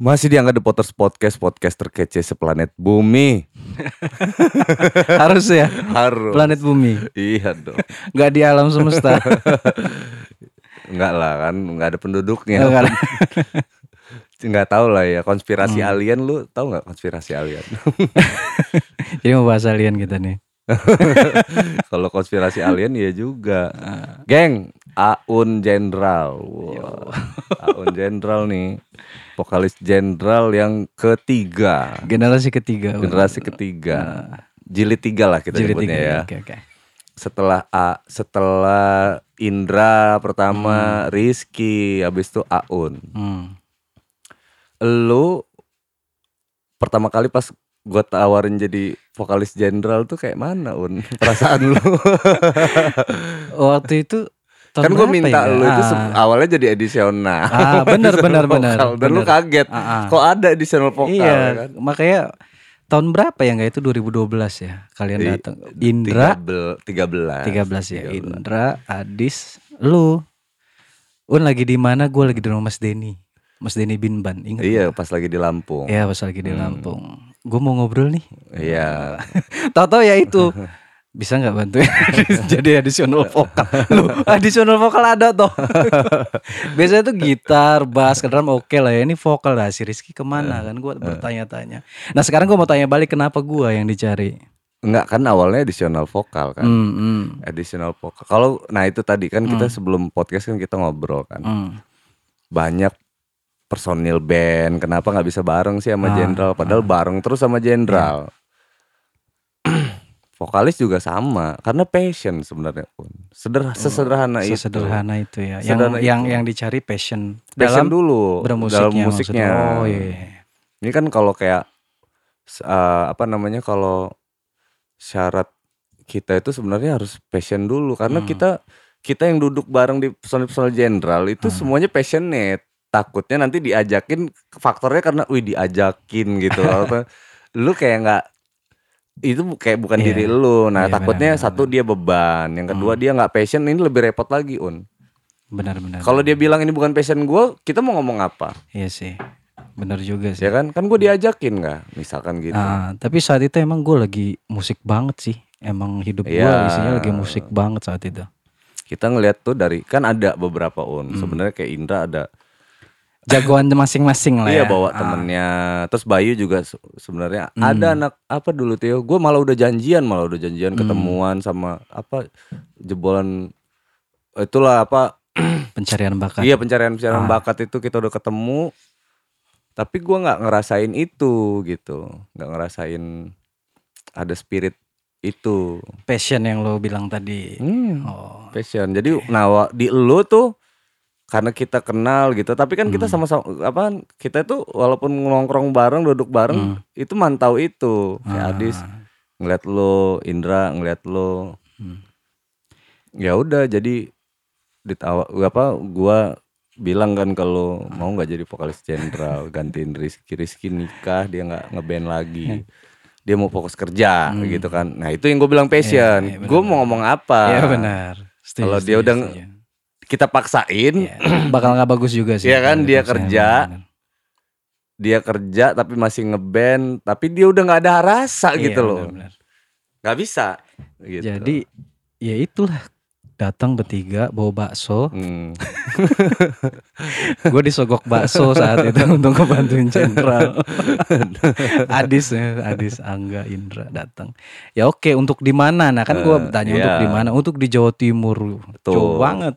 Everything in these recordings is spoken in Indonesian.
Masih dianggap The Potters Podcast, podcast terkece seplanet bumi. Harus ya. Harus. Planet bumi. Iya dong. Nggak di alam semesta. Enggak lah kan, enggak ada penduduknya. Nggak ada. Enggak tahu lah ya konspirasi Hmm. alien lu tahu nggak konspirasi alien? Jadi mau bahas alien kita nih. Kalau konspirasi alien ya juga. Ah. Geng, Aun Jenderal. Wah, Aun Jenderal nih. Vokalis Jenderal yang ketiga. Generasi ketiga. Generasi ketiga. Jilid tiga lah kita Jilid sebutnya tiga. ya. Oke oke. Setelah A, setelah Indra pertama, Rizky, habis itu Aun. Hmm. Lu pertama kali pas gue tawarin jadi vokalis jenderal tuh kayak mana un perasaan lu Waktu itu tahun kan gue minta ya? lu itu Ah. awalnya jadi edisional Ah, bener, bener, bener, dan lu bener. kaget Ah, ah. kok ada edisional vokal iya, ya kan makanya tahun berapa ya nggak itu 2012 ya kalian datang. Indra tiga belas 13 ya. 13. Indra, Adis, lu. Un lagi di mana? Gue lagi di rumah Mas Denny. Mas Denny Binban, ingat? iya pas lagi di Lampung Ya pas lagi di Lampung. Gue mau ngobrol nih. iya Tahu-tahu ya itu. Bisa nggak bantuin jadi additional vokal? Lu additional vokal ada toh. Biasanya tuh gitar, bass, drum oke lah ya. Ini vokal lah si Rizky ke mana kan? Gue bertanya-tanya. Nah sekarang gue mau tanya balik kenapa gue yang dicari? enggak kan awalnya edisional vokal kan Hmm, hmm, edisional vokal kalau nah itu tadi kan kita Hmm. sebelum podcast kan kita ngobrol kan hmm. banyak personil band kenapa nggak bisa bareng sih sama Ah, jenderal padahal bareng terus sama jenderal vokalis juga sama karena passion sebenarnya pun sederhana sesederhana itu Sesederhana itu ya. Yang Sederhana yang itu. yang dicari passion, passion dalam dulu bermusiknya. dalam musiknya maksudnya. Oh iya. ini kan kalau kayak eh, apa namanya kalau syarat kita itu sebenarnya harus passion dulu karena Hmm. kita kita yang duduk bareng di personil-personil jenderal itu Hmm. semuanya passionate takutnya nanti diajakin faktornya karena wih diajakin gitu Atau lu kayak nggak itu kayak bukan Iya. diri lu nah Iya, takutnya benar, satu dia beban yang kedua Hmm. dia nggak passion ini lebih repot lagi un Benar-benar. kalau dia bilang ini bukan passion gue kita mau ngomong apa Iya sih. Benar juga sih. ya kan kan gue diajakin nggak misalkan gitu Ah, tapi saat itu emang gue lagi musik banget sih. Emang hidup gue Iya. isinya lagi musik banget saat itu. kita ngelihat tuh dari kan ada beberapa un Hmm. sebenarnya kayak Indra ada Jagoan masing-masing lah iya ya. bawa Ah, temennya terus Bayu juga se- sebenarnya Hmm. ada anak apa dulu Tio gue malah udah janjian malah udah janjian Hmm. ketemuan sama apa jebolan itulah apa pencarian bakat. iya pencarian pencarian Ah. bakat itu kita udah ketemu tapi gua nggak ngerasain itu gitu nggak ngerasain ada spirit itu Passion yang lo bilang tadi. Hmm, Oh. passion jadi nah wa- di lu tuh karena kita kenal gitu tapi kan kita Hmm. sama-sama apa kita tuh walaupun nongkrong bareng duduk bareng Hmm. itu mantau itu kayak Ah. Adis ngeliat lo Indra ngeliat lo Hmm. ya udah jadi ditawa apa gua bilang kan kalau mau nggak jadi vokalis jenderal gantiin Rizky Rizky nikah dia nggak ngeband lagi dia mau fokus kerja Hmm. gitu kan nah itu yang gue bilang passion Iya, iya, gue mau ngomong apa Iya benar. Kalau dia udah. Kita paksain Iya, bakal nggak bagus juga sih. Iya kan, kalau dia kerja, benar. dia kerja tapi masih ngeband tapi dia udah nggak ada rasa Iya, gitu loh nggak bisa gitu. Jadi ya itulah datang bertiga bawa bakso. Hmm. gue disogok bakso saat itu untuk ngebantuin jenderal. Adis ya, Adis Angga Indra datang. Ya oke untuk di mana? Nah kan gue Eh, tanya iya. untuk di mana? Untuk di Jawa Timur. Betul. Jauh banget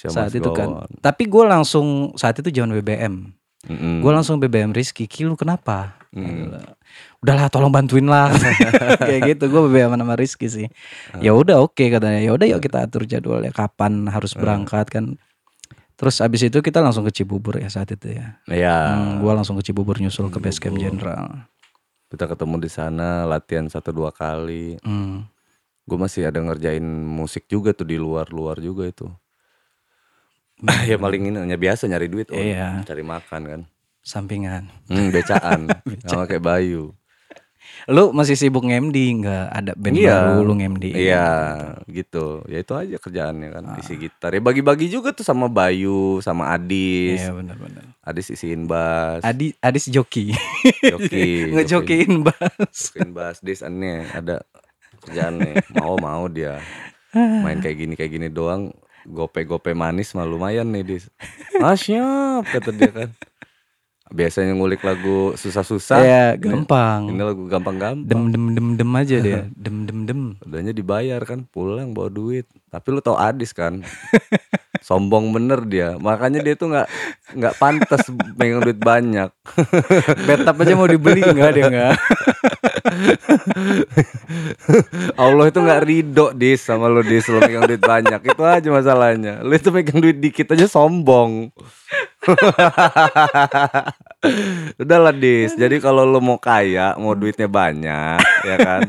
Saat itu kan. Gawon? Tapi gue langsung saat itu zaman BBM. Mm-mm. Gue langsung BBM Rizky. Ki lu kenapa? Hmm. Udahlah tolong bantuin lah kayak gitu gue BBM sama Rizky sih ya udah oke katanya ya udah yuk kita atur jadwalnya kapan harus berangkat kan terus abis itu kita langsung ke Cibubur ya saat itu ya ya Hmm, gua langsung ke Cibubur nyusul ke base camp Jenderal. kita ketemu di sana latihan satu dua kali Hmm. gue masih ada ngerjain musik juga tuh di luar luar juga itu ya paling ini hanya biasa nyari duit oh, Iya. cari makan kan Sampingan. hmm, becaan sama kayak Bayu Lu masih sibuk nge-MD nggak ada band Iya. baru lu nge-MD. Iya gitu Ya itu aja kerjaannya kan Isi gitar Ya bagi-bagi juga tuh sama Bayu Sama Adis Iya benar-benar. Adis isiin bass Adi Adis joki. joki Ngejokiin bass. jokiin bass dis aneh ada kerjaannya mau mau dia main kayak gini kayak gini doang gope gope manis mah lumayan nih dis ah siap kata dia kan biasanya ngulik lagu susah-susah Ya gampang. ini lagu gampang-gampang Dem dem dem dem aja dia. Dem dem dem. Udahnya dibayar kan pulang bawa duit. Tapi lu tau Adis kan. Sombong bener dia. Makanya dia tuh nggak nggak pantas megang duit banyak. Betap aja mau dibeli enggak dia enggak. Allah itu nggak ridho dis sama lu dis lu megang duit banyak. Itu aja masalahnya. Lu itu megang duit dikit aja sombong. Udahlah dis. Jadi kalau lu mau kaya, mau duitnya banyak, ya kan.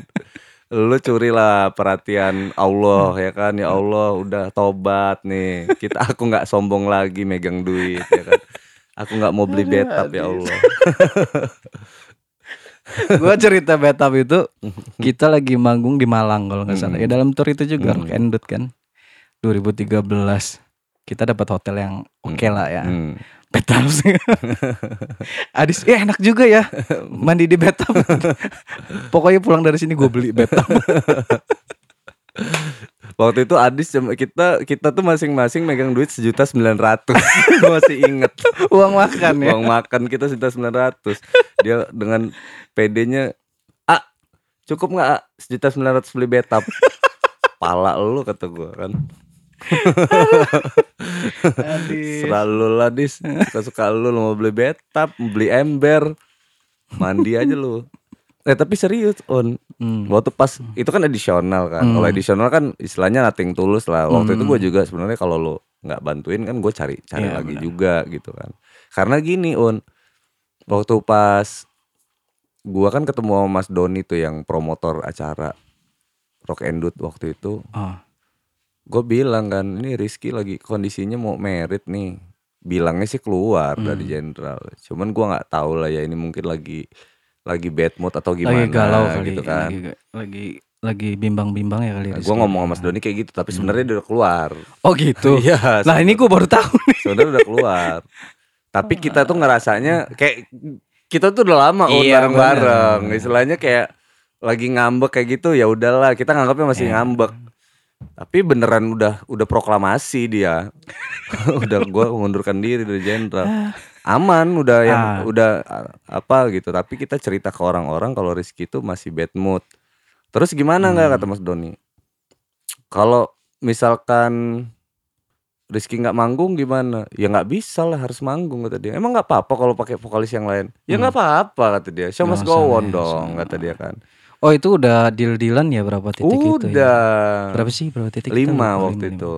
Lu curilah perhatian Allah ya kan ya Allah udah tobat nih kita aku nggak sombong lagi megang duit ya kan aku nggak mau beli betap ya Allah Gua cerita betap itu kita lagi manggung di Malang kalau nggak salah. Ya dalam tour itu juga Rock and Dut kan. 2013 kita dapat hotel yang oke lah ya. Hmm. Betap sih. Adis, ya enak juga ya mandi di betap. Pokoknya pulang dari sini gue beli betap. Waktu itu Adis kita kita tuh masing-masing megang duit sejuta sembilan ratus. Masih inget. Uang makan ya. uang makan kita sejuta sembilan ratus. Dia dengan PD-nya ah cukup nggak ah, sejuta sembilan ratus beli betap pala lu kata gua kan. Selalu lah dis suka suka lu lu mau beli betap beli ember. Mandi aja lu eh tapi serius on Hmm. waktu pas itu kan edisional kan. Kalau edisional kan istilahnya nating tulus lah. Waktu itu gue juga sebenarnya kalau lo nggak bantuin kan gue cari cari Iya, lagi juga gitu kan. Karena gini un waktu pas gua kan ketemu sama Mas Doni tuh yang promotor acara Rock and Dut waktu itu. Oh. gue bilang kan ini Rizky lagi kondisinya mau merit nih. Bilangnya sih keluar dari jenderal cuman gua nggak tahu lah ya ini mungkin lagi lagi bad mood atau gimana lagi galau kali gitu kan lagi lagi lagi bimbang-bimbang ya kali Nah, gue ngomong sama Mas Doni kayak gitu, tapi sebenarnya dia udah keluar. Oh gitu. Iya, Nah ini gue baru tahu nih. sebenarnya udah keluar. Tapi kita tuh ngerasanya kayak kita tuh udah lama Iya, bareng-bareng. Istilahnya kayak lagi ngambek kayak gitu ya udahlah, kita nganggapnya masih Iya. ngambek. Tapi beneran udah udah proklamasi dia. udah gua mengundurkan diri dari jenderal. Aman udah yang Ah. udah apa gitu, tapi kita cerita ke orang-orang kalau Rizky itu masih bad mood. Terus gimana nggak Hmm. kata Mas Doni? Kalau misalkan Rizky nggak manggung gimana? Ya nggak bisa lah harus manggung kata dia. Emang nggak apa-apa kalau pakai vokalis yang lain? Ya nggak apa-apa kata dia. Show must Hmm. Nggak go on ya, dong kata dia kan. Oh itu udah deal-dealan ya berapa titik itu ya? Udah Berapa sih berapa titik? lima waktu lima, itu.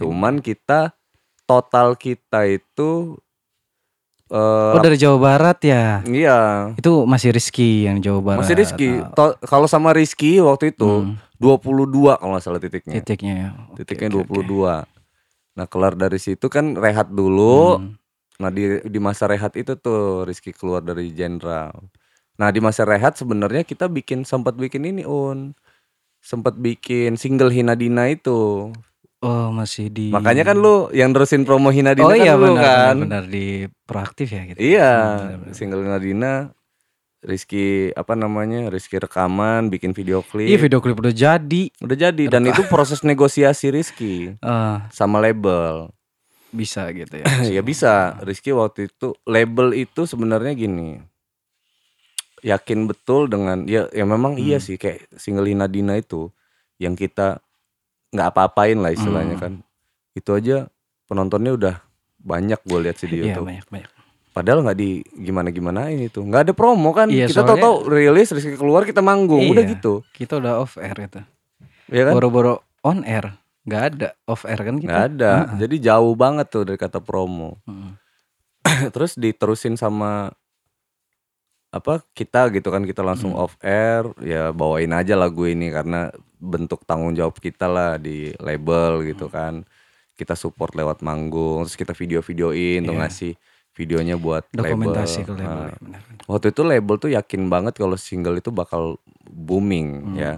Cuman kita total kita itu eh Oh dari Jawa Barat ya? iya Itu masih Rizky yang Jawa Barat. masih Rizky. To- Kalau sama Rizky waktu itu Hmm. 22 kalau nggak salah titiknya. titiknya ya. Oke, Titiknya oke. 22. Nah, kelar dari situ kan rehat dulu. Hmm. Nah di di masa rehat itu tuh Rizky keluar dari jenderal. Nah di masa rehat sebenarnya kita bikin sempat bikin ini un, sempat bikin single Hinadina itu. Oh masih di. Makanya kan lu yang terusin promo Hinadina Oh kan iya lu benar, kan. benar, benar di proaktif ya gitu. Iya benar, benar. single Hinadina. Rizky apa namanya Rizky rekaman bikin video klip Iya video klip udah jadi. udah jadi dan itu proses negosiasi Rizky Eh, sama label bisa gitu ya. ya bisa Rizky waktu itu label itu sebenarnya gini yakin betul dengan ya ya memang iya Hmm. sih kayak single Hinadina itu yang kita nggak apa-apain lah istilahnya Hmm. kan itu aja penontonnya udah banyak gue lihat sih di Iya YouTube banyak banyak. padahal nggak di gimana gimanain itu nggak ada promo kan Iya, kita tahu-tahu rilis Rizky keluar kita manggung udah Iya. gitu Kita udah off air itu. ya kan Boro-boro on air. Nggak ada off air kan kita. nggak ada jadi jauh banget tuh dari kata promo Mm. terus diterusin sama apa kita gitu kan kita langsung Hmm. off air ya bawain aja lagu ini karena bentuk tanggung jawab kita lah di label gitu kan kita support lewat manggung terus kita video-videoin tuh Iya. ngasih videonya buat Dokumentasi ke label. label. Nah, ya, benar, benar. waktu itu label tuh yakin banget kalau single itu bakal booming Hmm. ya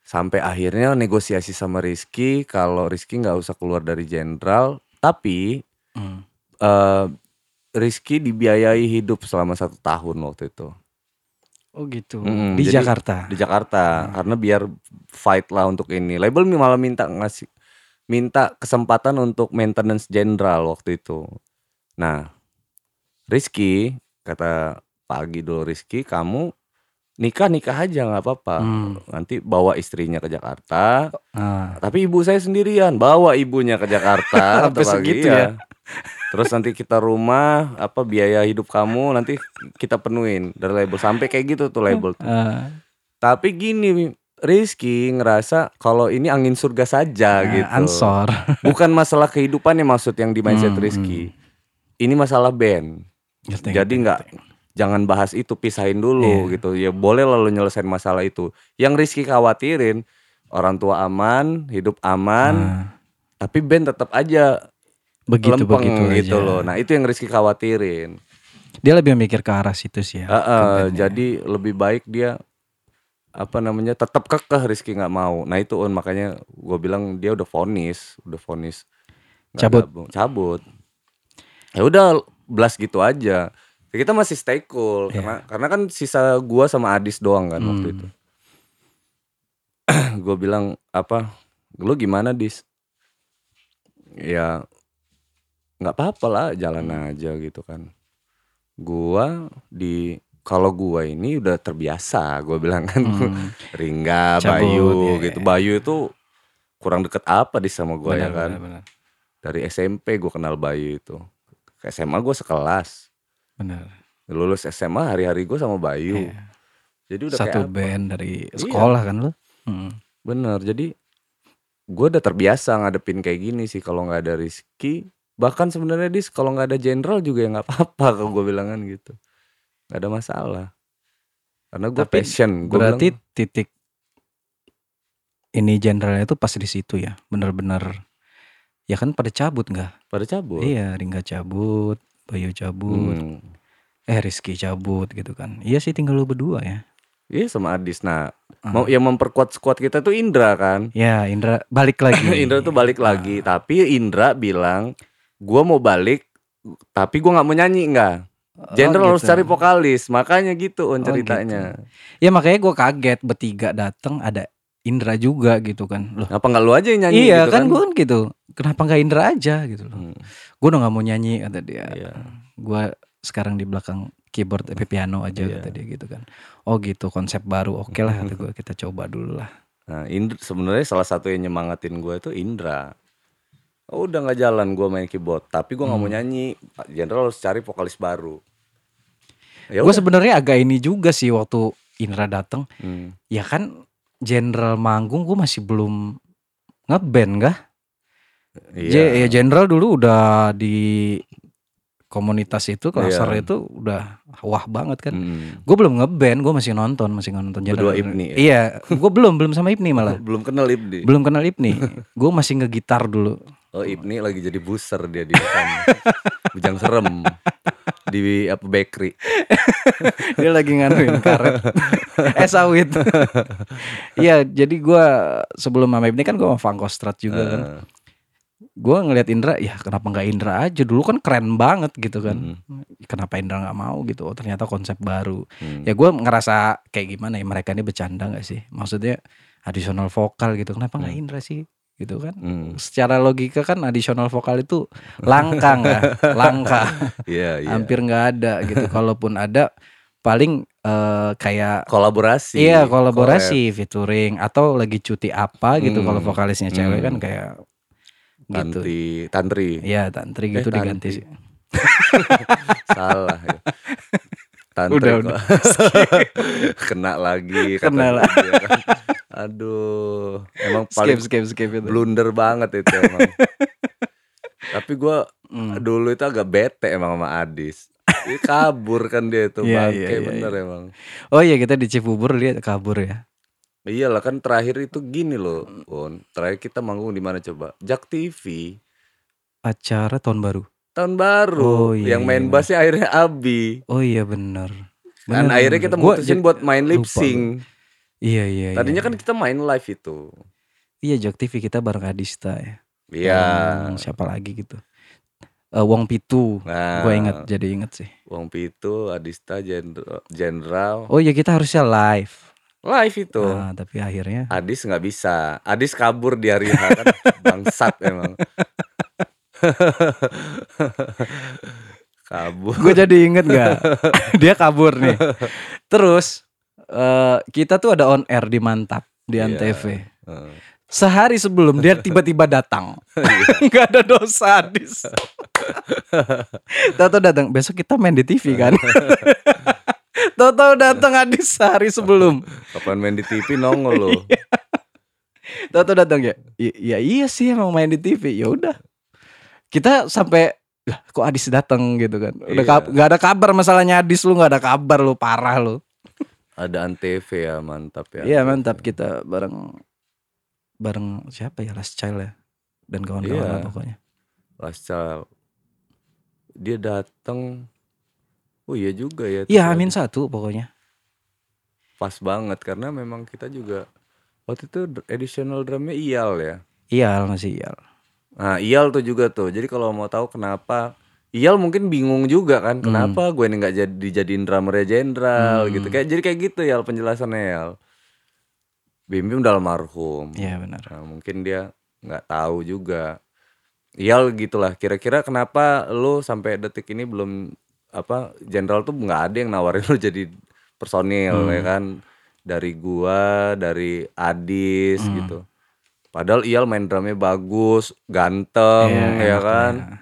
sampai akhirnya negosiasi sama Rizky kalau Rizky nggak usah keluar dari jenderal tapi Hmm. eh Rizky dibiayai hidup selama satu tahun waktu itu Oh gitu. Mm-mm, di jadi- Jakarta. di Jakarta karena biar fight lah untuk ini label malah minta ngasih minta kesempatan untuk maintenance jenderal waktu itu nah Rizky kata pagi dulu Rizky kamu nikah nikah aja nggak apa-apa Hmm. nanti bawa istrinya ke Jakarta Ah, tapi ibu saya sendirian bawa ibunya ke Jakarta Sampai segitu iya. ya? Terus nanti kita rumah apa biaya hidup kamu nanti kita penuhin dari label sampai kayak gitu tuh label tuh. ah, Tapi gini, Rizky ngerasa kalau ini angin surga saja ah, gitu. Ansor. Bukan masalah kehidupan yang maksud yang di mindset Hmm, Rizky. Ini masalah band. Ngerti, Jadi nggak jangan bahas itu, pisahin dulu Iya. gitu. Ya boleh lalu nyelesain masalah itu. Yang Rizky khawatirin orang tua aman, hidup aman, Ah, tapi band tetap aja begitu lempeng begitu gitu aja. loh. Nah, itu yang Rizky khawatirin. Dia lebih mikir ke arah situ sih ya. Ke bandnya. jadi lebih baik dia apa namanya tetap kekeh Rizky nggak mau. Nah itu on makanya gue bilang dia udah vonis, udah vonis Cabut. gabung. cabut. Ya udah blast gitu aja. Ya, kita masih stay cool Iya. karena karena kan sisa gua sama Adis doang kan waktu Hmm. itu. gue bilang apa? Lu gimana Dis? Ya nggak apa-apa lah jalan aja gitu kan. Gua di kalau gua ini udah terbiasa, gue bilang kan Hmm, Ringga, Cabut, Bayu iya, gitu. iya. Bayu itu kurang deket apa di sama gue ya kan. benar, benar. Dari SMP gue kenal Bayu itu. Ke SMA gue sekelas. Benar. Lulus SMA hari-hari gue sama Bayu. Iya. Jadi udah Satu kayak apa? band dari Iya. sekolah kan lu? Hmm. Bener. Jadi gue udah terbiasa ngadepin kayak gini sih kalau nggak ada Rizky. Bahkan sebenarnya dis kalau nggak ada Jenderal juga ya nggak apa-apa kalau gue bilangan gitu. Nggak ada masalah. Karena gue passion. Gua Berarti bilang, titik ini generalnya itu pas di situ ya, bener-bener ya kan pada cabut nggak? pada cabut. Iya, Ringga cabut, Bayu cabut, Hmm. eh Rizky cabut gitu kan. Iya sih tinggal lu berdua ya. Iya sama Adis. Nah, Ah. mau yang memperkuat squad kita tuh Indra kan. Ya Indra balik lagi. Indra tuh balik lagi, tapi Indra bilang, gua mau balik, tapi gua nggak mau nyanyi nggak. Oh, Jenderal harus gitu. cari vokalis, makanya gitu on Oh, ceritanya. Ya makanya gue kaget bertiga datang ada Indra juga gitu kan. Loh, Kenapa nggak lu aja yang nyanyi? iya gitu kan gue kan gitu. Kenapa nggak Indra aja gitu loh. Hmm, Gue udah nggak mau nyanyi kata dia. Iya. Gue sekarang di belakang keyboard eh, piano aja Iya. kata dia gitu kan. Oh gitu konsep baru. Oke lah kata gue kita coba dulu lah. Nah, Indra sebenarnya salah satu yang nyemangatin gue itu Indra. Oh, udah nggak jalan gue main keyboard, tapi gua nggak mau Hmm. nyanyi. Jenderal harus cari vokalis baru. Ya gue sebenarnya agak ini juga sih waktu Indra datang. Hmm. Ya kan Jenderal manggung gue masih belum ngeband kah? Iya. Ya Jenderal dulu udah di komunitas itu Iya. itu udah wah banget kan. Hmm. Gue belum ngeband, gue masih nonton, masih nonton. Berdua Jenderal. Ibni ya? Iya, gue belum belum sama Ibni malah. Belum kenal Ibni. belum kenal Ibni. gue masih ngegitar dulu. Oh Ibni lagi jadi buser dia di depan Bujang serem di apa bakery. Dia lagi nganuin karet. eh sawit. Iya, jadi gua sebelum sama Ibni kan gua sama Fangkostrat juga kan. Eh, Gua ngeliat Indra, ya kenapa nggak Indra aja? Dulu kan keren banget gitu kan. Hmm. Kenapa Indra nggak mau gitu? Oh, ternyata konsep baru. hmm. Ya gua ngerasa kayak gimana ya mereka ini bercanda nggak sih? Maksudnya additional vokal gitu. Kenapa nggak Indra sih? Gitu kan. Hmm. Secara logika kan additional vokal itu langka nggak? langka. Iya, iya. hampir nggak ada gitu. Kalaupun ada paling eh, kayak kolaborasi. iya kolaborasi featuring atau lagi cuti apa gitu Hmm. kalau vokalisnya cewek Hmm. kan kayak collab. gitu. Tantri, tantri. Iya tantri gitu Eh, diganti Tanti. sih. Salah ya. Tantri Udah, kok. Kena lagi Kena lah. dia kan. Aduh, emang paling Skip skip skip itu. blunder banget itu emang. Tapi gua Hmm. dulu itu agak bete emang sama Adis. Dia kabur kan dia tuh Iya, bangke iya, iya, bener emang. Oh iya kita di Cibubur dia kabur ya. Iyalah kan terakhir itu gini loh, Pon. Terakhir kita manggung di mana coba? Jak TV. Acara tahun baru. Tahun baru. Oh, iya, yang main iya, bassnya akhirnya Abi. Oh iya bener. Bener, akhirnya bener. kita Gua mutusin ja- buat main lip sync. Iya iya. Tadinya iya. kan kita main live itu. Iya Jok TV kita bareng Adista ya. Iya. Yang siapa lagi gitu. Eh, Wong Pitu. Nah, Gue inget jadi inget sih. Wong Pitu, Adista, Jenderal. Oh ya kita harusnya live. Live itu. Nah, tapi akhirnya Adis nggak bisa. Adis kabur di hari H kan bangsat emang. kabur. gue jadi inget nggak? Dia kabur nih. Terus eh kita tuh ada on air di Mantap di Iya. Antv. Heeh. Sehari sebelum dia tiba-tiba datang. Nggak ada dosa Adis. Tahu datang besok kita main di TV kan. Tahu-tahu datang Adis sehari sebelum. Kapan main di TV nongol lo. Tahu-tahu datang ya. "I- Ya iya sih emang main di TV. Ya udah. Kita sampai lah kok Adis datang gitu kan. Udah Iya. nggak ada kabar masalahnya Adis lu nggak ada kabar lu parah lu. Ada Antv ya mantap ya. Iya mantap kita bareng bareng siapa ya Last Child ya dan kawan-kawan Iya. pokoknya. Lascal. Dia datang. Oh iya juga ya. Iya Amin satu pokoknya. Pas banget karena memang kita juga waktu itu additional drumnya Iyal ya. Iya masih iya. Nah Iyal tuh juga tuh. Jadi kalau mau tahu kenapa Iyal mungkin bingung juga kan kenapa gue ini nggak jadi dijadiin drummernya jenderal gitu kayak jadi kayak gitu ya penjelasannya Yal. Bim Bim udah almarhum. Iya benar. Nah, mungkin dia nggak tahu juga. Iyal gitulah. Kira-kira kenapa lu sampai detik ini belum apa jenderal tuh nggak ada yang nawarin lu jadi personil Hmm. ya kan dari gua, dari Adis Hmm. gitu. Padahal Iyal main drumnya bagus, ganteng Iya, ya kan. lah.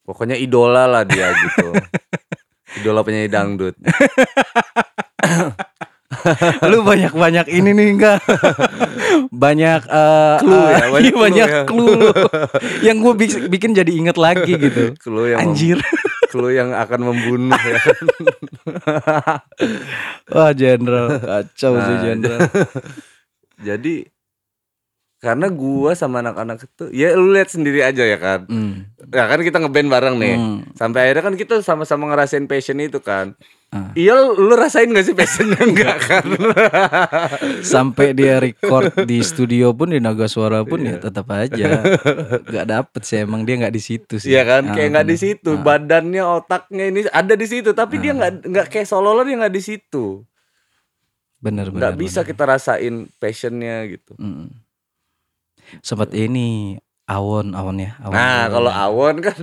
Pokoknya idola lah dia gitu. idola penyanyi dangdut. Lu banyak-banyak ini nih enggak? banyak eh Clue ya, eh, banyak iya, clue banyak ya. clue lu. yang gue bikin jadi inget lagi gitu. Clue yang Anjir. clue yang akan membunuh ya kan. Wah jenderal kacau sih Nah, jenderal. Jadi karena gua sama anak-anak itu ya lu lihat sendiri aja ya kan. Hmm. Ya kan kita ngeband bareng nih. Hmm. Sampai akhirnya kan kita sama-sama ngerasain passion itu kan. Ah. Iya lu, lu rasain gak sih passionnya enggak kan? Sampai dia record di studio pun di Naga Suara pun Iya. ya tetap aja nggak dapet sih emang dia nggak di situ sih. Iya kan, Ah, kayak nggak di bener. situ, badannya, otaknya ini ada di situ, tapi dia nggak nggak kayak solo dia nggak di situ, Bener bener. nggak bisa kita rasain passionnya gitu. Mm. Sempat ini Awon Awon ya. Awon Nah Awon. kalau Awon kan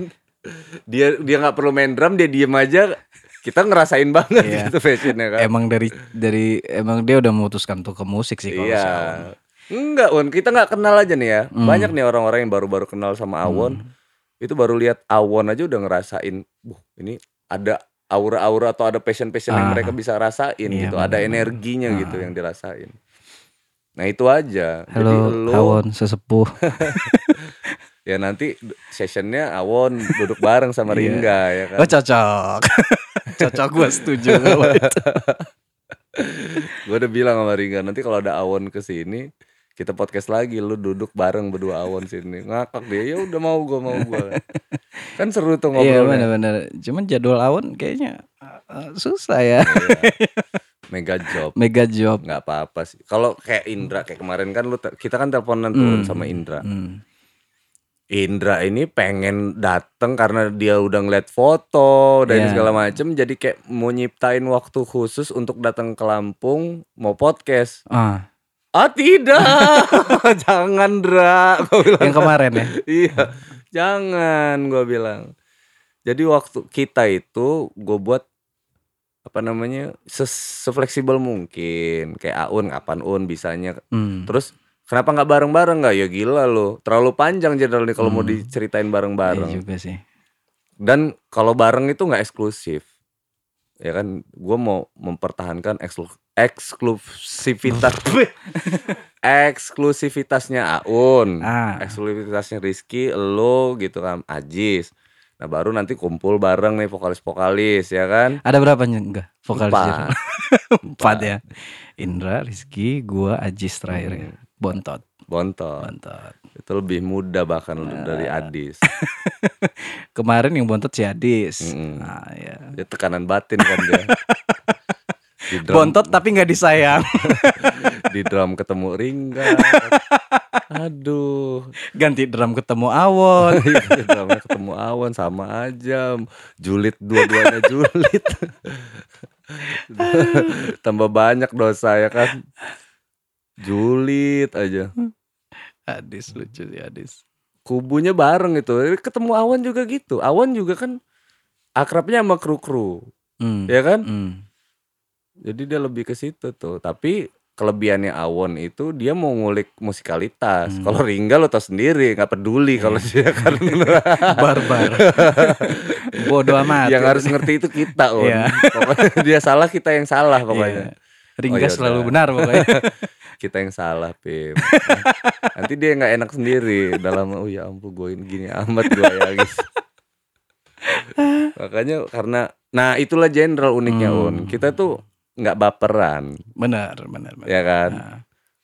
dia dia nggak perlu main drum, dia diem aja, kita ngerasain banget Iya. gitu passionnya kan. emang dari dari emang dia udah memutuskan untuk ke musik sih kalau si Awon. Iya. Enggak, Won. Kita nggak kenal aja nih ya. Hmm. Banyak nih orang-orang yang baru-baru kenal sama Awon. Itu baru lihat Awon aja udah ngerasain, "Buh, ini ada aura-aura atau ada passion-passion yang Ah. mereka bisa rasain Iya, gitu. Ada benar-benar. energinya Ah. gitu yang dirasain. Nah, itu aja. Halo Jadi lu Awon sesepuh. ya nanti sessionnya Awon duduk bareng sama Iya. Ringga ya kan. Oh cocok. cocok gue setuju. Gue udah bilang sama Ringga nanti kalau ada Awon ke sini kita podcast lagi lu duduk bareng berdua Awon sini ngakak dia ya udah mau gue mau gue kan seru tuh Iya ngobrolnya benar-benar. Cuman jadwal Awon kayaknya uh, susah ya. Mega job Mega job. nggak apa-apa sih kalau kayak Indra kayak kemarin kan lu kita kan teleponan turun Hmm. sama Indra Hmm. Indra ini pengen dateng karena dia udah ngeliat foto dan Iya. segala macem jadi kayak mau nyiptain waktu khusus untuk datang ke Lampung mau podcast Ah, ah tidak jangan Dra Gua bilang yang kemarin ya. iya jangan gua bilang jadi waktu kita itu gue buat apa namanya sefleksibel mungkin. Kayak Aun kapan Un bisanya. Hmm. terus kenapa nggak bareng-bareng? Nggak ya gila lo terlalu panjang nih kalau mau diceritain Iya bareng-bareng. juga sih. dan kalau bareng itu nggak eksklusif. Ya kan gue mau mempertahankan eksklu- eksklusivitas. Eksklusivitasnya Aun Ah. eksklusivitasnya Rizky lo gitu kan Ajis nah baru nanti kumpul bareng nih vokalis-vokalis ya kan Ada berapa nih? Enggak. Vokalis Empat. Jenderal? Empat ya. Indra, Rizky, gua, Ajis terakhir ya. Bontot. bontot Bontot. itu lebih muda bahkan dari Ah. Adis Kemarin yang bontot si Adis. Mm-mm. Ah, ya. dia tekanan batin kan dia di drum, Bontot tapi nggak disayang. di drum ketemu Ringga Aduh. Ganti drum ketemu Awon. Drama ketemu awan sama aja. Julid dua-duanya julid. Tambah banyak dosa ya kan. Julid aja. Adis lucu sih Adis. Kubunya bareng itu. Ketemu awan juga gitu. Awan juga kan akrabnya sama kru-kru. Hmm. Ya kan? Hmm. Jadi dia lebih ke situ tuh. Tapi kelebihannya Awon itu dia mau ngulik musikalitas. Hmm. Kalau Ringga lo tau sendiri nggak peduli kalau dia kan Barbar. Bodoh amat. yang harus ngerti itu kita On. Iya. Pokoknya dia salah kita yang salah pokoknya. Iya. Ringga Oh, ya selalu benar pokoknya. Kita yang salah Pim. Nanti dia nggak enak sendiri dalam oh ya ampun gue ini gini amat gue ya guys. Makanya karena nah itulah general uniknya Hmm. Un. Kita tuh nggak baperan benar, benar, benar. ya kan. Nah,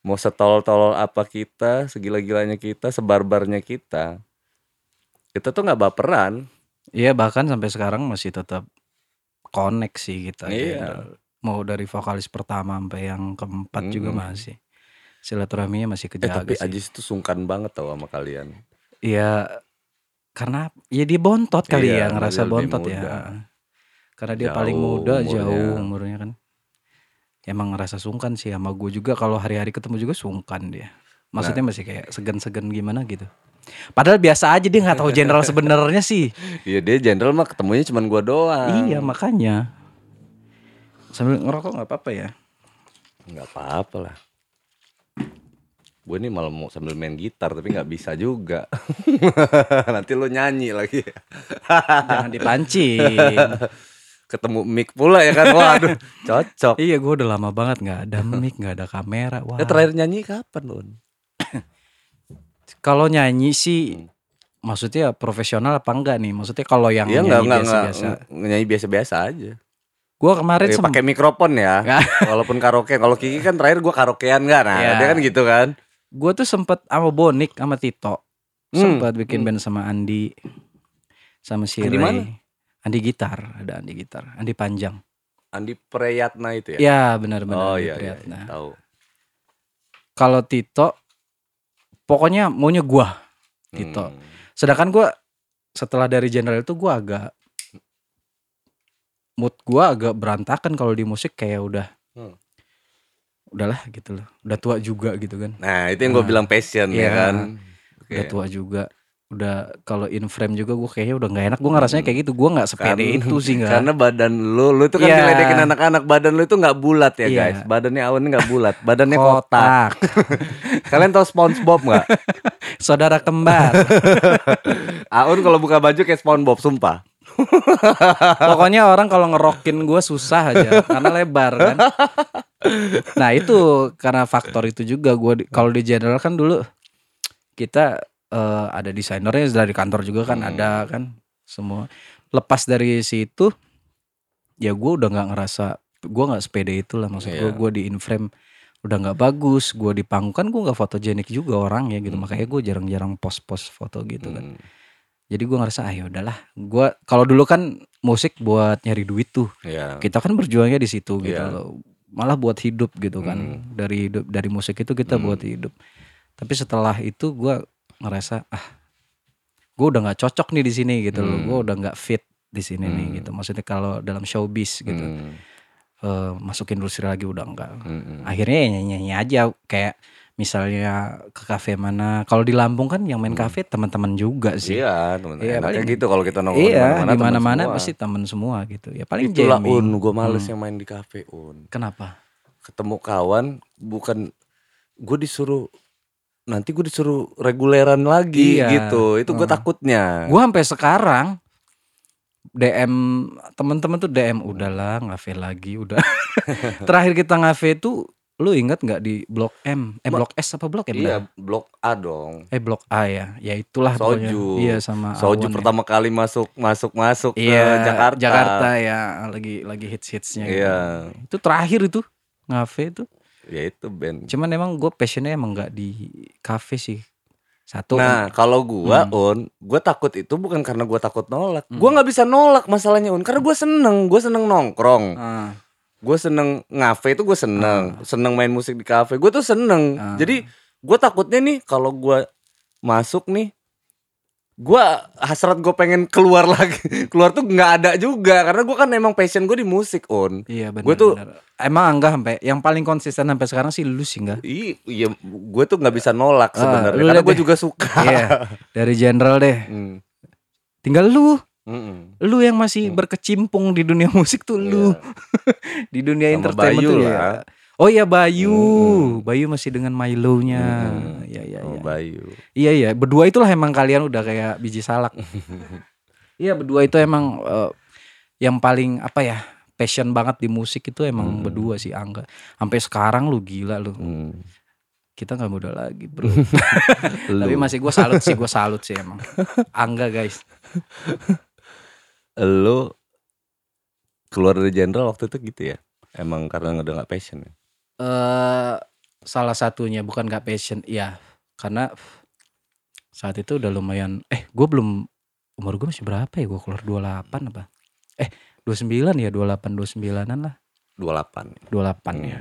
mau setol-tolol apa kita, segila-gilanya kita, sebarbarnya kita, kita tuh nggak baperan. Iya bahkan sampai sekarang masih tetap connect sih kita. Iya. Jenderal. Mau dari vokalis pertama sampai yang keempat juga Mm-mm. masih. Silaturahminya masih Eh, kejaga tapi sih. Ajis tuh sungkan banget tau sama kalian. Iya karena ya dia bontot kali Iya, ya ngerasa bontot ya. Karena dia Jauh paling muda umurnya. jauh umurnya kan. Emang ngerasa sungkan sih sama gue juga kalau hari-hari ketemu juga sungkan dia. Maksudnya Nah. masih kayak segan-segan gimana gitu. Padahal biasa aja dia nggak tahu general sebenarnya sih. Iya dia jenderal mah ketemunya cuma gua doang. Iya makanya. Sambil ngerokok nggak apa-apa ya. nggak apa-apa lah. Gue nih malah mau sambil main gitar tapi nggak bisa juga. Nanti lo nyanyi lagi. Jangan dipancing. Ketemu mic pula ya kan. Waduh, cocok. iya gue udah lama banget nggak ada mic, nggak ada kamera. Wah. Ya terakhir nyanyi kapan lo? Kalau nyanyi sih maksudnya profesional apa enggak nih? Maksudnya kalau yang Iya nyanyi biasa-biasa. nyanyi biasa-biasa aja. Gue kemarin sem- pakai mikrofon ya. Walaupun karaoke. Kalau Kiki kan terakhir gua karaokean kan. Nah, Iya. dia kan gitu kan. gue tuh sempet sama Bonik sama Tito Hmm, sempat bikin hmm. band sama Andi sama si Andi Ray. mana? Andi gitar, ada Andi gitar, Andi panjang. Andi Preyatna itu ya. Ya benar-benar. oh Andi iya, iya, Priyatna. iya, tahu. Kalau Tito, pokoknya maunya gua Tito. Hmm. Sedangkan gua setelah dari general itu gua agak mood gua agak berantakan kalau di musik kayak udah Hmm. udahlah gitu loh. Udah tua juga gitu kan. Nah, itu yang gue Nah, bilang passion ya iya. kan. Oke. Udah tua juga. Udah kalau in frame juga gua kayaknya udah nggak enak. Gua ngerasanya kayak gitu. Gua nggak sepede Karena- itu sih nggak. Karena badan lu, lu tuh kan Iya. diledekin anak-anak, badan lu itu nggak bulat ya Iya. guys. Badannya Awan nggak bulat, badannya kotak. Kalian tahu SpongeBob nggak? Saudara kembar. Aun kalau buka baju kayak SpongeBob, sumpah. Pokoknya orang kalau ngerokin gue susah aja karena lebar kan. Nah itu karena faktor itu juga gue kalau di general kan dulu kita eh, ada desainernya dari kantor juga kan Hmm. ada kan semua. Lepas dari situ ya gue udah nggak ngerasa gue nggak sepede itu lah maksud gue Iya. gue di in frame udah nggak bagus gue di panggung kan gue nggak fotogenik juga orang ya gitu Hmm. makanya gue jarang-jarang post-post foto gitu kan Hmm. jadi gue ngerasa ah ya udahlah gue kalau dulu kan musik buat nyari duit tuh Iya. kita kan berjuangnya di situ gitu loh malah buat hidup gitu kan Hmm. dari hidup dari musik itu kita Hmm. buat hidup tapi setelah itu gue ngerasa ah gue udah nggak cocok nih di sini gitu loh Hmm. gue udah nggak fit di sini nih Hmm. gitu maksudnya kalau dalam showbiz gitu Hmm. eh, masuk industri lagi udah enggak Hmm. akhirnya ya nyanyi-nyanyi aja kayak misalnya ke kafe mana kalau di Lampung kan yang main Hmm. kafe teman-teman juga sih Iya, temen Iya, paling- gitu kalau kita nongkrong iya di temen semua. pasti temen semua gitu ya paling Itulah jamming. Un, gue males Hmm. yang main di kafe Un. kenapa Ketemu kawan, bukan gue disuruh nanti gue disuruh reguleran lagi Iya. gitu. Itu gue Hmm. takutnya. Gua sampai sekarang DM teman-teman tuh DM udahlah ngafe lagi udah. Terakhir kita ngafe itu lu ingat nggak di blok M? Eh blok S apa blok M? Iya, dah? blok A dong. Eh blok A ya. Ya itulah pokoknya. Soju. Iya sama Soju Awan ya. pertama kali masuk masuk masuk Iya, ke Jakarta. Jakarta ya lagi lagi hits hitsnya. Iya. Itu terakhir itu ngafe itu. Ya itu band. Cuman emang gue passionnya emang nggak di kafe sih. Satu. Nah, kalau gua Hmm. Un, gua takut itu bukan karena gua takut nolak. Hmm. Gua nggak bisa nolak masalahnya Un, karena gua seneng, gua seneng nongkrong. Ah, Gue seneng ngafe itu gue seneng, seneng main musik di kafe. Gue tuh seneng. Ah. Jadi gue takutnya nih kalau gue masuk nih gue hasrat gue pengen keluar lagi keluar tuh nggak ada juga karena gue kan emang passion gue di musik on Iya benar. Gua tuh- benar. emang enggak sampai yang paling konsisten sampai sekarang sih lu sih enggak. Iya gue tuh nggak bisa nolak Ah, sebenarnya lu karena gue juga suka Iya. Dari general deh. Hmm, Tinggal lu, mm-mm. lu yang masih berkecimpung di dunia musik tuh lu. di dunia Sama entertainment Bayu tuh lah. ya. Oh iya Bayu. Mm-mm. Bayu masih dengan Milo-nya. Mm-mm. Iya iya Sama iya. Bayu Iya iya, berdua itulah emang kalian udah kayak biji salak. Iya, berdua itu emang eh, yang paling apa ya? Passion banget di musik itu emang Hmm. berdua sih Angga. Sampai sekarang lu gila lu. Hmm. Kita nggak muda lagi, Bro. Tapi masih gue salut sih, gue salut sih emang. Angga guys. lu keluar dari general waktu itu gitu ya emang karena udah nggak passion ya eh salah satunya bukan gak passion, ya karena saat itu udah lumayan. Eh, gue belum umur gue masih berapa ya? Gue keluar 28 apa? Eh, 29 ya, 28 29-an lah. 28 28 Hmm. ya.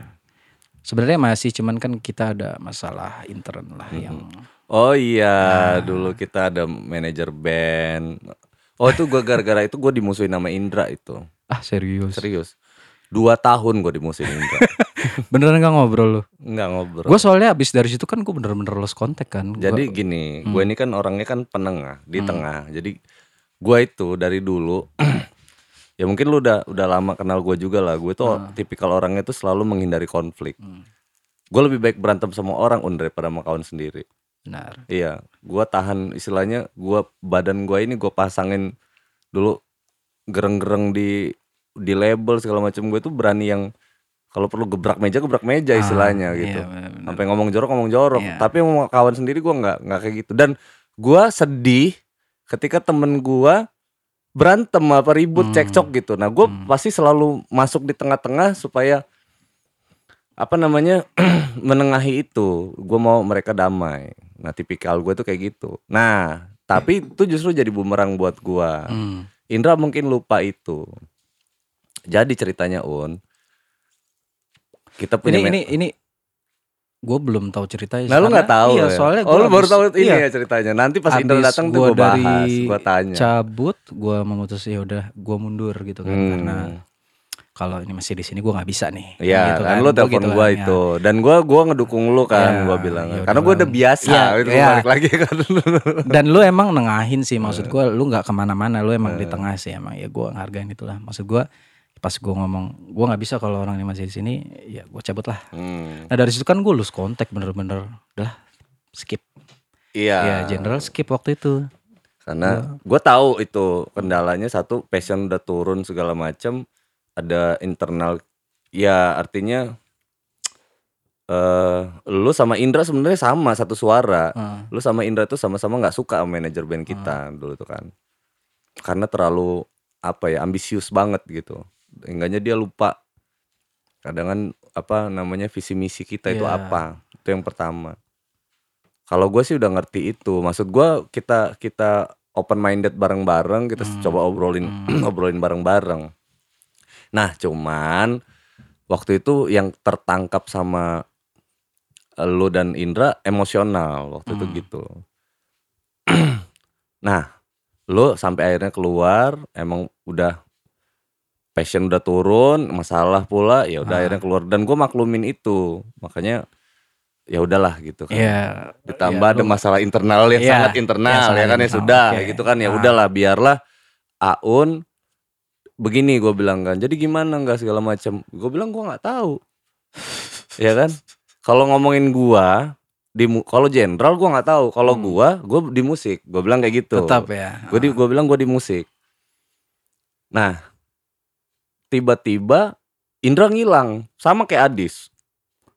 Sebenarnya masih cuman kan kita ada masalah intern lah Hmm. yang Oh iya, Nah. dulu kita ada manajer band. Oh itu gue gara-gara itu gue dimusuhin sama Indra itu. ah serius. Serius. Dua tahun gue dimusuhin Indra. Beneran gak ngobrol lu? Nggak ngobrol. Gue soalnya abis dari situ kan gue bener-bener lost kontak kan. Gua- Jadi gini, Hmm. gue ini kan orangnya kan penengah, di Hmm. tengah. Jadi gue itu dari dulu ya mungkin lu udah udah lama kenal gue juga lah. Gue tuh Hmm. tipikal orangnya tuh selalu menghindari konflik. Hmm, Gue lebih baik berantem sama orang un daripada sama kawan sendiri. benar. Iya, gua tahan istilahnya gua badan gua ini gua pasangin dulu gereng-gereng di di label segala macam gue tuh berani yang kalau perlu gebrak meja gebrak meja istilahnya Ah, gitu. iya. Sampai ngomong jorok ngomong jorok. Iya. Tapi sama kawan sendiri gua nggak nggak kayak gitu. Dan gua sedih ketika temen gua berantem apa ribut Hmm. cekcok gitu. Nah, gua Hmm. pasti selalu masuk di tengah-tengah supaya apa namanya menengahi itu. Gua mau mereka damai. Nah, tipikal gue tuh kayak gitu. Nah, tapi itu justru jadi bumerang buat gua. Hmm. Indra mungkin lupa itu. Jadi ceritanya Un, kita punya Ini ini ini gue belum tahu ceritanya. Nah lu karena- nggak tahu Iya, ya? soalnya oh gua lu baru tahu ini iya, ya ceritanya. Nanti pas Indra datang tuh gua gue bahas, gue tanya. cabut, gue memutus ya udah gue mundur gitu kan Hmm. karena kalau ini masih di sini gue nggak bisa nih. Iya Gitu kan lu Gua telepon gitu gua kan, ya. itu dan gua gua ngedukung lu kan Ya, gua bilang ya karena udah gua udah biasa Iya, itu iya. balik lagi kan Dan lu emang nengahin sih maksud gue, lu nggak ke mana-mana, lu emang di Eh. tengah sih emang ya gue ngargain itulah. Maksud gue pas gue ngomong gue nggak bisa kalau orang ini masih di sini, ya gue cabut lah. Hmm, Nah dari situ kan gue lose kontak bener-bener, udah skip. iya Ya general skip waktu itu. karena gua tahu itu kendalanya satu passion udah turun segala macam ada internal ya artinya eh lu sama Indra sebenarnya sama satu suara Heeh. lu sama Indra tuh sama-sama nggak suka sama manajer band kita dulu tuh kan karena terlalu apa ya ambisius banget gitu enggaknya dia lupa kadang kan apa namanya visi misi kita itu Iya. apa itu yang pertama kalau gue sih udah ngerti itu maksud gue kita kita open minded bareng-bareng kita Hmm. coba obrolin Hmm. obrolin bareng-bareng nah cuman waktu itu yang tertangkap sama lu dan Indra emosional waktu itu Hmm. gitu nah lu sampai akhirnya keluar emang udah passion udah turun masalah pula ya udah Ah. akhirnya keluar dan gue maklumin itu makanya ya udahlah gitu kan Iya. ditambah iya, ada masalah internal yang Iya, sangat internal sangat ya kan ya sudah oke. gitu kan ya Ah. udahlah biarlah Aun begini gue bilang kan jadi gimana nggak segala macam gue bilang gue nggak tahu ya kan kalau ngomongin gua di kalau jenderal gua nggak tahu kalau Hmm. gua gua di musik gue bilang kayak gitu Tetap ya. gue di gue bilang gue di musik nah tiba-tiba Indra ngilang sama kayak Adis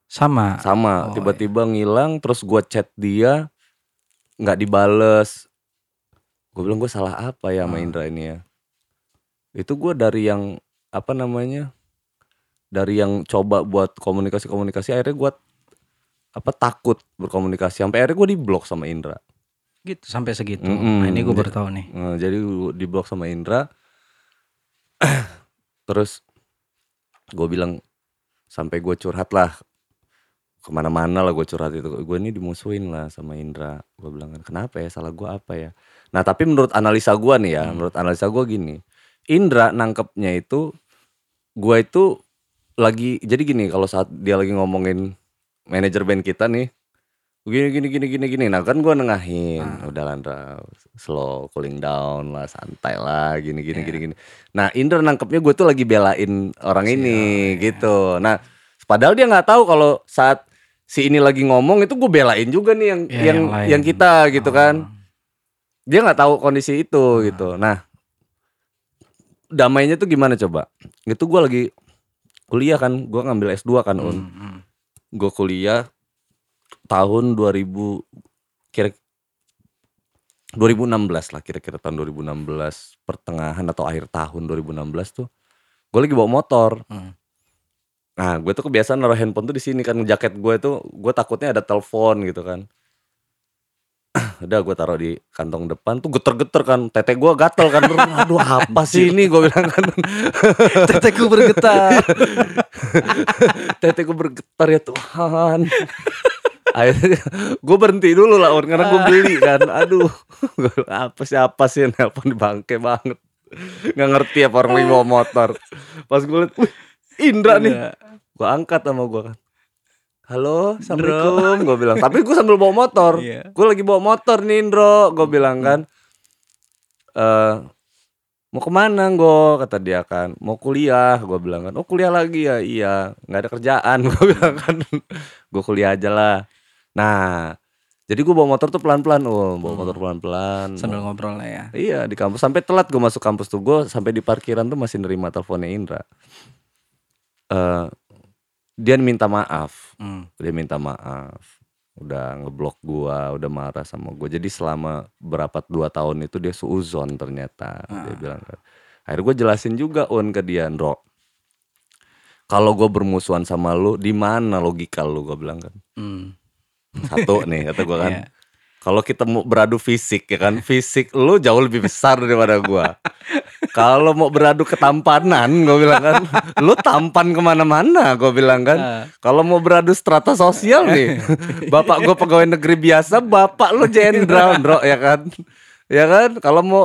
sama. sama Oh, tiba-tiba ngilang terus gua chat dia nggak dibales gue bilang gue salah apa ya sama Hmm. Indra ini ya itu gua dari yang apa namanya dari yang coba buat komunikasi komunikasi akhirnya gua apa takut berkomunikasi sampai akhirnya gue diblok sama Indra Gitu sampai segitu. Mm-mm. Nah, ini gue Jadi- baru tahu nih. Nah, jadi di blok sama Indra terus gue bilang sampai gue curhat lah. Ke mana-mana lah gue curhat itu. Gue ini dimusuhin lah sama Indra. Gue bilang kan kenapa ya? Salah gue apa ya? Nah tapi menurut analisa gue nih ya menurut analisa gue gini. Indra nangkepnya itu gue itu lagi jadi gini kalau saat dia lagi ngomongin manajer band kita nih gini gini gini gini gini. Nah kan gue nengahin. Udah Landra slow cooling down lah santai lah gini gini gini gini. Nah Indra nangkepnya gue tuh lagi belain orang ini gitu. Nah padahal dia nggak tahu kalau saat si ini lagi ngomong itu gue belain juga nih yang Ya, yang yang lain. yang kita gitu kan. Dia nggak tahu kondisi itu gitu. Nah damainya tuh gimana coba? Itu gue lagi kuliah kan. Gue ngambil S2 kan un. Hmm, hmm. gue kuliah tahun 2000 kira 2016 lah kira-kira tahun 2016 pertengahan atau akhir tahun 2016 tuh gue lagi bawa motor. Hmm. nah gue tuh kebiasaan naruh handphone tuh di sini kan jaket gue tuh gue takutnya ada telepon gitu kan. Udah gue taruh di kantong depan tuh geter-geter kan tete gue gatel kan aduh apa sih ini? Gue bilang kan. Teteku bergetar. tete gue bergetar ya Tuhan akhirnya gue berhenti dulu lah karena gue beli kan. Aduh apa sih apa sih yang nelpon bangke banget. Nggak ngerti apa orang lagi bawa motor. Pas gue liat "Wih, Indra nih. Iya. gue angkat sama gue kan. Halo assalamualaikum gue bilang. Tapi gue sambil bawa motor. Iya. gue lagi bawa motor nih Indro gue bilang kan. Eh mau ke mana gue kata dia kan. Mau kuliah gue bilang kan. Oh kuliah lagi ya? Iya nggak ada kerjaan gue bilang kan. Gue kuliah aja lah nah jadi gue bawa motor tuh pelan pelan oh bawa motor pelan pelan Sambil ngobrol lah ya. iya di kampus. Sampai telat gue masuk kampus tuh. Gue sampai di parkiran tuh masih nerima teleponnya Indra. Eh dia minta maaf. Hmm. dia minta maaf. Udah ngeblok gua udah marah sama gua. Jadi selama berapa dua tahun itu dia suuzon ternyata. Dia bilang kan. Akhirnya gue jelasin juga on ke dia Ndro. Kalau gue bermusuhan sama lu di mana logika lu? Gue bilang kan. Hmm. Satu nih kata gua kan. Iya. kalau kita mau beradu fisik ya kan? Fisik lu jauh lebih besar daripada gua. Kalau mau beradu ketampanan gue bilang kan. Lu tampan ke mana-mana gue bilang kan. Ah. kalau mau beradu strata sosial nih bapak gue pegawai negeri biasa bapak lu jenderal bro ya kan? Ya kan? Kalau mau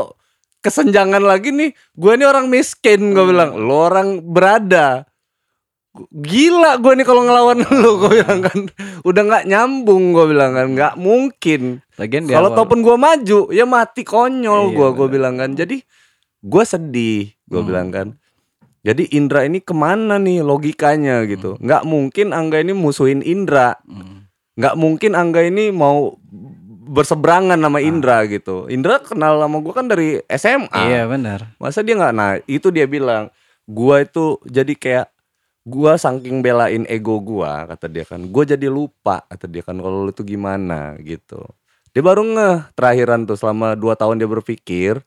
kesenjangan lagi nih gue ini orang miskin gue bilang. Lu orang berada gila gue nih kalau ngelawan lu gue bilang kan. Udah nggak nyambung gue bilang kan. Nggak mungkin. Lagian kalau ataupun gue maju ya mati konyol Iya, gue gue benar. bilang kan. Jadi gue sedih gue Hmm. bilang kan. Jadi Indra ini ke mana nih logikanya gitu. Nggak mungkin Angga ini musuhin Indra. Hmm. nggak mungkin Angga ini mau berseberangan sama Indra gitu. Indra kenal sama gue kan dari SMA Ah. Iya benar. masa dia nggak nah itu dia bilang gua itu jadi kayak gua saking belain ego gua kata dia kan gua jadi lupa kata dia kan kalau lu itu gimana gitu. Dia baru ngeh terakhiran tuh selama dua tahun dia berpikir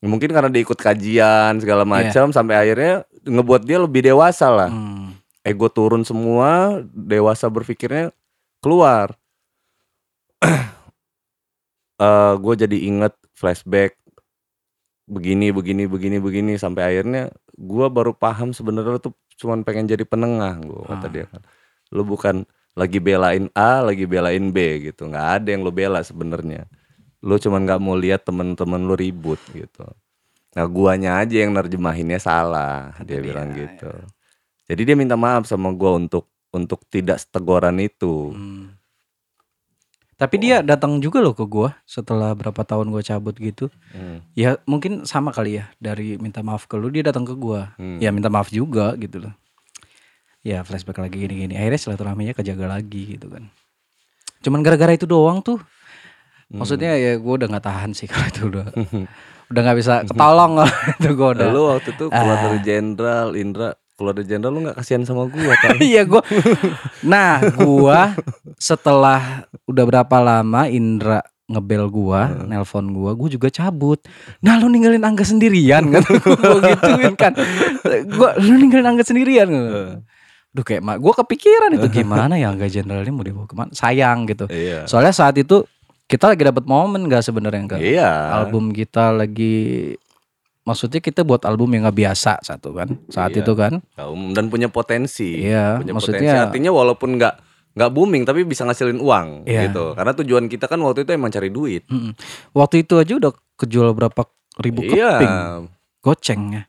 mungkin karena dia ikut kajian segala macam sampai akhirnya ngebuat dia lebih dewasa lah. Hmm. ego turun semua dewasa berpikirnya keluar. Eh gue jadi inget flashback begini begini begini begini sampai akhirnya gua baru paham sebenarnya tuh cuman pengen jadi penengah gue kata Ah. dia kan lu bukan lagi belain A lagi belain B gitu nggak ada yang lu bela sebenarnya lu cuman nggak mau lihat temen-temen lu ribut gitu nah guanya aja yang nerjemahinnya salah dia dia, bilang ya. gitu jadi dia minta maaf sama gua untuk untuk tidak seteguran itu Hmm. Tapi dia datang juga loh ke gua setelah berapa tahun gua cabut gitu. Hmm. Ya mungkin sama kali ya dari minta maaf ke lu dia datang ke gua. Hmm. Ya minta maaf juga gitu loh. Ya flashback lagi gini-gini. Akhirnya silaturahminya kejaga lagi gitu kan. Cuman gara-gara itu doang tuh. Maksudnya ya gua udah nggak tahan sih kalau itu udah udah nggak bisa ketolong itu gua udah. Lu waktu itu keluar Ah. dari jenderal, Indra dari jenderal lu nggak kasihan sama gua kan? Iya gua. Nah, gua setelah udah berapa lama Indra ngebel gua, nelpon gua, gua juga cabut. Nah, lu ninggalin Angga sendirian kan? gua gituin kan. Gua lu ninggalin Angga sendirian. Duh kayak mak, gua kepikiran itu gimana ya Angga Jenderal ini mau dibawa ke mana? Sayang gitu. Iya. Soalnya saat itu kita lagi dapat momen gak sebenarnya kan? Iya. Album kita lagi maksudnya kita buat album yang gak biasa satu kan saat Iya. itu kan dan punya potensi. Iya, punya maksudnya- potensi. Artinya walaupun nggak nggak booming tapi bisa ngasilin uang Iya. gitu. Karena tujuan kita kan waktu itu emang cari duit. Mm-mm. Waktu itu aja udah kejual berapa ribu Iya. keping goceng ya.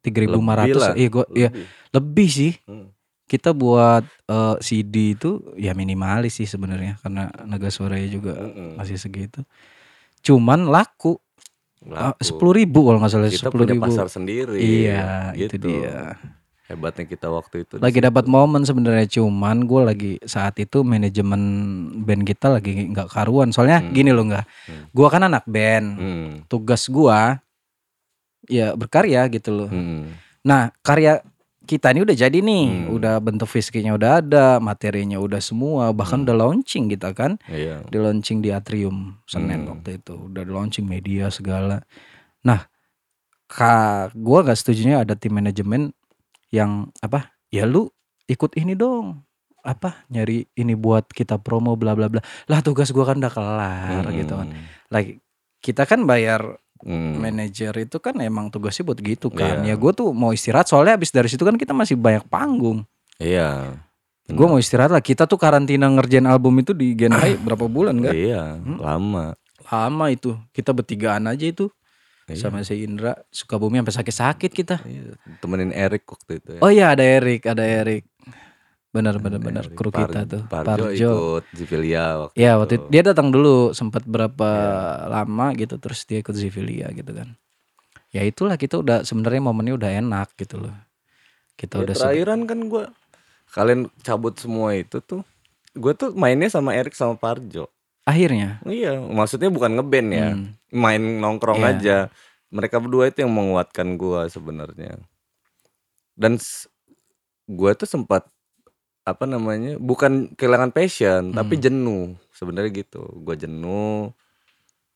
3500 Lebih lah. iya gua iya Lebih. sih. Hmm. Kita buat eh, CD itu ya minimalis sih sebenarnya karena naga suaranya juga Mm-mm. masih segitu. Cuman Laku. Sepuluh ribu kalau nggak salah kita sepuluh punya ribu. pasar sendiri. Iya itu gitu. dia. Hebatnya kita waktu itu. Lagi dapat momen sebenarnya cuman gue lagi saat itu manajemen band kita lagi nggak karuan. Soalnya Hmm. gini loh nggak, Hmm. gua kan anak band. Hmm. Tugas gua ya berkarya gitu loh. Hmm. Nah karya kita ini udah jadi nih, Hmm. udah bentuk fisiknya udah ada, materinya udah semua, bahkan Hmm. udah launching kita kan, Iya. di launching di atrium Senin Hmm. waktu itu, udah di launching media segala. Nah, ka gua gak setujunya ada tim manajemen yang apa? Ya lu ikut ini dong, apa nyari ini buat kita promo bla bla bla. Lah tugas gua kan udah kelar gitu kan. Like kita kan bayar Hmm. manajer itu kan emang tugasnya buat gitu kan. Iya. Ya gue tuh mau istirahat soalnya habis dari situ kan kita masih banyak panggung. Iya. Gue mau istirahat lah. Kita tuh karantina ngerjain album itu di Genhai berapa bulan kan? Iya, Hmm. lama. Lama itu. Kita bertigaan aja itu Iya. sama si Indra Sukabumi sampai sakit-sakit kita. Iya, Temenin Erik waktu itu ya. Oh iya ada Erik, ada Erik. Benar benar benar Erik. kru Par- kita tuh. Parjo, ikut Zivilia waktu Ya itu. waktu itu dia datang dulu sempat berapa Iya. lama gitu terus dia ikut Zivilia gitu kan. Ya itulah kita udah sebenarnya momennya udah enak gitu loh. Kita Ya, udah terakhiran kan gua kalian cabut semua itu tuh. Gue tuh mainnya sama Erik sama Parjo. akhirnya Iya, maksudnya bukan ngeband ya, Hmm. main nongkrong Iya. aja. Mereka berdua itu yang menguatkan gua sebenarnya. Dan gua tuh sempat apa namanya? Bukan kehilangan passion, tapi Hmm. jenuh. Sebenarnya gitu. Gua jenuh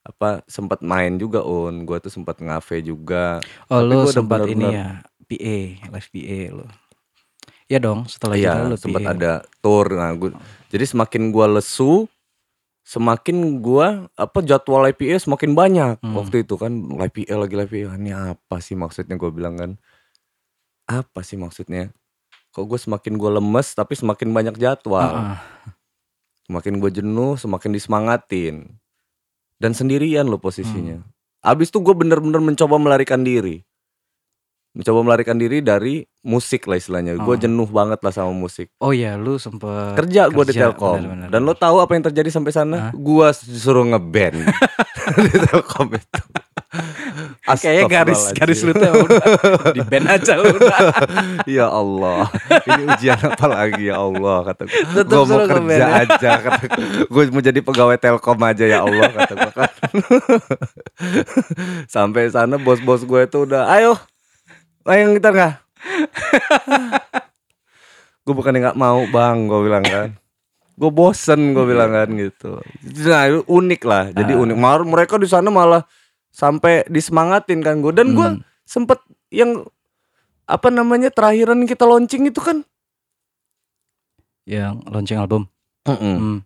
apa sempat main juga on gua tuh sempat ngafe juga Oh Tapi udah sempat ini ya PA, live PA lu. Ya dong, setelah iya kita lu sempat PA. ada tour nah gua, jadi semakin gua lesu semakin gua apa jadwal IPA semakin banyak Hmm. waktu itu kan IPA lagi IPA ini apa sih maksudnya gua bilang kan apa sih maksudnya kok gue semakin gue lemes tapi semakin banyak jadwal. Heeh. semakin gue jenuh semakin disemangatin. Dan sendirian lo posisinya. Hmm. abis itu gue bener-bener mencoba melarikan diri. Mencoba melarikan diri dari musik lah istilahnya. Gue Oh. jenuh banget lah sama musik. Oh iya, lu sempet kerja gue di kerja, Telkom. Benar-benar. dan lo tahu apa yang terjadi sampai sana? Hah? gue disuruh ngeband. Di Telkom itu Kayaknya garis garis lu tuh udah. Di band aja udah. ya Allah. Ini ujian apa lagi ya Allah kata gue gue mau kerja ya. aja kata gue mau jadi pegawai Telkom aja ya Allah kata gue kan. Sampai sana bos-bos gue itu udah ayo main gitar nggak? Gue bukannya nggak mau bang gue bilang kan. Gue bosen gue bilang kan gitu. Nah itu unik lah jadi Ah. unik. Malah mereka di sana malah sampai disemangatin kan gue dan gue Hmm. sempet yang apa namanya terakhiran kita launching itu kan Yang launching album. Hmm.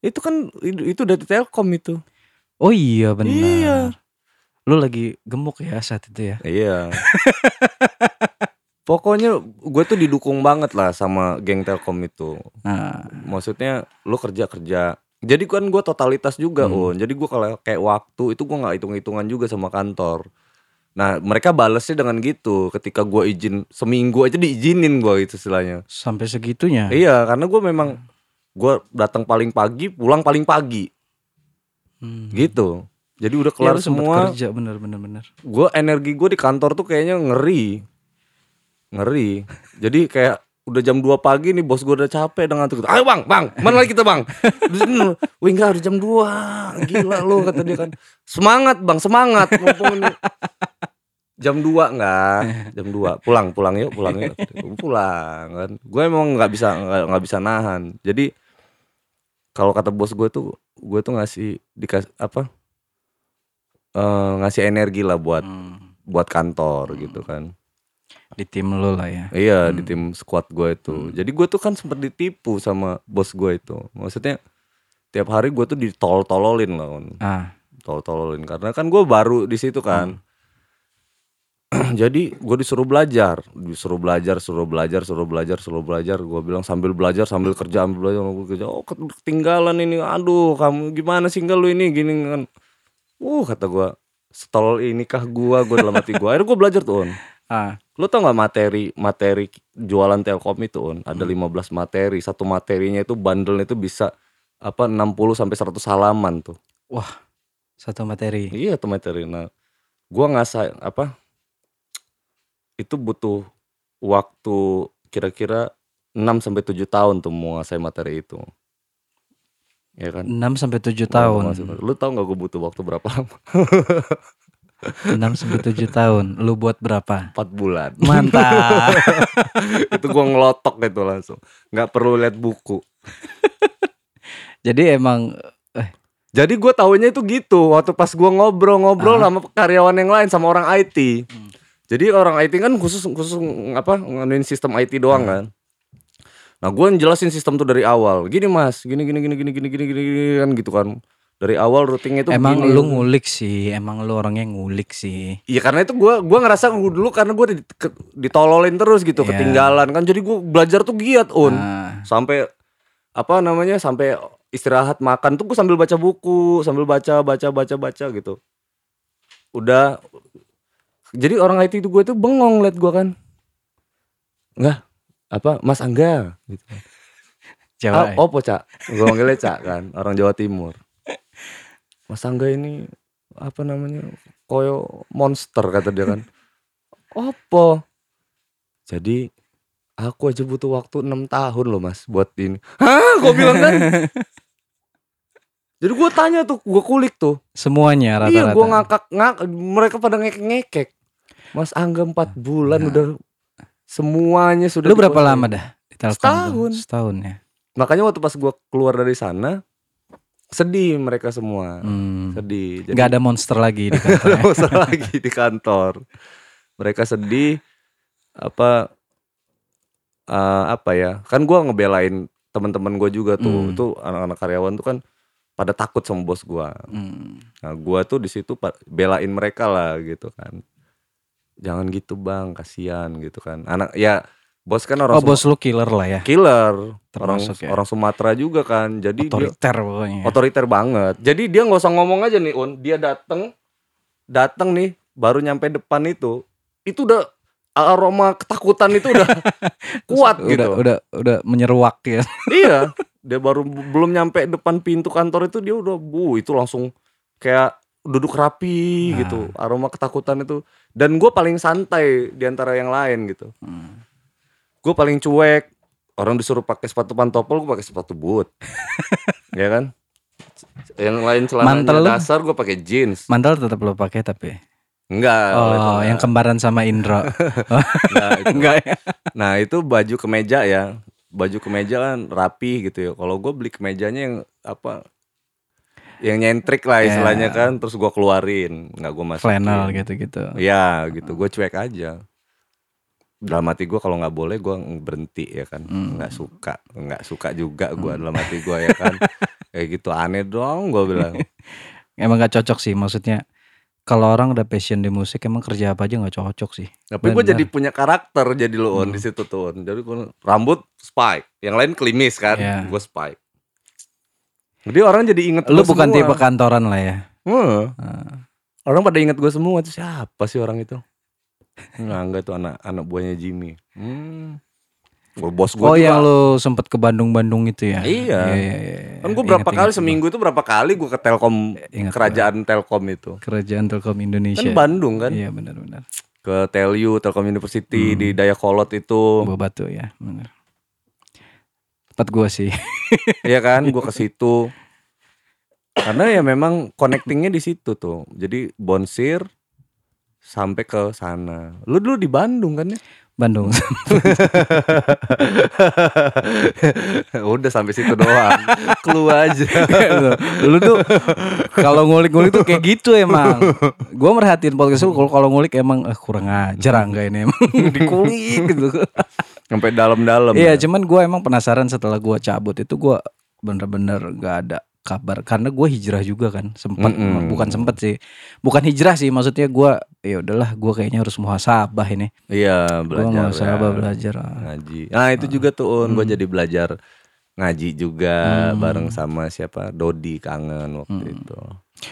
itu kan itu, itu dari Telkom itu Oh iya benar. Iya. Lu lagi gemuk ya saat itu ya. iya pokoknya gue tuh didukung banget lah sama geng Telkom itu Nah, maksudnya lu kerja kerja jadi kan gue totalitas juga Hmm. Un. jadi gue kalau kayak waktu itu gue nggak hitung hitungan juga sama kantor nah mereka balesnya dengan gitu ketika gue izin seminggu aja diizinin gue itu istilahnya sampai segitunya. iya karena gue memang gue datang paling pagi pulang paling pagi Hmm. gitu jadi udah Ya, kelar sempet semua kerja bener bener bener. gue energi gue di kantor tuh kayaknya ngeri ngeri jadi kayak udah jam 2 pagi nih bos gue udah capek dengan tuh. Ayo bang bang mana lagi kita bang? Wih enggak udah jam 2 gila lu kata dia kan. Semangat bang semangat. Mumpung jam 2 enggak. Jam 2 pulang pulang yuk pulang yuk. Pulang kan. Gue emang nggak bisa nggak bisa nahan. Jadi kalau kata bos gue tuh gue tuh ngasih dikas apa eh, ngasih energi lah buat Hmm. buat kantor gitu kan Di tim lu lah ya. iya Hmm. di tim squad gue itu jadi gue tuh kan sempet ditipu sama bos gue itu maksudnya tiap hari gue tuh ditol-tololin lah On. Ah, tol-tololin karena kan gue baru di situ kan Hmm. jadi gue disuruh belajar, disuruh belajar, suruh belajar, suruh belajar, suruh belajar. Gue bilang sambil belajar, sambil kerja, sambil belajar, sambil kerja. Oh ketinggalan ini, aduh kamu gimana sih lu ini gini kan. Uh kata gue, setol ini kah gue, gue dalam hati gue. Akhirnya gue belajar tuh on. Ah, Lu tau gak materi materi jualan Telkom itu on? Ada 15 materi, satu materinya itu bandelnya itu bisa apa 60 sampai 100 halaman tuh. wah, satu materi. Iya tuh materi. Nah, gua ngasah apa? Itu butuh waktu kira-kira 6 sampai 7 tahun tuh mau ngasih materi itu. Ya kan? 6 sampai 7 Mau tahun. Lu tau gak gue butuh waktu berapa lama? 6 sampai 7 tahun. Lu buat berapa? 4 bulan. Mantap. itu gua ngelotok gitu langsung. nggak perlu lihat buku. Jadi emang Jadi gue taunya itu gitu waktu pas gua ngobrol-ngobrol Ah. sama karyawan yang lain sama orang IT. Hmm. Jadi orang IT kan khusus khusus apa nganuin sistem IT doang Hmm. kan. Nah gue jelasin sistem tuh dari awal. Gini mas, gini gini gini gini gini gini, gini kan gitu kan. Dari awal routingnya itu emang begini. lu ngulik sih, emang lu orangnya ngulik sih. Iya karena itu gua gua ngerasa gua dulu karena gua ditololin terus gitu Iya. ketinggalan kan jadi gua belajar tuh giat un Nah, sampai apa namanya sampai istirahat makan tuh gua sambil baca buku sambil baca baca baca baca gitu udah jadi orang IT itu gue tuh bengong liat gua kan nggak apa Mas Angga gitu. Jawa. Ah, opo cak gue manggilnya cak kan orang Jawa Timur Mas Angga ini apa namanya koyo monster kata dia kan. Opo jadi aku aja butuh waktu enam tahun loh mas buat ini. Hah? Gue bilang kan? Jadi gue tanya tuh gue kulik tuh. Semuanya rata-rata. iya gue ngakak ngak mereka pada ngekek ngekek Mas Angga empat bulan udah semuanya sudah Lu berapa lama dah? Setahun. Setahun ya. makanya waktu pas gua keluar dari sana sedih mereka semua Hmm. sedih jadi Gak ada monster lagi di kantor. nggak usah lagi di kantor mereka sedih apa eh, apa ya kan gua ngebelain teman-teman gue juga tuh Hmm. itu anak-anak karyawan tuh kan pada takut sama bos gua Hmm. nah gua tuh di situ belain mereka lah gitu kan jangan gitu bang kasihan gitu kan anak ya bos kan orang Oh bos lu killer lah ya. killer orang Termasuk ya. orang Sumatera juga kan jadi dia- Otoriter pokoknya. otoriter banget. Jadi dia nggak usah ngomong aja nih, Un. Dia dateng, dateng nih, baru nyampe depan itu, itu udah aroma ketakutan itu udah kuat udah, gitu. Udah udah menyeruak ya. Iya, dia baru belum nyampe depan pintu kantor itu dia udah bu itu langsung kayak duduk rapi Nah. gitu. Aroma ketakutan itu. Dan gue paling santai di antara yang lain gitu. Hmm. Gue paling cuek. Orang disuruh pakai sepatu pantopel, gue pakai sepatu boot. ya kan? Yang lain lu? dasar, gue pakai jeans. Mantel tetap lo pakai tapi. Enggak. Oh, enggak. yang kembaran sama Indro. Enggak, itu. Enggak ya. Nah itu baju kemeja ya. Baju kemeja kan rapi gitu ya. Kalau gue beli kemejanya yang apa? Yang nyentrik lah Ya. istilahnya kan. Terus gue keluarin, nggak gue masukin. Flannel gitu-gitu. Ya gitu. Gue cuek aja. Dalam hati gue kalau nggak boleh gue berhenti ya kan. Hmm. Nggak suka, nggak suka juga gue dalam hati gue ya kan. Kayak gitu aneh dong gue bilang. Emang gak cocok sih maksudnya. Kalau orang udah passion di musik emang kerja apa aja nggak cocok sih. Tapi gue jadi punya karakter jadi lo on Hmm. di situ tuh. on. Jadi gua rambut spike, yang lain klimis kan, Iya. gue spike. Jadi orang jadi inget Lu bukan semua. tipe kantoran lah ya. Heeh. Ah. Orang pada inget gue semua tuh siapa sih orang itu? Nggak, enggak tuh anak anak buahnya Jimmy. Hmm. Gua bos gue Oh yang lu sempet ke Bandung-Bandung itu ya? Iya. iya, iya. Kan gue berapa Ingat, kali ingat seminggu itu berapa kali gue ke Telkom Ingat kerajaan Telkom itu. gua. Kerajaan Telkom Indonesia. Kan Bandung kan. Iya benar-benar. Ke Telyu, Telkom University Hmm. di Dayakolot itu. Buah batu ya, benar. Tempat gua sih. Iya kan, gue ke situ. Karena ya memang connectingnya di situ tuh. Jadi Bonsir sampai ke sana. Lu dulu di Bandung kan ya? Bandung. Udah sampai situ doang. Keluar aja. lu tuh kalau ngulik-ngulik tuh kayak gitu emang. Gua merhatiin podcast lu kalau kalau ngulik emang eh, kurang ajar angga ini emang dikulik gitu. Sampai dalam-dalam. Iya, ya. cuman gua emang penasaran setelah gua cabut itu gua bener-bener gak ada kabar karena gue hijrah juga kan sempat Mm-mm. bukan sempat sih bukan hijrah sih maksudnya gue ya udahlah gue kayaknya harus muhasabah ini Iya gue belajar muhasabah ya. belajar ah. ngaji. Nah itu juga tuh Un, gue Hmm. jadi belajar ngaji juga bareng sama siapa Dodi kangen waktu Hmm. itu.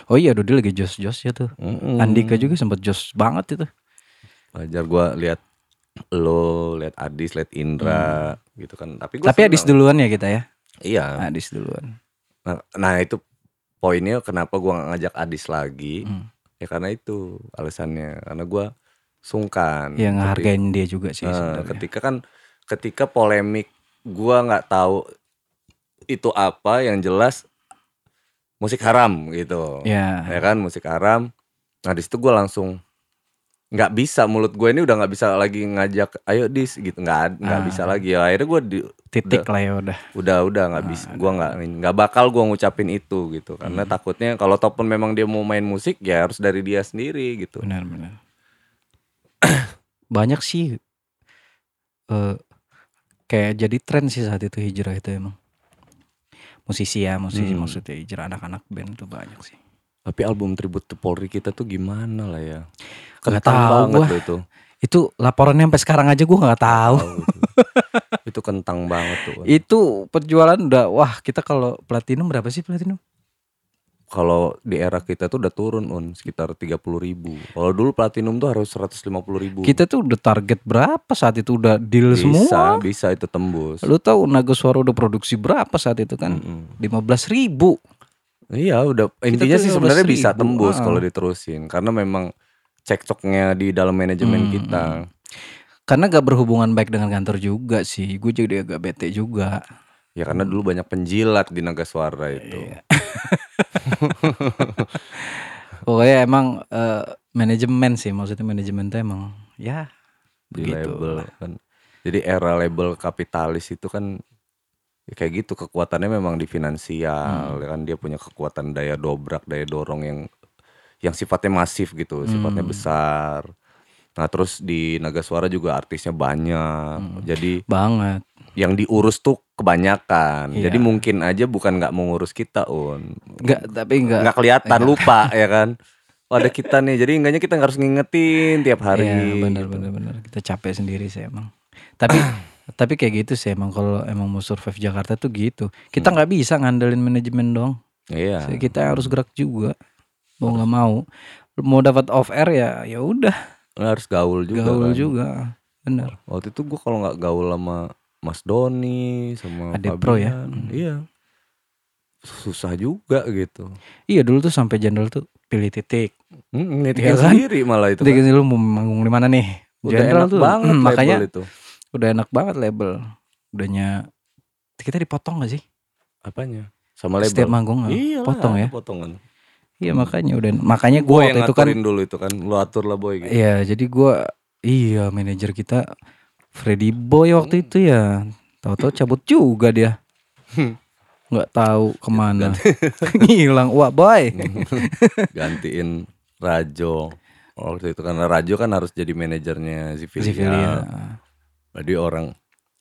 oh iya Dodi lagi jos jos ya tuh Mm-mm. Andika juga sempat jos banget itu Belajar gue lihat lo, lihat Adis, lihat Indra gitu kan. Tapi gua Hmm. tapi Adis duluan ya kita ya Iya. Adis duluan Nah, nah itu poinnya kenapa gua nggak ngajak Adis lagi? Hmm. Ya karena itu alasannya. Karena gua sungkan. Ketika- ngehargain dia juga sih sebenarnya. ketika kan ketika polemik gua nggak tahu itu apa yang jelas musik haram gitu ya ya kan musik haram nah di situ gue langsung nggak bisa mulut gue ini udah nggak bisa lagi ngajak ayo dis gitu. Nggak nggak Ah. bisa lagi. Ya akhirnya gue di, titik lah ya udah. Udah udah nggak Ah, bisa gue nggak nggak bakal gue ngucapin itu gitu. Karena Hmm. takutnya kalau ataupun memang dia mau main musik ya harus dari dia sendiri gitu. Benar-benar banyak sih eh kayak jadi tren sih saat itu hijrah itu emang. Musisi ya musisi Hmm. maksudnya hijrah anak-anak band tuh banyak sih. Tapi album tribute to Polri kita tuh gimana lah ya Kentang tahu banget gua. itu. Itu laporannya sampai sekarang aja gue nggak tahu. Itu. itu kentang banget tuh itu penjualan udah wah kita kalau platinum berapa sih platinum? Kalau di era kita tuh udah turun un sekitar 30.000 ribu. Kalau dulu platinum tuh harus 150.000 ribu. Kita tuh udah target berapa saat itu? Udah deal bisa semua? bisa itu tembus. Lu tahu Naga Suara udah produksi berapa saat itu kan? Mm-mm. lima belas ribu. Iya udah. Intinya sih sebenarnya 15.000, bisa tembus ah. kalau diterusin. Karena memang cekcoknya di dalam manajemen Hmm, kita. karena gak berhubungan baik dengan kantor juga sih. Gue jadi agak bete juga. Ya karena dulu banyak penjilat di naga suara itu. Iya. pokoknya emang eh, manajemen sih. Maksudnya manajemen tuh emang ya di begitu label kan. Jadi era label kapitalis itu kan ya kayak gitu. Kekuatannya memang di finansial Hmm. ya kan. Dia punya kekuatan daya dobrak daya dorong yang yang sifatnya masif gitu sifatnya Hmm. besar. Nah terus di naga suara juga artisnya banyak. Hmm. jadi banget. yang diurus tuh kebanyakan. Iya. jadi mungkin aja bukan nggak mau ngurus kita un. Nggak tapi nggak. Nggak kelihatan lupa ya kan? Oh, ada kita nih. Jadi enggaknya kita harus ngingetin tiap hari Iya, benar gitu. benar benar kita capek sendiri sih emang. Tapi tapi kayak gitu sih emang kalau emang mau survive Jakarta tuh gitu. Kita nggak bisa ngandelin manajemen dong iya. Kita harus gerak juga mau nggak mau. Mau dapat off air ya ya udah. Harus gaul juga gaul kan. juga benar waktu itu gua kalau nggak gaul sama Mas Doni sama Ade Pro ya? Fabian, iya. Susah juga gitu. Iya dulu tuh sampai jendol tuh pilih titik. Hmm, ngetik Iya kan? sendiri malah itu titik kan. lu mau manggung di mana nih? Udah Jenderal enak tuh, banget hmm, makanya itu. udah enak banget label. Udahnya kita dipotong gak sih? Apanya? Sama label? setiap manggung iya potong ya? potongan iya makanya udah makanya yang waktu itu kan dulu itu kan lu atur lah boy gitu. Iya, jadi gua iya manajer kita Freddy Boy waktu itu ya. Tahu-tahu cabut juga dia. nggak tahu ke mana. Ngilang, wah boy. gantiin Rajo waktu itu karena Rajo kan harus jadi manajernya Zivilia. Zivilia. Jadi orang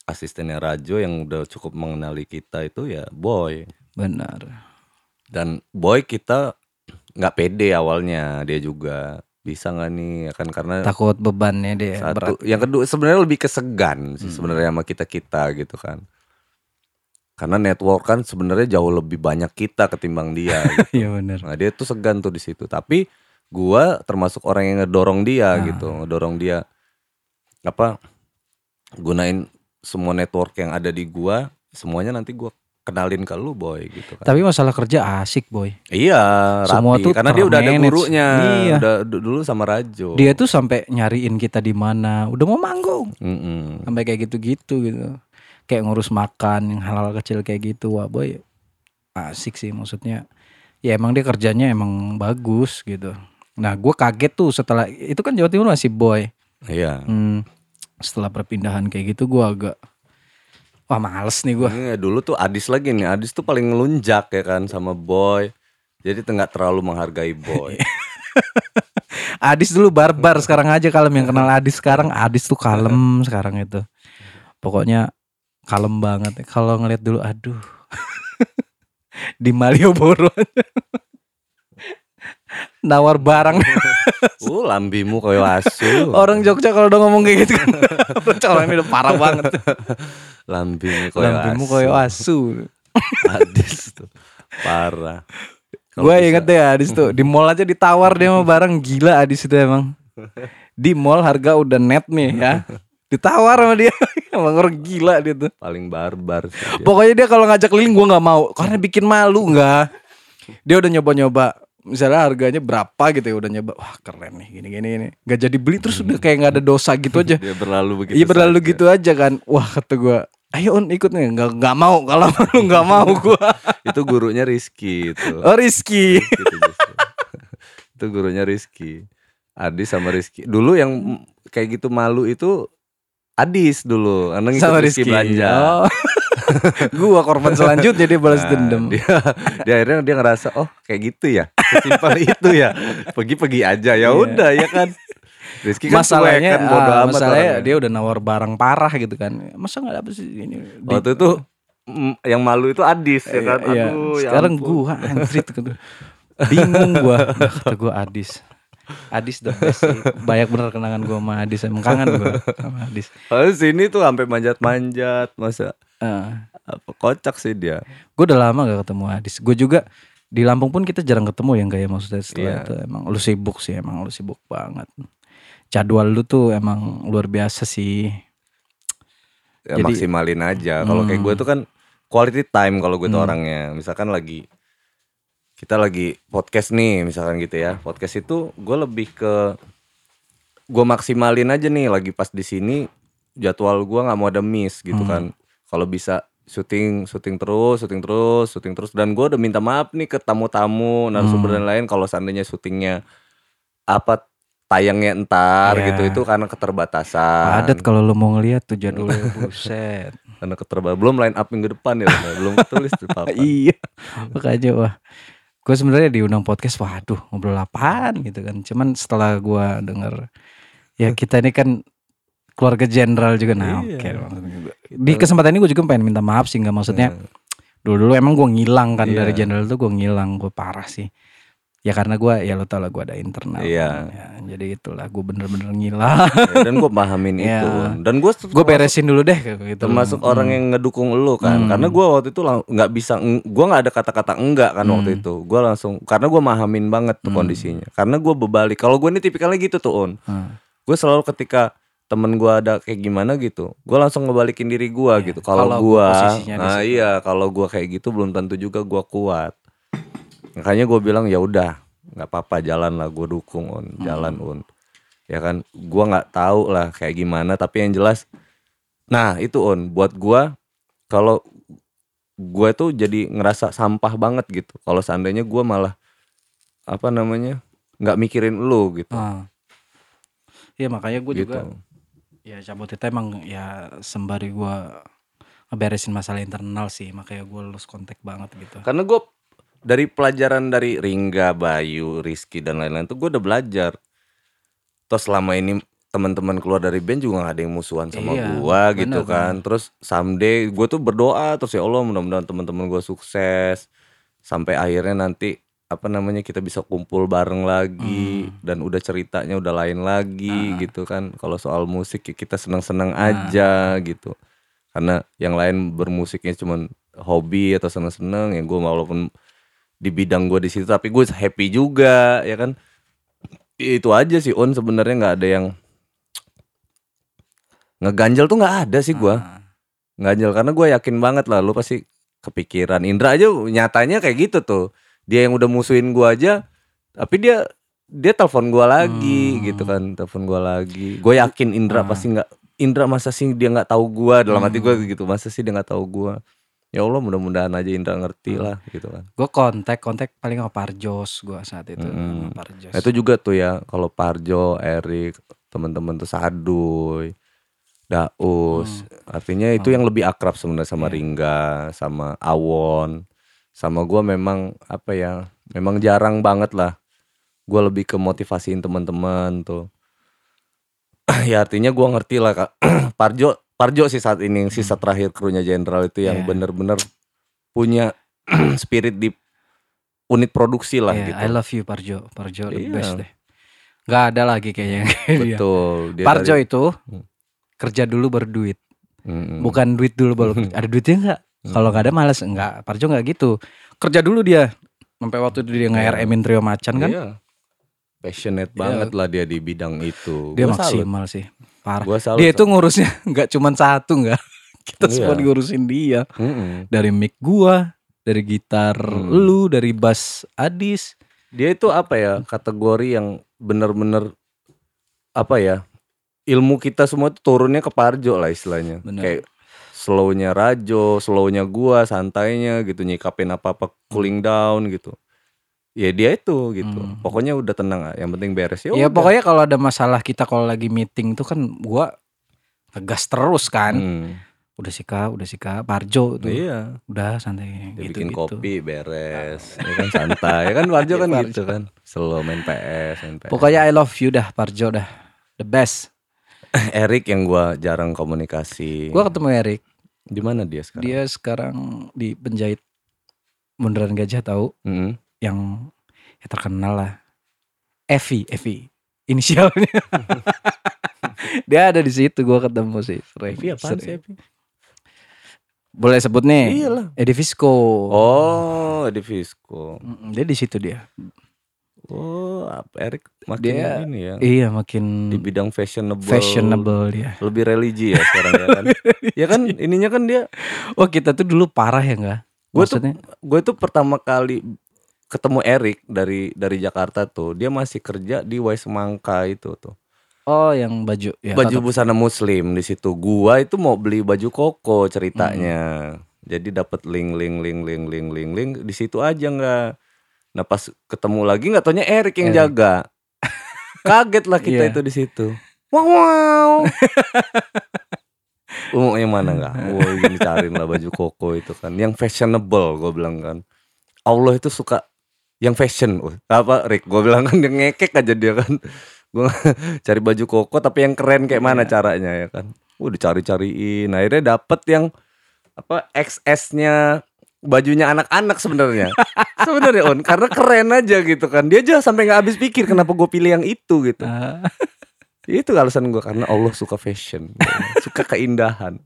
asistennya Rajo yang udah cukup mengenali kita itu ya Boy Benar. dan Boy kita nggak pede awalnya dia juga bisa nggak nih ya kan karena Takut bebannya dia satu berat. yang kedua sebenarnya lebih ke segan sih Hmm. sebenarnya sama kita kita gitu kan karena network kan sebenarnya jauh lebih banyak kita ketimbang dia gitu. Iya benar. Nah dia tuh segan tuh di situ. Tapi gua termasuk orang yang ngedorong dia Ah. gitu, ngedorong dia apa gunain semua network yang ada di gua, semuanya nanti gua kenalin ke lu boy gitu kan. Tapi masalah kerja asik boy. iya, semua rapi. tuh karena dia udah ada gurunya, Iya. udah du- dulu sama Rajo. Dia tuh sampai nyariin kita di mana. Udah mau manggung. Mm-mm. Sampai kayak gitu-gitu gitu. Kayak ngurus makan yang halal kecil kayak gitu. Wah boy asik sih maksudnya. Ya emang dia kerjanya emang bagus gitu. Nah gue kaget tuh setelah itu kan Jawa Timur masih boy. Iya. Hmm, setelah perpindahan kayak gitu gue agak wah males nih gue. Ini dulu tuh Adis lagi nih, Adis tuh paling ngelunjak ya kan sama Boy. Jadi tuh nggak terlalu menghargai Boy. Adis dulu barbar sekarang aja kalem yang kenal Adis sekarang Adis tuh kalem sekarang itu. Pokoknya kalem banget. Kalau ngeliat dulu aduh. di Malioboro nawar barang Uh, lambimu koyo asu. orang Jogja kalau udah ngomong kayak gitu kan orang ini udah parah banget Lambimu koyo lampimu asu. koyo asu Adis tuh. Parah. Gue inget deh Adis tuh di mall aja ditawar dia sama barang gila Adis itu emang di mall harga udah net nih ya ditawar sama dia emang orang gila dia tuh paling barbar sih dia. pokoknya dia kalau ngajak keliling gue nggak mau karena bikin malu nggak dia udah nyoba-nyoba misalnya harganya berapa gitu ya udah nyoba wah keren nih gini gini gini nggak jadi beli terus udah kayak nggak ada dosa gitu aja Dia berlalu begitu. iya berlalu saja. gitu aja kan wah kata gue ayo on ikut nih nggak nggak mau kalau lu nggak mau gue Itu gurunya Rizky itu. oh Rizky Gitu justru. itu gurunya Rizky. Adis sama Rizky. Dulu yang kayak gitu malu itu Adis dulu. Karena sama Rizky Rizky belanja. oh. gua korban selanjutnya dia balas Nah, dendam Dia, dia akhirnya dia ngerasa oh kayak gitu ya. Simpel itu ya. Pergi-pergi aja ya Iya. udah ya kan. Rizky kan masalahnya kan bodo ah, amat masalahnya orangnya. dia udah nawar barang parah gitu kan masa nggak dapet sih ini Di- Waktu itu mm, yang malu itu Adis ya kan. Iya, Aduh, ya sekarang ampun. gua anjrit gitu. Bingung gua. Kata gua Adis. Adis the best sih. Banyak bener kenangan gua sama Adis. Emang kangen gua sama Adis. Kalau sini tuh sampai manjat-manjat masa Eh, apa kocak sih dia. gua udah lama gak ketemu Adis. Gua juga di Lampung pun kita jarang ketemu yang kayak maksudnya setelah Iya. itu emang lu sibuk sih emang lu sibuk banget. Jadwal lu tuh emang luar biasa sih. Ya, Jadi- maksimalin aja. Kalau kayak Hmm. gue tuh kan quality time kalau gue tuh Hmm. orangnya. Misalkan lagi kita lagi podcast nih, misalkan gitu ya. Podcast itu gue lebih ke gue maksimalin aja nih lagi pas di sini jadwal gue nggak mau ada miss gitu Hmm. kan. Kalau bisa syuting syuting terus syuting terus syuting terus dan gue udah minta maaf nih ke tamu-tamu narasumber Hmm. dan lain kalau seandainya syutingnya apa tayangnya entar Iya. gitu. Itu karena keterbatasan. Padat kalau lu mau ngeliat tuh jadwalnya buset. karena keterbatasan belum line up minggu depan ya belum tulis di papan iya. Makanya wah. Gue sebenarnya diundang podcast waduh ngobrol apaan gitu kan. Cuman setelah gue denger ya kita ini kan keluarga jenderal juga. Nah Iya. oke di kesempatan ini gue juga pengen minta maaf sih nggak maksudnya dulu dulu emang gue ngilang kan Iya. dari jenderal tuh gue ngilang gue parah sih ya karena gue ya lo tau lah gue ada internal Iya. Ya, jadi itulah gue bener-bener ngilang Ya, dan gue pahamin Iya. itu dan gue gue beresin dulu deh gitu termasuk Hmm. orang yang ngedukung lu kan Hmm. karena gue waktu itu nggak bisa gue nggak ada kata-kata enggak kan waktu Hmm. itu gue langsung karena gue mahamin banget tuh Hmm. kondisinya karena gue berbalik kalau gue ini tipikalnya gitu tuh on Hmm. gue selalu ketika temen gue ada kayak gimana gitu gue langsung ngebalikin diri gue Iya, gitu kalau gue nah iya kalau gue kayak gitu belum tentu juga gue kuat makanya gue bilang ya udah nggak apa-apa jalan lah gue dukung on Hmm. jalan on ya kan? Gue nggak tahu lah kayak gimana tapi yang jelas nah itu on buat gue kalau gue tuh jadi ngerasa sampah banget gitu. Kalau seandainya gue malah apa namanya nggak mikirin lu gitu. Ah. Iya makanya gue gitu. juga ya cabut itu emang ya sembari gua ngeberesin masalah internal sih. Makanya gue lulus kontak banget gitu. Karena gue dari pelajaran dari Ringga Bayu Rizky dan lain-lain tuh gue udah belajar. Terus selama ini teman-teman keluar dari band juga gak ada yang musuhan sama Iya, gua gitu kan. terus someday gue tuh berdoa terus ya Allah mudah-mudahan teman-teman gue sukses. Sampai akhirnya nanti apa namanya kita bisa kumpul bareng lagi dan udah ceritanya udah lain lagi Ah. gitu kan. Kalau soal musik ya kita senang-senang Ah. aja gitu. Karena yang lain bermusiknya cuman hobi atau seneng-seneng ya gue walaupun di bidang gue di situ tapi gue happy juga ya kan itu aja sih on sebenarnya nggak ada yang ngeganjel tuh nggak ada sih gue Ah. ganjel karena gue yakin banget lah lu pasti kepikiran Indra aja nyatanya kayak gitu tuh dia yang udah musuhin gue aja tapi dia dia telepon gue lagi Hmm. gitu kan telepon gue lagi gue yakin Indra Ah. pasti nggak Indra masa sih dia nggak tahu gue dalam hati gue Hmm. gitu masa sih dia nggak tahu gue ya Allah mudah-mudahan aja Indra ngerti lah gitu kan gue kontak kontak paling sama Parjos gue saat itu sama Parjos Nah, itu juga tuh ya kalau Parjo, Erik, teman-teman tuh Saduy, Daus. Artinya itu yang lebih akrab sebenarnya sama Hmm. Iya. Ringga, sama Awon. Sama gua memang apa ya? Memang jarang banget lah. Gua lebih ke motivasiin teman-teman tuh. ya artinya gua ngerti lah Kak. Parjo Parjo sih saat ini yang sisa terakhir krunya Jenderal itu yang Hmm. Iya. bener-bener punya spirit di unit produksi lah Iya, gitu. I love you Parjo. Parjo the Iya. best deh. Gak ada lagi kayaknya dia. Betul. Dia Parjo tadi- itu Hmm. kerja dulu baru duit. Mm-mm. Bukan duit dulu baru ada duitnya enggak? Kalau nggak ada males enggak. Parjo enggak gitu. Kerja dulu dia. Sampai waktu itu dia nge-RM-in trio macan kan. Iya. Passionate Iya. banget lah dia di bidang itu. Dia Gua salut. maksimal sih. Parah. Gua salut Dia itu ngurusnya enggak cuma satu enggak. Kita semua Iya. ngurusin dia. Mm-mm. Dari mic gua, dari gitar Hmm. lu, dari bass Adis. Dia itu apa ya kategori yang bener-bener apa ya ilmu kita semua itu turunnya ke Parjo lah istilahnya. Bener. Kayak slownya Rajo, slownya gua, santainya gitu nyikapin apa-apa cooling down gitu. Ya dia itu gitu. Hmm. Pokoknya udah tenang, ah. yang penting beres ya. Ya udah. pokoknya kalau ada masalah kita kalau lagi meeting tuh kan gua ngegas terus kan. Hmm. Udah sih Kak, udah sih Kak, Parjo tuh. Iya. Udah santai Dia gitu bikin gitu. kopi beres, ya kan santai, ya kan Parjo kan Parjo. gitu kan, slow main PS, main PS. Pokoknya I love you dah Parjo dah. The best. Erik yang gua jarang komunikasi. Gua ketemu Erik. di mana dia sekarang? Dia sekarang di penjahit Bundaran Gajah tahu Mm-mm. Yang ya terkenal lah. Evi, Evi. Inisialnya. Dia ada di situ gua ketemu sih. Sering. Evi Sering. sih Evi? Boleh sebut nih. Iyalah. Edi Visco. Oh, di Visco. Mm, Dia di situ dia. Oh, apa Erik makin Dia- ini ya. Iya makin Di bidang fashionable. fashionable dia. Lebih religi ya sekarang ya kan. ya kan ininya kan dia Wah kita tuh dulu parah ya enggak? Gua tuh- gue tuh pertama kali ketemu Erik dari dari Jakarta tuh, dia masih kerja di Wai Semangka itu tuh. oh yang baju ya. baju busana muslim di situ. Gua itu mau beli baju koko ceritanya. Hmm. Jadi dapat link link link link link link link di situ aja nggak. Nah pas ketemu lagi nggak taunya Erik yang Erik. jaga. Kaget lah kita Iya. itu di situ. Wow wow. Yang mana nggak? Wah ini cariin lah baju koko itu kan. Yang fashionable gue bilang kan. Allah itu suka yang fashion. Apa Rick? Gue bilang kan dia ngekek aja dia kan. Gue cari baju koko tapi yang keren kayak mana Iya. caranya ya kan. Udah dicari-cariin. Akhirnya dapet yang apa XS-nya bajunya anak-anak sebenarnya. sebenarnya on karena keren aja gitu kan. Dia aja sampai nggak habis pikir kenapa gue pilih yang itu gitu. Ah, Itu alasan gue karena Allah suka fashion, suka keindahan.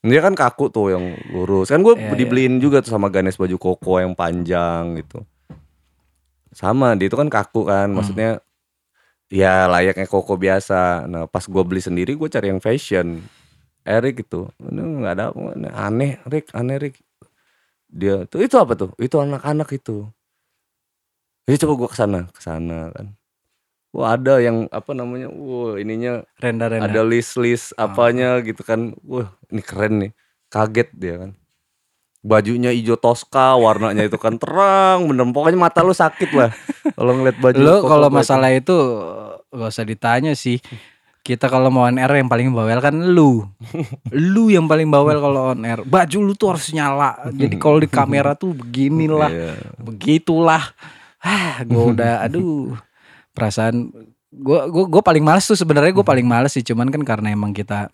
Dia kan kaku tuh yang lurus. Kan gue Iya, dibeliin juga tuh sama Ganes baju koko yang panjang gitu. Sama, dia itu kan kaku kan, Hmm. maksudnya ya layaknya koko biasa. Nah pas gue beli sendiri gue cari yang fashion. Erik gitu, ini nggak ada aneh, Rick, aneh Rick. Dia tuh itu apa tuh? Itu anak-anak itu. Jadi coba gue ke sana, ke sana kan. Wah ada yang apa namanya, wah ininya renda-renda. ada list-list Oh. apanya gitu kan. Wah, ini keren nih. Kaget dia kan. Bajunya hijau toska, warnanya itu kan terang, bener. Pokoknya mata lu sakit lah kalau ngeliat baju. Lo koko kalau masalah itu gak usah ditanya sih. Kita kalau mau on air yang paling bawel kan lu. lu yang paling bawel kalau on air. Baju lu tuh harus nyala. Jadi kalau di kamera tuh beginilah. Iya. Begitulah. Ah, gue udah aduh. Perasaan gua gua gua paling males tuh sebenarnya gue paling males sih cuman kan karena emang kita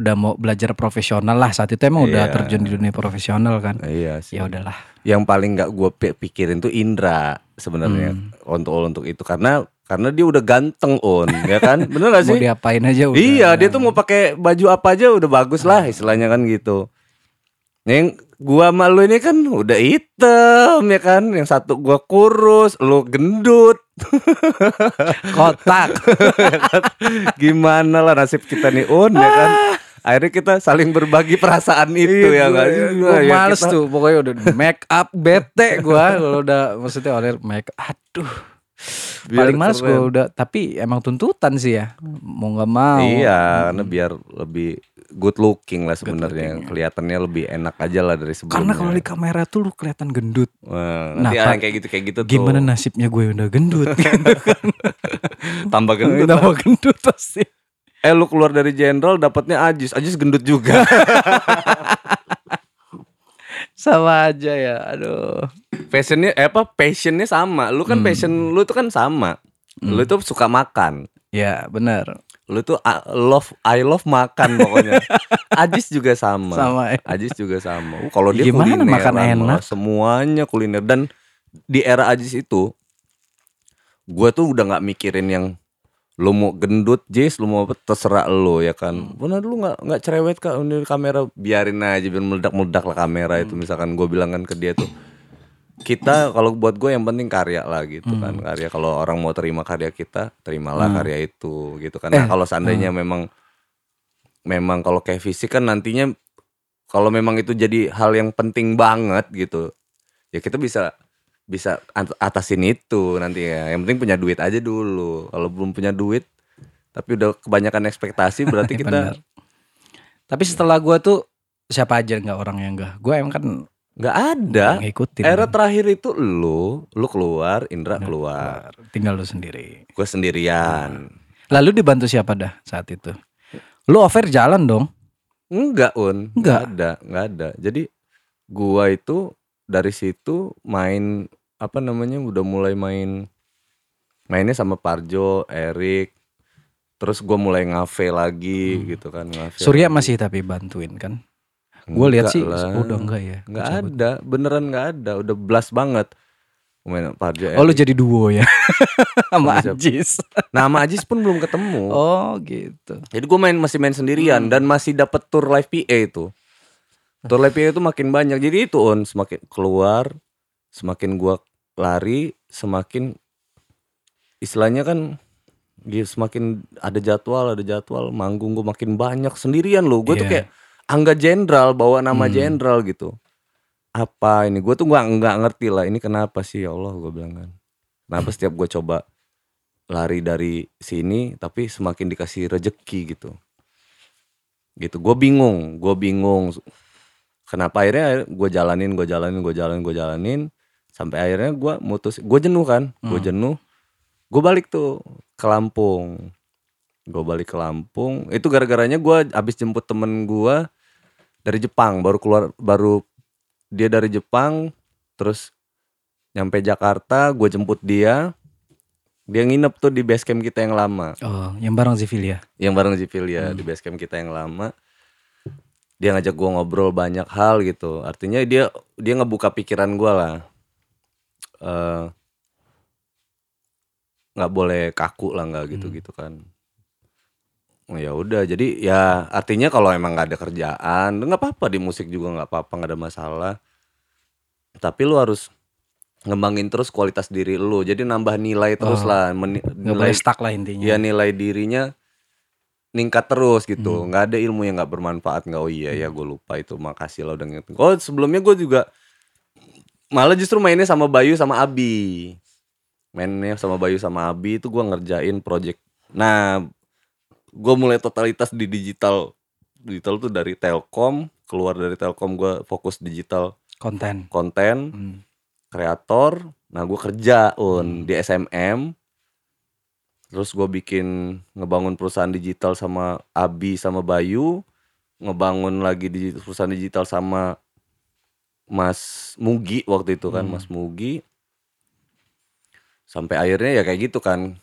udah mau belajar profesional lah saat itu emang udah Iya. terjun di dunia profesional kan Iya sih. ya udahlah Yang paling nggak gue pikirin tuh Indra sebenarnya Hmm. untuk untuk itu karena karena dia udah ganteng on, ya kan? Bener gak mau sih? diapain aja udah Iya, dia tuh mau pakai baju apa aja udah bagus lah istilahnya kan gitu. Yang gua sama lu ini kan udah hitam ya kan, yang satu gua kurus, lu gendut. kotak Gimana lah nasib kita nih Un ya kan? Akhirnya kita saling berbagi perasaan itu ya kan. gue Nah, ya males kita- tuh pokoknya udah make up bete gue kalau udah maksudnya air make aduh Biar paling males gue udah tapi emang tuntutan sih ya mau nggak mau Iya, karena biar lebih good looking lah sebenarnya. ya. Kelihatannya lebih enak aja lah dari sebelumnya. karena kalau di kamera tuh lu kelihatan gendut Nah, nanti yang kayak gitu kayak gitu gimana tuh. nasibnya gue udah gendut tambah gendut. tambah gendut pasti Eh lu keluar dari jenderal dapatnya Ajis, Ajis gendut juga. sama aja ya aduh Fashionnya eh apa? Passionnya sama. Lu kan Hmm. passion lu tuh kan sama. Lu tuh suka makan. ya benar lu tuh a- love I love makan pokoknya. Ajis juga sama. Sama, ya. Ajis juga sama. Uh, Kalau dia Gimana kulineran makan enak? semuanya kuliner dan di era Ajis itu gue tuh udah nggak mikirin yang lu mau gendut Jis lu mau apa terserah lu ya kan Hmm. benar lu nggak nggak cerewet kak ini kamera biarin aja biar meledak meledak lah kamera itu Hmm. misalkan gue bilang kan ke dia tuh kita kalau buat gue yang penting karya lah gitu kan Hmm. karya kalau orang mau terima karya kita terimalah karya itu gitu kan nah, Eh, kalau seandainya memang memang kalau kayak fisik kan nantinya kalau memang itu jadi hal yang penting banget gitu ya kita bisa bisa at- atasin itu nanti ya yang penting punya duit aja dulu kalau belum punya duit tapi udah kebanyakan ekspektasi berarti kita Bener. Tapi setelah gua tuh siapa aja nggak orang yang enggak. Gua emang kan nggak ada ngikutin. era kan. terakhir itu lu lu keluar Indra keluar tinggal lu sendiri. gue sendirian Lalu dibantu siapa dah saat itu? Lu offer jalan dong. Enggak un, Enggak. enggak ada, enggak ada. Jadi gua itu dari situ main apa namanya udah mulai main mainnya sama Parjo, Erik. Terus gua mulai ngafe lagi gitu kan, ngafe. Hmm. Surya lagi. masih tapi bantuin kan. Gue lihat sih lah. udah enggak ya. Enggak ada, beneran enggak ada, udah blast banget. Main Parjo, Oh lu jadi duo ya sama? Ajis. Nah, sama Ajis pun belum ketemu. Oh gitu. Jadi gue main masih main sendirian dan masih dapat tour live PA itu. Tour live PA itu makin banyak. Jadi itu on semakin keluar, semakin gua lari, semakin istilahnya kan dia semakin ada jadwal, ada jadwal, manggung gue makin banyak sendirian loh. Gue tuh Iya. kayak angga jenderal bawa nama Hmm. jenderal gitu. Apa ini? Gue tuh nggak nggak ngerti lah. Ini kenapa sih ya Allah gue bilang kan. Kenapa setiap gue coba lari dari sini tapi semakin dikasih rejeki gitu gitu gue bingung gue bingung kenapa akhirnya gue jalanin gue jalanin gue jalanin gue jalanin sampai akhirnya gue mutus gue jenuh kan gue Hmm. jenuh gue balik tuh ke Lampung gue balik ke Lampung itu gara-garanya gue abis jemput temen gue dari Jepang baru keluar baru dia dari Jepang terus nyampe Jakarta gue jemput dia dia nginep tuh di base camp kita yang lama Oh yang bareng Zivilia. yang bareng Zipil ya Hmm. di base camp kita yang lama dia ngajak gua ngobrol banyak hal gitu artinya dia dia ngebuka pikiran gua lah Eh, nggak boleh kaku lah nggak gitu Hmm. gitu kan Oh, ya udah jadi ya artinya kalau emang nggak ada kerjaan nggak apa-apa di musik juga nggak apa-apa nggak ada masalah tapi lu harus ngembangin terus kualitas diri lu jadi nambah nilai terus Oh. lah meni- nilai stuck lah intinya. ya nilai dirinya ningkat terus gitu Hmm. nggak ada ilmu yang nggak bermanfaat nggak oh iya ya gue lupa itu makasih lo udah ngingetin oh sebelumnya gue juga malah justru mainnya sama Bayu sama Abi. Mainnya sama Bayu sama Abi itu gue ngerjain project. Nah gue mulai totalitas di digital. Digital tuh dari Telkom keluar dari Telkom gue fokus digital. Konten. konten Hmm. kreator. Nah gue kerja un di SMM terus gue bikin ngebangun perusahaan digital sama Abi sama Bayu. Ngebangun lagi di perusahaan digital sama Mas Mugi waktu itu kan Hmm. Mas Mugi sampai akhirnya ya kayak gitu kan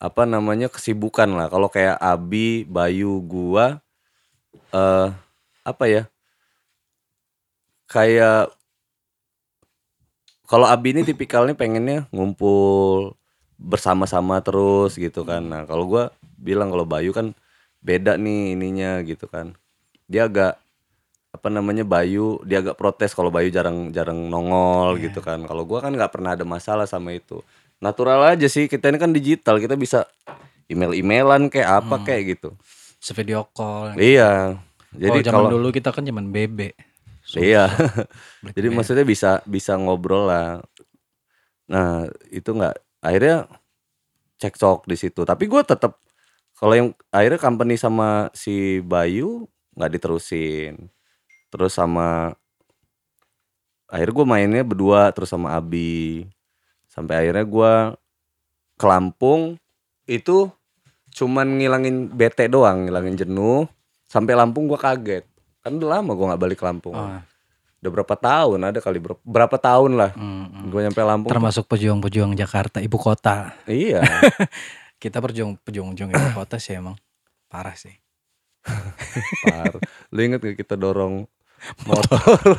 apa namanya kesibukan lah kalau kayak Abi Bayu gua eh apa ya kayak kalau Abi ini tipikalnya pengennya ngumpul bersama-sama terus gitu kan. Nah, kalau gua bilang kalau Bayu kan beda nih ininya gitu kan. Dia agak apa namanya Bayu, dia agak protes kalau Bayu jarang-jarang nongol Iya. gitu kan. Kalau gua kan nggak pernah ada masalah sama itu. Natural aja sih, kita ini kan digital, kita bisa email-emailan kayak apa Hmm. kayak gitu. Sevideo call. Iya. Jadi Jadi zaman kalau dulu kita kan zaman BB. Iya. Jadi BB. maksudnya bisa bisa ngobrol lah. Nah itu nggak akhirnya cekcok di situ. Tapi gue tetap kalau yang akhirnya company sama si Bayu nggak diterusin. Terus sama akhirnya gue mainnya berdua terus sama Abi. Sampai akhirnya gue ke Lampung itu cuman ngilangin bete doang, ngilangin jenuh. Sampai Lampung gue kaget. Kan udah lama gue nggak balik ke Lampung Oh, udah berapa tahun ada kali berapa, berapa tahun lah hmm, hmm. gue nyampe Lampung Termasuk pejuang-pejuang Jakarta, ibu kota. iya Kita berjuang pejung-ujung ibu kota sih emang parah sih. Par. Lu inget gak kita dorong motor?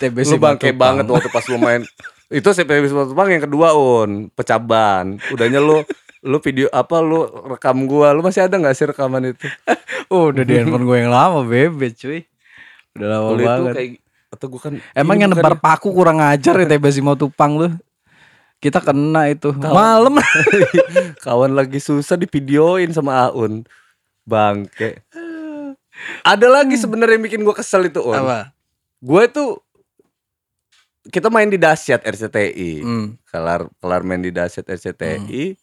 TBC lu bangke banget waktu pas lu main. Itu CPB Matupang yang kedua un, pecaban. Udahnya lu lu video apa lu rekam gua, lu masih ada nggak sih rekaman itu? Oh, udah di handphone gue yang lama bebe cuy. Udah lama itu banget. kayak atau gua kan Emang yang nebar paku kurang ajar ya TBC Matupang lu. Kita kena itu. Malam. kawan lagi susah divideoin sama Aun. Bangke. Ada lagi sebenarnya yang bikin gua kesel itu, Un. Apa? Gue tuh kita main di dasyat RCTI. Hmm. kelar kelar main di dasyat RCTI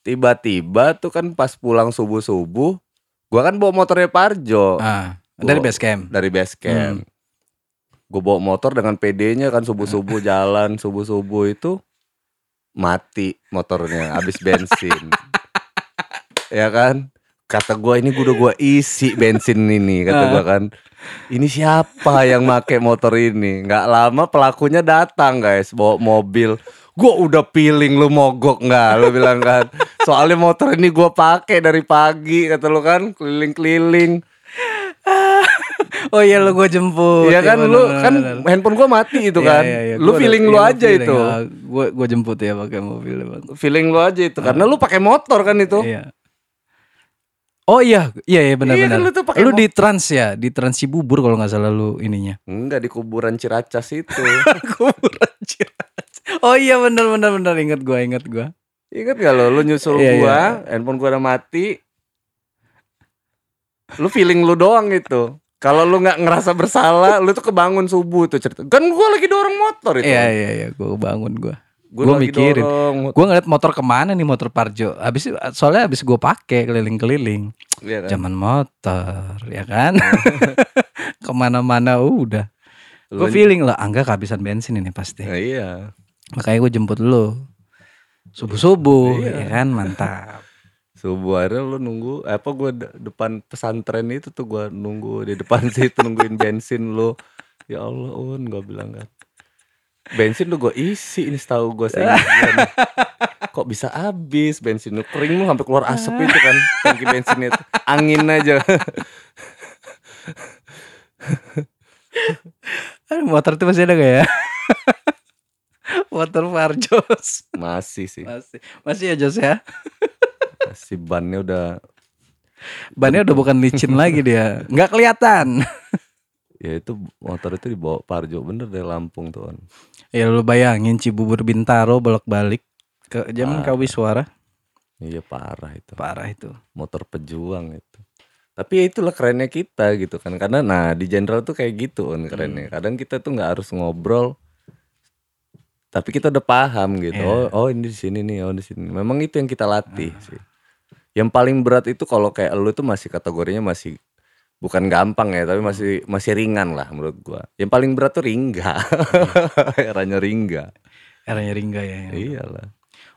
tiba-tiba tuh kan pas pulang subuh subuh gua kan bawa motornya Parjo Ah, dari Gua- base camp. dari base camp gue bawa motor dengan PD-nya kan subuh subuh jalan subuh subuh itu mati motornya habis bensin ya kan kata gua ini gua udah gua isi bensin ini kata gua kan ini siapa yang make motor ini nggak lama pelakunya datang guys bawa mobil gua udah feeling lu mogok nggak lu bilang kan soalnya motor ini gua pakai dari pagi kata lu kan keliling-keliling Oh iya lu gue jemput. Iya kan bener, lu kan bener. handphone gua mati itu Iya, kan iya, iya. lu Gua feeling ada- lu iya, aja feeling, itu. Gua gua jemput ya pakai mobil bang. feeling lu aja itu karena lu pakai motor kan itu Iya. Oh iya, iya iya benar Iya, benar. kan lu tuh pakai lu di trans ya, di trans Cibubur kalau nggak salah lu ininya. enggak di kuburan Ciracas itu Kuburan Ciracas. Oh iya benar benar benar ingat gua ingat gua. Ingat gak lo, lu nyusul Iya, gua, handphone gua udah mati. Lu feeling lu doang itu. Kalau lu nggak ngerasa bersalah, lu tuh kebangun subuh tuh cerita. Kan gua lagi dorong motor itu. Iya iya iya, gua bangun gua. Lagi mikirin. Gua ngeliat motor ke mana nih motor Parjo. Habis soalnya habis gua pakai keliling-keliling. Iya kan? Zaman motor, ya kan? Ke mana-mana udah. Gue feeling lah, Angga kehabisan bensin ini pasti. Nah, iya. Makanya gue jemput lu. Subuh-subuh, Iya. ya kan? Mantap. Subuh akhirnya lu nunggu apa gua de- depan pesantren itu tuh gua nunggu di depan situ nungguin bensin lu. Ya Allah, Un, gua bilang kan. Bensin lu gua isi ini setahu gua nih. Kok bisa habis bensin lu kering lu sampai keluar asap itu kan tangki bensinnya itu. Angin aja. Aduh, motor itu masih ada gak ya? motor Parjos. Masih sih. Masih. Masih ya Jos ya? Si bannya udah Bannya udah bukan licin lagi dia. Nggak kelihatan. ya itu motor itu dibawa Parjo bener dari Lampung tuh. Ya lu bayangin Cibubur Bintaro bolak-balik ke zaman Ah. Kawi Suara. Iya parah itu. Parah itu. motor pejuang itu. Tapi ya itulah kerennya kita gitu kan. Karena nah di general tuh kayak gitu kan kerennya. Kadang kita tuh nggak harus ngobrol tapi kita udah paham gitu. Iya. Oh, oh ini di sini nih, oh di sini. Memang itu yang kita latih sih. Yang paling berat itu kalau kayak lu tuh masih kategorinya masih bukan gampang ya, tapi masih masih ringan lah menurut gua. Yang paling berat tuh ringga. Eranya ringga. Eranya Ringga ya. ya. Iyalah.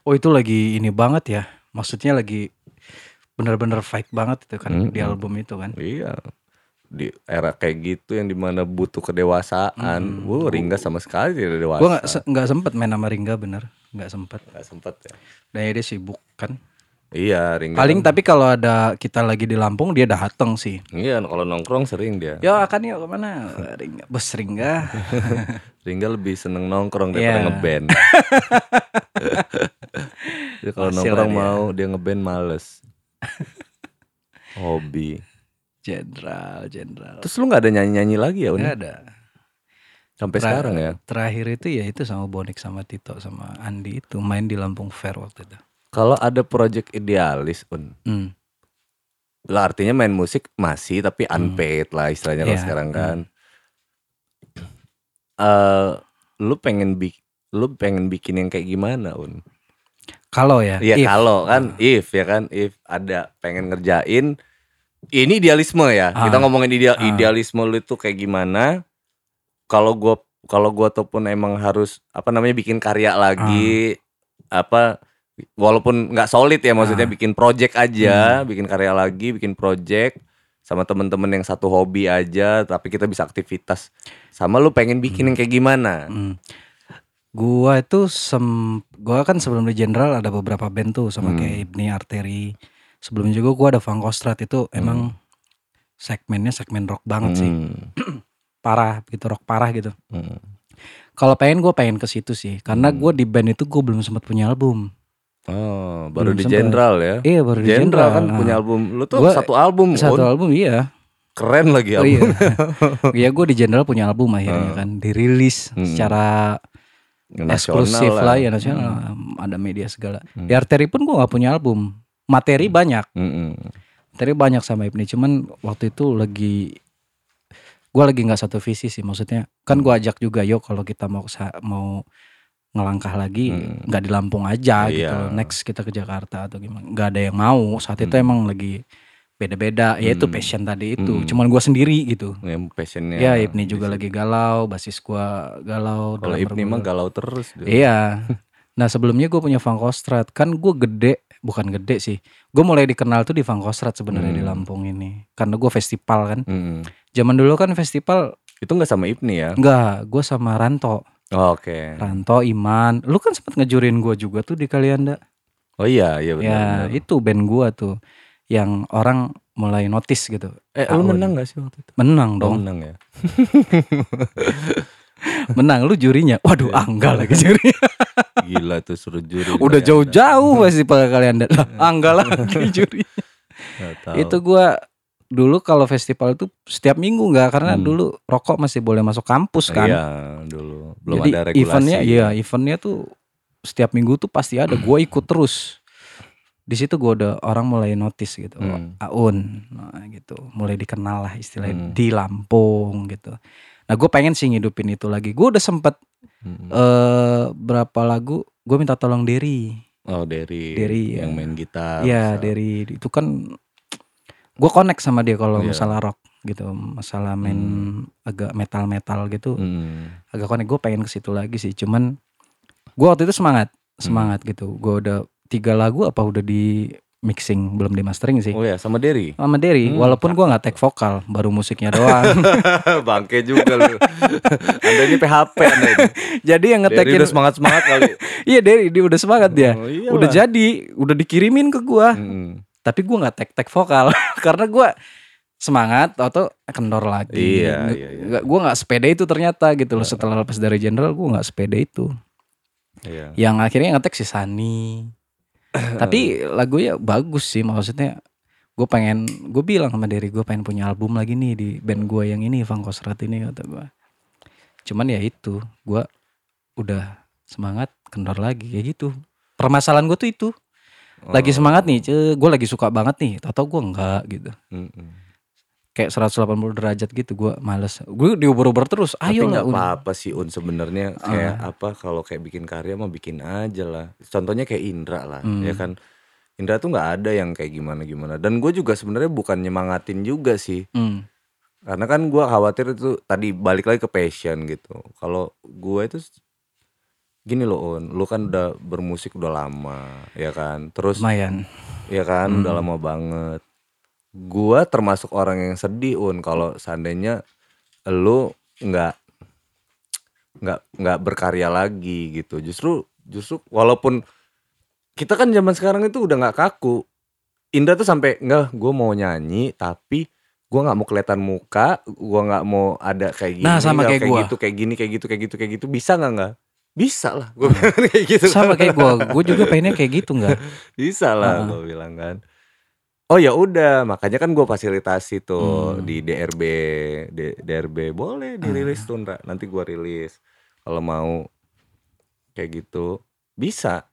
Oh itu lagi ini banget ya. Maksudnya lagi bener-bener fight banget itu kan di Mm-mm. album itu kan. Iya. Di era kayak gitu yang di mana butuh kedewasaan. Hmm. Wuh, Ringga sama sekali tidak dewasa. Gue nggak se- sempet main sama Ringga bener, nggak sempet. Nggak sempet ya. Dan dia sibuk kan. Iya, Ringga. Paling tapi kalau ada kita lagi di Lampung dia dateng sih. Iya, kalau nongkrong sering dia. Yo akan yuk ke mana? Ringga, bos Ringga. Ringga lebih seneng nongkrong daripada Iya. ngeband. Dia kalau nongkrong dia. mau, dia ngeband males. Hobi. Jenderal, jenderal. Terus lu nggak ada nyanyi-nyanyi lagi ya? Nggak ada. Sampai sekarang ya. Terakhir itu ya itu sama Bonik sama Tito sama Andi itu main di Lampung Fair waktu itu. Kalau ada project idealis, Un. Hmm. Lah artinya main musik masih tapi unpaid lah istilahnya kalau Iya, sekarang kan. Eh lu pengen bik lu pengen bikin yang kayak gimana, Un? Kalau ya, Iya if. kalau kan if ya kan if ada pengen ngerjain ini idealisme ya. Ah. Kita ngomongin ideal Ah. idealisme lu itu kayak gimana? Kalau gua kalau gua ataupun emang harus apa namanya bikin karya lagi apa walaupun nggak solid ya maksudnya Ah. bikin project aja, bikin karya lagi, bikin project sama temen-temen yang satu hobi aja tapi kita bisa aktivitas sama lu pengen bikin yang kayak gimana Hmm. Gua itu sem gua kan sebelum di Jenderal ada beberapa band tuh sama Hmm. kayak Ibni Arteri. Sebelum juga gua ada Fangkostrat itu emang segmennya segmen rock banget sih. Hmm. Parah gitu, rock parah gitu. Hmm. Kalau pengen gue pengen ke situ sih, karena Hmm. gue di band itu gue belum sempat punya album. Oh, baru Belum di. Jenderal ya. Iya baru di Jenderal kan Jenderal. punya Nah, album. Lu tuh Gua satu album. satu Un. album iya. Keren lagi Oh album. iya. Iya gue di Jenderal punya album akhirnya Hmm. kan dirilis Hmm. secara Nasional eksklusif lah ya Hmm. nasional ada media segala. Hmm. Di Arteri pun gue nggak punya album. Materi banyak, Mm-mm. materi banyak sama Ibni. Cuman waktu itu lagi gue lagi nggak satu visi sih maksudnya. Kan gue ajak juga yuk kalau kita mau mau ngelangkah lagi Hmm. nggak di Lampung aja gitu. Iya. Next kita ke Jakarta atau gimana? Nggak ada yang mau saat itu Hmm. emang lagi beda-beda. Ya itu Hmm. passion tadi itu. Hmm. Cuman gue sendiri gitu. Yang passionnya. Ya Ibni di juga lagi galau, basis gua galau. Kalau Ibni mah galau terus. dia. Iya. Nah sebelumnya gue punya Fangkostrat kan gue gede, bukan gede sih. Gue mulai dikenal tuh di Fangkostrat sebenarnya di Hmm. Lampung ini. Karena gue festival kan. Mm-mm. Zaman dulu kan festival Itu nggak sama Ibni ya? enggak, gue sama Ranto, Oke. Ranto Iman. Lu kan sempat ngejurin gue juga tuh di Kalianda. Oh iya, iya benar. Ya benar. itu band gue tuh yang orang mulai notice gitu. Eh, lu menang gak sih waktu itu? Menang Oh, dong, menang ya. menang. Lu jurinya. Waduh, Iya. angga lagi juri. Gila tuh suruh juri. Udah jauh-jauh festival Kalianda. Lah, angga lagi juri. Itu gua dulu kalau festival itu setiap minggu nggak karena Hmm. dulu rokok masih boleh masuk kampus kan Iya, dulu belum jadi ada regulasi. eventnya iya eventnya tuh setiap minggu tuh pasti ada gue ikut terus di situ gue udah orang mulai notice gitu Hmm. Aun nah, gitu mulai dikenal lah istilahnya Hmm. di Lampung gitu nah gue pengen sih ngidupin itu lagi gue udah sempet Mm. eh berapa lagu gue minta tolong Derry Oh, dari Derry, yang ya. main gitar. Iya dari itu kan gue connect sama dia kalau Iya. masalah rock gitu, masalah main agak metal metal gitu, Hmm. agak connect. Gue pengen ke situ lagi sih, cuman gue waktu itu semangat, Hmm. semangat gitu. Gue udah tiga lagu apa udah di mixing belum di mastering sih. Oh ya, sama Derry. Sama Derry, Hmm, walaupun gue nggak take vokal, baru musiknya doang. Bangke juga lu. anda ini PHP Anda ini. jadi yang ngetekin, udah semangat-semangat kali. iya Derry, dia udah semangat dia. Oh, Udah jadi, udah dikirimin ke gue. Mm-mm. tapi gue nggak tek tek vokal karena gue semangat atau kendor lagi Iya, iya, iya. gue nggak sepede itu ternyata gitu loh setelah lepas dari general gue nggak sepede itu Iya. yang akhirnya ngetek si Sani tapi lagunya bagus sih maksudnya gue pengen gue bilang sama diri gue pengen punya album lagi nih di band gue yang ini Van Kosrat ini kata gue cuman ya itu gue udah semangat kendor lagi kayak gitu permasalahan gue tuh itu lagi Oh. semangat nih, gue lagi suka banget nih, atau gue enggak gitu. Mm-mm. Kayak 180 derajat gitu, gue males. Gue diuber-uber terus, Tapi ayo nggak lah. Un. apa-apa sih Un sebenarnya kayak Ah. apa kalau kayak bikin karya mah bikin aja lah. Contohnya kayak Indra lah, Hmm. ya kan. Indra tuh nggak ada yang kayak gimana gimana. Dan gue juga sebenarnya bukan nyemangatin juga sih. Hmm. Karena kan gue khawatir itu tadi balik lagi ke passion gitu. Kalau gue itu gini loh Un, lu kan udah bermusik udah lama, ya kan. Terus Lumayan. ya kan Hmm. udah lama banget. Gua termasuk orang yang sedih Un kalau seandainya lu nggak nggak nggak berkarya lagi gitu. Justru justru walaupun kita kan zaman sekarang itu udah nggak kaku. Indra tuh sampai nggak gue mau nyanyi tapi gua nggak mau kelihatan muka, gua nggak mau ada kayak gini, Nah, sama nggak kayak gua. gitu, kayak gini, kayak gitu, kayak gitu, kayak gitu. Bisa nggak nggak? Bisa lah, gue kayak gitu. Sama kayak gue, gue juga pengennya kayak gitu nggak? Bisa lah Heeh. gue bilang kan. Oh ya udah, makanya kan gue fasilitasi tuh Hmm. di DRB, D- DRB boleh dirilis tuh Ndra. Nanti gue rilis kalau mau kayak gitu bisa.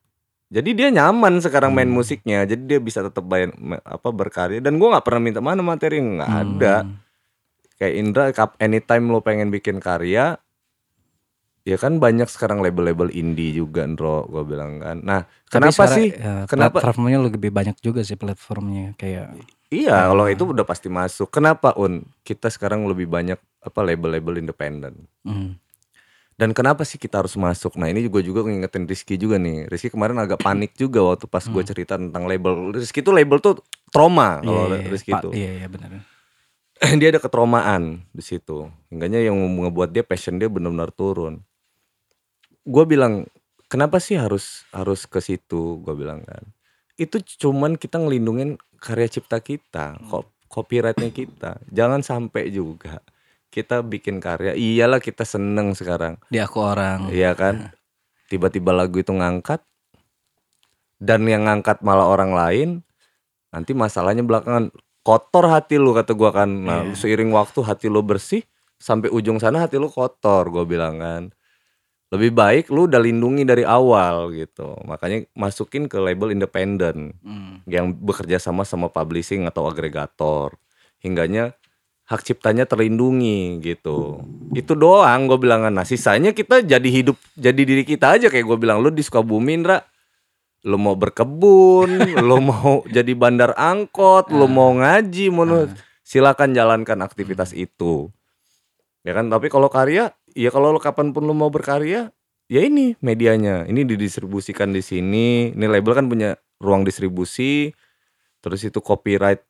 Jadi dia nyaman sekarang main Hmm. musiknya, jadi dia bisa tetap main ma- apa berkarya. Dan gue nggak pernah minta mana materi nggak ada. Hmm. Kayak Indra, anytime lo pengen bikin karya, ya kan banyak sekarang label-label indie juga, Ndro. Gue bilang kan. Nah, Tapi kenapa sekarang, sih? ya, Kenapa? Platformnya lebih banyak juga sih platformnya kayak. Iya, Ah. kalau itu udah pasti masuk. Kenapa Un? Kita sekarang lebih banyak apa label-label independen. Hmm. Dan kenapa sih kita harus masuk? Nah ini juga juga ngingetin Rizky juga nih. Rizky kemarin agak panik juga waktu pas gue Hmm. cerita tentang label. Rizky tuh label tuh trauma kalau Iya, iya, Rizky Pak, tuh. Iya, iya benar. dia ada ketromaan di situ. Hingganya yang ngebuat dia passion dia benar-benar turun. Gue bilang kenapa sih harus harus ke situ? Gue bilang kan. Itu cuman kita ngelindungin karya cipta kita kok copyrightnya kita. Jangan sampai juga kita bikin karya iyalah kita seneng sekarang. Di aku orang. iya kan? Tiba-tiba lagu itu ngangkat dan yang ngangkat malah orang lain nanti masalahnya belakangan kotor hati lu kata gua kan. Nah seiring waktu hati lu bersih sampai ujung sana hati lu kotor gua bilang kan lebih baik lu udah lindungi dari awal gitu. Makanya masukin ke label independen Hmm. yang bekerja sama sama publishing atau agregator. Hingganya hak ciptanya terlindungi gitu. Itu doang gue bilang. Nah sisanya kita jadi hidup jadi diri kita aja. Kayak gue bilang lu di Sukabumi Indra lu mau berkebun lu mau jadi bandar angkot lu mau ngaji mau nu- silakan jalankan aktivitas itu. Ya kan? Tapi kalau karya ya kalau lu kapan pun lu mau berkarya ya ini medianya. Ini didistribusikan di sini. Ini label kan punya ruang distribusi. Terus itu copyright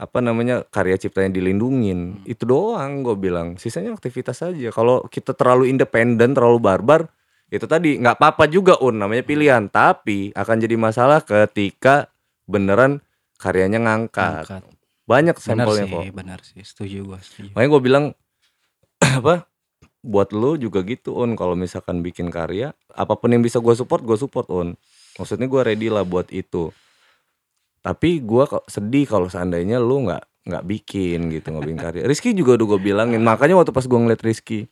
apa namanya karya ciptanya dilindungin. Itu doang gue bilang. Sisanya aktivitas aja. Kalau kita terlalu independen terlalu barbar itu tadi nggak apa-apa juga un. Namanya pilihan. Tapi akan jadi masalah ketika beneran karyanya ngangkat. Angkat. banyak Benar sampelnya sih, kok. benar sih. Setuju setuju. makanya gue bilang apa buat lu juga gitu on kalau misalkan bikin karya apa pun yang bisa gue support gue support on maksudnya gue ready lah buat itu. Tapi gue kok sedih kalau seandainya lu nggak nggak bikin gitu nggak bikin karya. Rizky juga udah gue bilangin. Makanya waktu pas gue ngeliat Rizky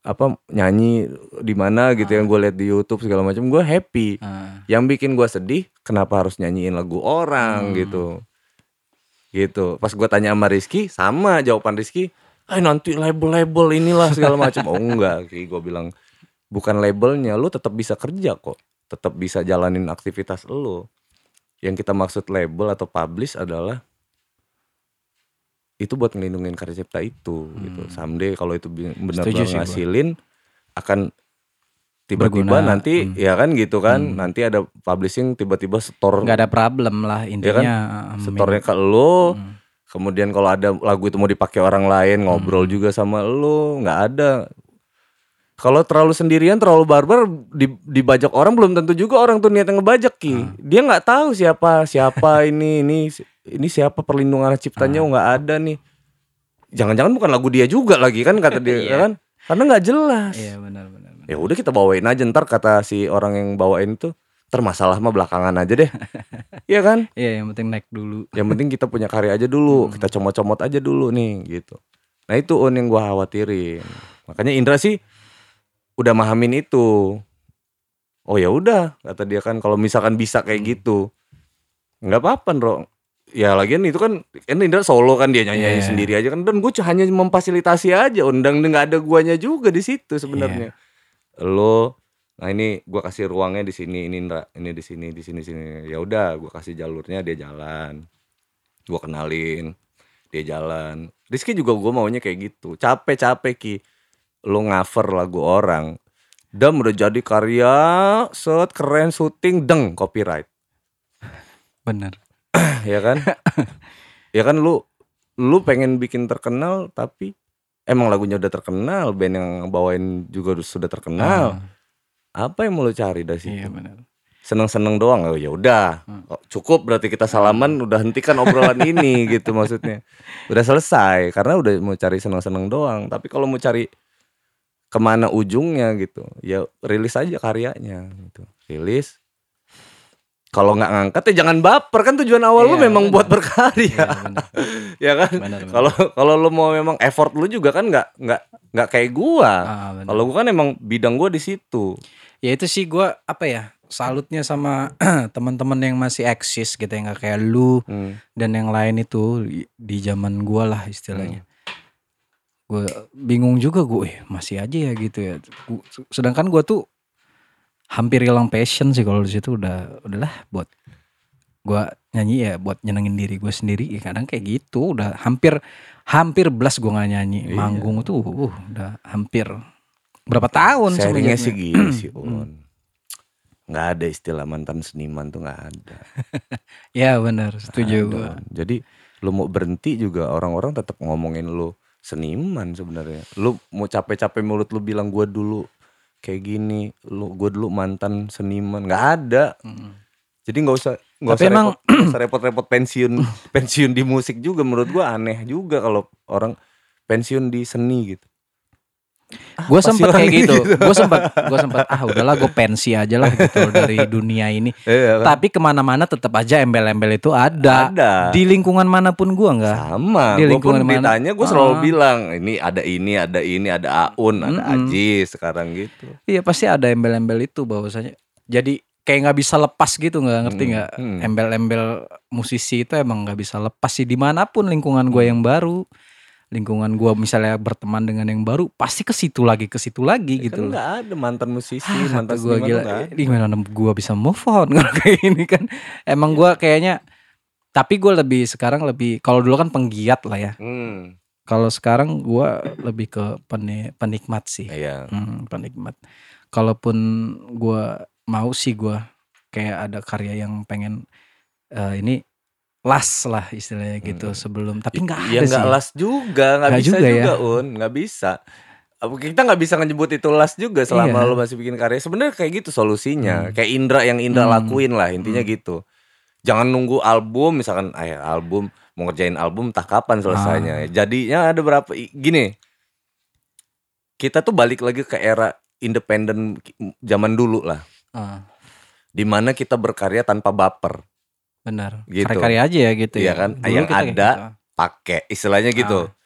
apa nyanyi di mana gitu yang gue liat di YouTube segala macam gue happy. Ah, yang bikin gua sedih kenapa harus nyanyiin lagu orang gitu. Gitu. Pas gua tanya sama Rizky sama jawaban Rizky eh nanti label-label inilah segala macam. Oh enggak sih gua bilang bukan labelnya lu tetap bisa kerja kok. Tetap bisa jalanin aktivitas lu. Yang kita maksud label atau publish adalah itu buat ngelindungin karya cipta itu gitu. Someday kalau itu sih gua. ngasilin akan tiba-tiba Berguna, nanti ya kan gitu kan. Nanti ada publishing tiba-tiba setor. Nggak ada problem lah ya kan? intinya. ah, setornya ke lo Hmm. Kemudian kalau ada lagu itu mau dipakai orang lain ngobrol Hmm. juga sama lo nggak ada kalau terlalu sendirian terlalu barbar di- dibajak orang belum tentu juga orang tuh niatnya ngebajak ki Hmm. dia nggak tahu siapa siapa ini ini ini siapa perlindungan ciptanya Hmm. oh, nggak ada nih jangan-jangan bukan lagu dia juga lagi kan kata dia Iya. kan karena nggak jelas Iya benar benar. benar. ya udah kita bawain aja ntar kata si orang yang bawain tuh termasalah mah belakangan aja deh Iya kan Iya yang penting naik dulu. yang penting kita punya karya aja dulu Hmm. kita comot-comot aja dulu nih gitu nah itu on yang gua khawatirin makanya Indra sih udah mahamin itu oh ya udah kata dia kan kalau misalkan bisa kayak Hmm. gitu nggak apa-apa bro ya lagian itu kan kan Indra solo kan dia nyanyi Iya. sendiri aja kan dan gue hanya memfasilitasi aja undang nggak ada guanya juga di situ sebenarnya Iya. lo nah ini gua kasih ruangnya di sini ini Indra ini di sini di sini sini. Ya udah gua kasih jalurnya dia jalan. Gua kenalin dia jalan. Rizky juga gua maunya kayak gitu. Capek capek ki. Lo cover lagu orang. Dam udah jadi karya set keren syuting deng copyright. Benar. ya kan? Ya kan lu lu pengen bikin terkenal tapi emang lagunya udah terkenal band yang bawain juga sudah terkenal apa yang mau lu cari dari situ? Iya benar. seneng-seneng doang. Oh ya udah. Oh, cukup berarti kita salaman udah hentikan obrolan ini gitu maksudnya. Udah selesai karena udah mau cari seneng-seneng doang. Tapi kalau mau cari ke mana ujungnya gitu ya rilis aja karyanya gitu. Rilis. Kalau nggak ngangkat ya jangan baper. Kan tujuan awal lu Iya, memang benar. buat berkarya. Iya ya kan? Kalau kalau lu mau memang effort lu juga kan nggak nggak nggak kayak gua. Ah, kalau gua kan emang bidang gua di situ Ya itu sih gua apa ya salutnya sama teman-teman yang masih eksis gitu yang nggak kayak lu Hmm. dan yang lain itu di, zaman gua lah istilahnya. Gue bingung juga gue masih aja ya gitu ya. Gua- sedangkan gua tuh hampir hilang passion sih kalau di situ udah udahlah buat gua nyanyi ya buat nyenengin diri gue sendiri ya kadang kayak gitu udah hampir hampir belas gua nggak nyanyi Iya. manggung tuh uh, udah hampir berapa tahun Sharingnya sih gini sih Un nggak ada istilah mantan seniman tuh nggak ada. Ya benar, setuju. Un. jadi lu mau berhenti juga orang-orang tetap ngomongin lu seniman sebenarnya. Lu mau capek-capek mulut lu bilang gua dulu kayak gini lu gue dulu mantan seniman. Nggak ada. Mm. jadi nggak usah nggak usah emang- repot-repot pensiun pensiun di musik juga menurut gue aneh juga kalau orang pensiun di seni gitu Gue apa sih sempet kayak gitu. gitu? Gue sempet, gue sempet ah udahlah gue pensi aja lah gitu dari dunia ini. Iya kan? Tapi ke mana-mana tetap aja embel-embel itu ada. Ada. Di lingkungan mana pun gue nggak. sama Di gue pun lingkungan mana? ditanya gue selalu Ah. bilang ini ada ini ada ini ada Aun ada Mm-mm. Aji sekarang gitu Iya pasti ada embel-embel itu bahwasanya. Jadi kayak nggak bisa lepas gitu nggak ngerti Hmm, nggak? hmm. Embel-embel musisi itu emang nggak bisa lepas sih di mana pun lingkungan gue Hmm. yang baru. Lingkungan gue misalnya berteman dengan yang baru pasti ke situ lagi ke situ lagi Ya gitu. kan nggak ada mantan musisi Ah, mantan seniman gila. gimana gue bisa move on kalau kayak gini kan? Emang gue kayaknya tapi gue lebih sekarang lebih kalau dulu kan penggiat lah ya. Hmm, kalau sekarang gue lebih ke peni- penikmat sih. Iya. Hmm, penikmat. Kalaupun gue mau sih gue kayak ada karya yang pengen eh, ini las lah istilahnya gitu Hmm. sebelum tapi nggak ya ada nggak sih las juga nggak bisa juga juga, ya. un nggak bisa kita nggak bisa nyebut itu las juga selama Iya. lu masih bikin karya sebenarnya kayak gitu solusinya Hmm. kayak Indra yang Indra Hmm. lakuin lah intinya Hmm. gitu jangan nunggu album misalkan eh album mau ngerjain album tak kapan selesainya Ah. jadinya ada berapa gini kita tuh balik lagi ke era independen zaman dulu lah Ah, di mana kita berkarya tanpa baper benar. Gitu. karya-karya aja ya gitu Iya ya. kan? Dulu Yang ada, gitu. pakai istilahnya gitu. Ah.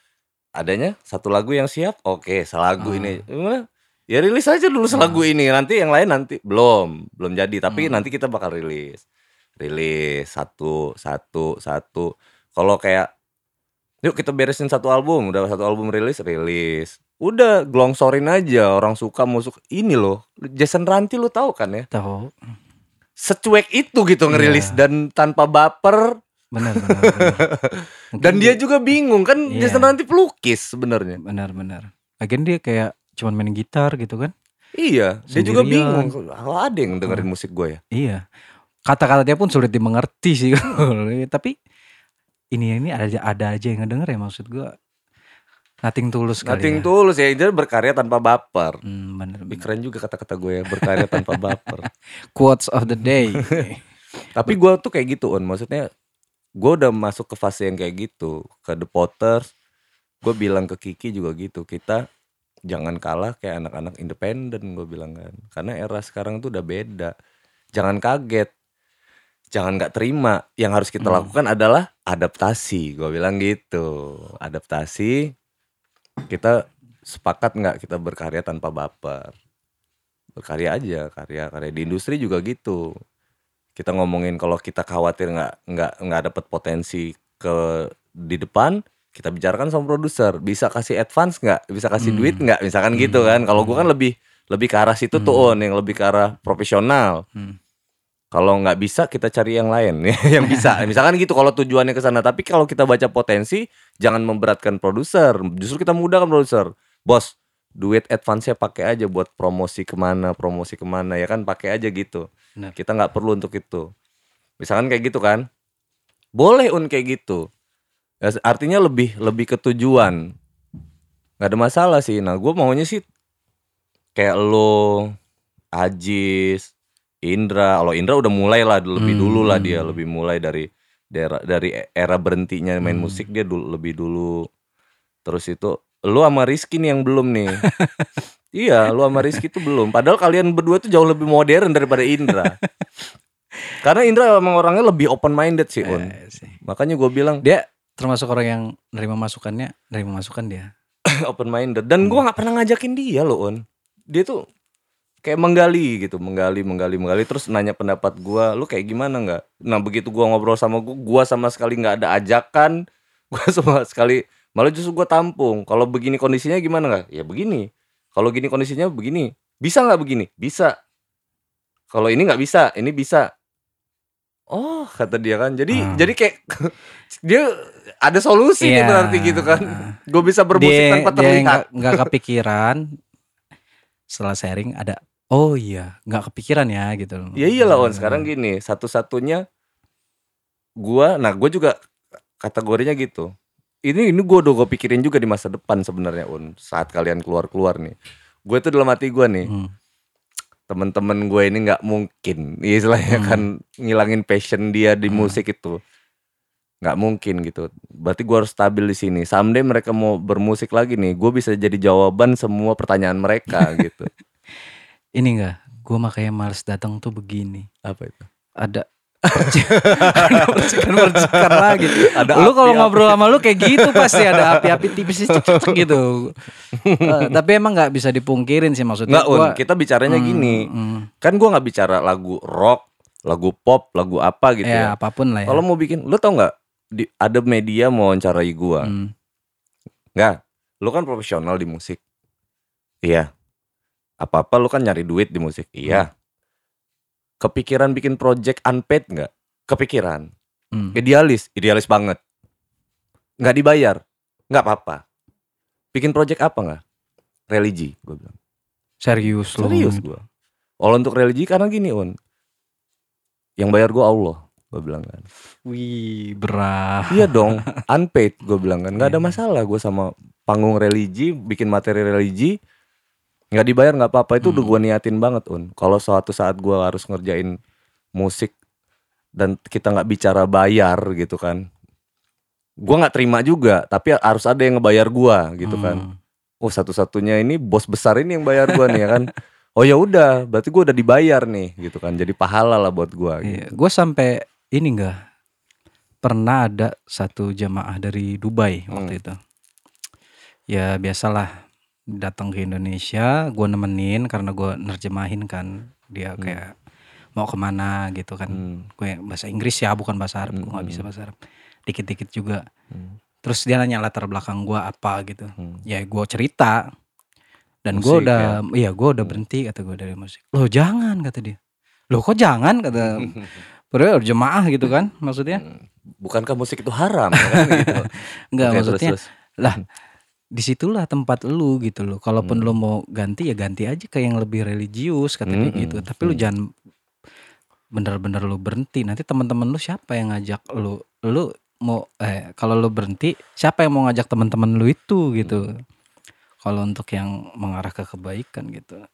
adanya satu lagu yang siap oke selagu Ah. ini Gimana? ya rilis aja dulu selagu ini. Nanti yang lain nanti belum belum jadi. Tapi Hmm. nanti kita bakal rilis. Rilis satu satu satu. Kalau kayak yuk kita beresin satu album. Udah satu album rilis rilis. Udah glongsorin aja. Orang suka mau suka. Ini loh Jason Ranti lu tahu kan ya? Tahu secuek itu gitu ngerilis Iya. dan tanpa baper benar benar, benar. dan dia juga bingung kan Iya. Jason Ranti pelukis sebenarnya benar benar lagian dia kayak cuman main gitar gitu kan Iya, dia juga Sendirian. bingung. Kalau ada yang dengerin musik gue ya. iya kata-kata dia pun sulit dimengerti sih tapi ini ini ada aja ada aja yang ngedenger ya maksud gua nothing tulus kali Nothing ya. tulus ya, dia berkarya tanpa baper. Hmm, bener, bener. keren juga kata-kata gue ya, berkarya tanpa baper. quotes of the day Tapi gue tuh kayak gitu, On. Maksudnya gue udah masuk ke fase yang kayak gitu. Ke The Potters, gue bilang ke Kiki juga gitu. Kita jangan kalah kayak anak-anak independen gue bilang kan. Karena era sekarang tuh udah beda. Jangan kaget. Jangan nggak terima. Yang harus kita Hmm. lakukan adalah adaptasi. Gue bilang gitu. Adaptasi. Kita sepakat nggak kita berkarya tanpa baper. Berkarya aja, karya-karya di industri juga gitu. Kita ngomongin kalau kita khawatir nggak nggak nggak dapet potensi ke di depan kita bicarakan sama produser. Bisa kasih advance nggak? Bisa kasih Hmm. duit nggak? Misalkan gitu kan. Kalau gua kan lebih lebih ke arah situ tuh on yang lebih ke arah profesional. Hmm. Kalau nggak bisa kita cari yang lain yang bisa. Misalkan gitu kalau tujuannya ke sana. Tapi kalau kita baca potensi jangan memberatkan produser. Justru kita mudahkan produser. Bos duit advance-nya pakai aja buat promosi ke mana promosi ke mana. Ya kan pakai aja gitu. Benar. kita nggak perlu untuk itu. Misalkan kayak gitu kan. Boleh un kayak gitu. Ya, artinya lebih lebih ke tujuan. Nggak ada masalah sih. Nah gue maunya sih kayak lo Ajis Indra. Kalau Indra udah mulai lah lebih Hmm. dulu lah dia lebih mulai dari daerah dari era berhentinya main Hmm. musik dia dulu lebih dulu. Terus itu lu sama Rizky nih yang belum nih. Iya lu sama Rizky tuh belum. Padahal kalian berdua tuh jauh lebih modern daripada Indra. Karena Indra emang orangnya lebih open minded sih Un Eh, sih. makanya gue bilang dia termasuk orang yang nerima masukannya nerima masukan dia. Open minded dan gua nggak pernah ngajakin dia loh on dia tuh kayak menggali gitu menggali menggali menggali terus nanya pendapat gua lu kayak gimana nggak? Nah begitu gua ngobrol sama gua gua sama sekali nggak ada ajakan gua sama sekali malah justru gua tampung. Kalau begini kondisinya gimana nggak? Ya begini. Kalau gini kondisinya begini. Bisa nggak begini? Bisa. Kalau ini nggak bisa ini bisa. Oh kata dia kan. Jadi Hmm. jadi kayak dia ada solusi nih Iya. berarti gitu kan. Gue bisa bermusik dia tanpa terlihat. nggak kepikiran setelah sharing ada oh iya nggak kepikiran ya gitu. Loh ya iyalah on Hmm. sekarang gini satu-satunya gua nah gue juga kategorinya gitu. Ini ini gue udah gue pikirin juga di masa depan sebenarnya on saat kalian keluar keluar nih. Gue tuh dalam hati gue nih Hmm. temen-temen gue ini nggak mungkin istilahnya Hmm. kan ngilangin passion dia di musik itu. Nggak mungkin gitu. Berarti gue harus stabil di sini. Someday mereka mau bermusik lagi nih gue bisa jadi jawaban semua pertanyaan mereka gitu Ini enggak, gue makanya males datang tuh begini. apa itu Ada ada percikan-percikan lagi. Ada lu kalau ngobrol sama lu kayak gitu pasti ada api-api tipis gitu. Eh, tapi emang nggak bisa dipungkirin sih maksudnya. nggak un gua- kita bicaranya Hmm, gini hmm. kan gue nggak bicara lagu rock lagu pop lagu apa gitu ya, ya, apa pun lah ya. kalau mau bikin lu tau nggak di, ada media mau wawancarai gue Hmm. nggak lu kan profesional di musik iya apa apa lu kan nyari duit di musik. Iya. Kepikiran bikin project unpaid nggak? Kepikiran. Hmm. idealis idealis banget. Nggak dibayar. Nggak apa-apa. Bikin project apa nggak? Religi gue bilang. Serius lu. serius gue kalau untuk religi karena gini un. Yang bayar gue Allah gue bilang kan. Wih, berat. iya dong unpaid gue bilang kan. Nggak ada Iya. masalah gue sama panggung religi bikin materi religi nggak dibayar nggak apa-apa itu udah Hmm. gue niatin banget un kalau suatu saat gue harus ngerjain musik dan kita nggak bicara bayar gitu kan gue nggak terima juga tapi harus ada yang ngebayar gue gitu kan Hmm. oh satu-satunya ini bos besar ini yang bayar gue nih ya kan oh ya udah berarti gue udah dibayar nih gitu kan jadi pahala lah buat gue Iya, gitu. gue sampai ini enggak pernah ada satu jamaah dari Dubai waktu Hmm. itu. Ya biasalah datang ke Indonesia, gue nemenin karena gue nerjemahin kan dia Hmm. kayak mau ke mana gitu kan. Hmm. Gue bahasa Inggris ya bukan bahasa Arab, gue nggak Hmm. bisa bahasa Arab. Dikit-dikit juga. Hmm. Terus dia nanya latar belakang gue apa gitu. Hmm. Ya gue cerita dan gue udah, iya gue udah Hmm. berhenti kata gue dari musik. Loh jangan kata dia. Loh kok jangan kata Padahal jemaah gitu kan maksudnya? bukankah musik itu haram ya kan gitu Enggak maksudnya terus, terus. lah di situlah tempat lu gitu loh. Kalaupun Hmm. lu mau ganti ya ganti aja ke yang lebih religius katanya Hmm, gitu. hmm, Tapi lu hmm. jangan bener-bener lu berhenti. Nanti teman-teman lu siapa yang ngajak lu? Lu mau eh kalau lu berhenti siapa yang mau ngajak teman-teman lu itu gitu. Hmm. Kalau untuk yang mengarah ke kebaikan gitu.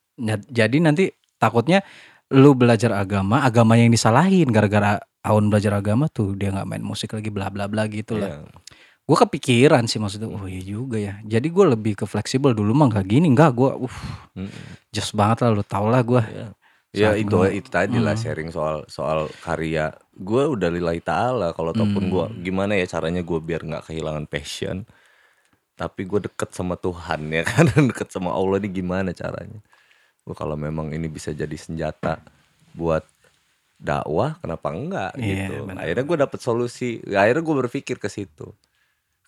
Jadi nanti takutnya lu belajar agama, agama yang disalahin gara-gara Aun belajar agama tuh dia nggak main musik lagi bla bla bla gitu lah Iya. Gue kepikiran sih maksudnya oh iya juga ya jadi gue lebih ke fleksibel dulu mah nggak gini nggak gue uh Mm, just banget lah lu tau lah gue iya. Ya Saat itu gua- itu tadi lah Hmm. sharing soal soal karya. Gue udah lillahi taala kalau ataupun Hmm. gue gimana ya caranya gue biar nggak kehilangan passion. Tapi gue deket sama Tuhan ya kan deket sama Allah ini gimana caranya? Gue kalau memang ini bisa jadi senjata buat dakwah, kenapa enggak Iya, gitu? benar. Akhirnya gue dapet solusi. Akhirnya gue berpikir ke situ.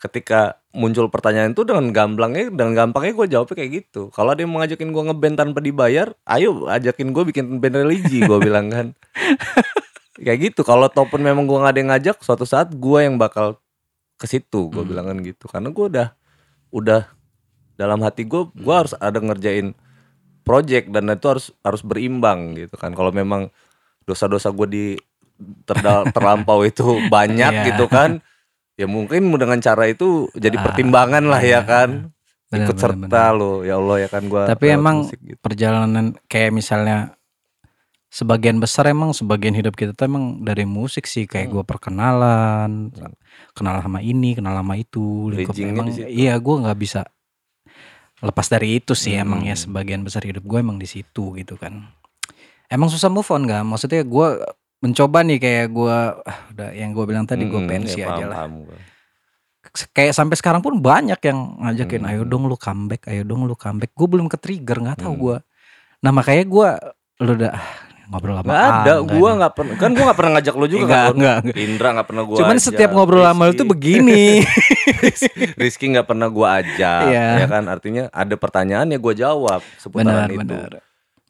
Ketika muncul pertanyaan itu dengan gamblangnya dengan gampangnya gue jawabnya kayak gitu. Kalau ada yang mau ngajakin gue ngeband tanpa dibayar, ayo ajakin gue bikin band religi, gue bilang kan. kayak gitu. Kalau ataupun memang gue nggak ada yang ngajak, suatu saat gue yang bakal ke situ, gue Hmm. bilang kan gitu. Karena gue udah udah dalam hati gue, gue harus ada ngerjain project dan itu harus harus berimbang gitu kan. Kalau memang dosa-dosa gue di terda- terlampau itu banyak Iya. gitu kan, ya mungkin dengan cara itu jadi Ah, pertimbangan lah iya. ya kan. Benar, Ikut benar, serta lo, ya Allah ya kan gue. Tapi emang perjalanan kayak misalnya sebagian besar emang sebagian hidup kita tuh emang dari musik sih kayak Hmm. gue perkenalan kenal sama ini kenal sama itu lingkup emang iya gue nggak bisa lepas dari itu sih emang ya Hmm. sebagian besar hidup gue emang di situ gitu kan emang susah move on gak maksudnya gue mencoba nih kayak gue ah, udah yang gue bilang tadi gue pensi aja lah kayak sampai sekarang pun banyak yang ngajakin Hmm. ayo dong lu comeback ayo dong lu comeback gue belum ke trigger nggak tahu Hmm. gue nah makanya gue lu udah ah, ngobrol sama Gak ada, gue nggak pernah, kan gue gak pernah ngajak lo juga Enggak, kan. Indra gak pernah gue cuman setiap ngobrol sama lu tuh begini Rizky gak pernah gue ajak, Iya. ya kan? Artinya ada pertanyaan ya gue jawab seputaran benar itu. benar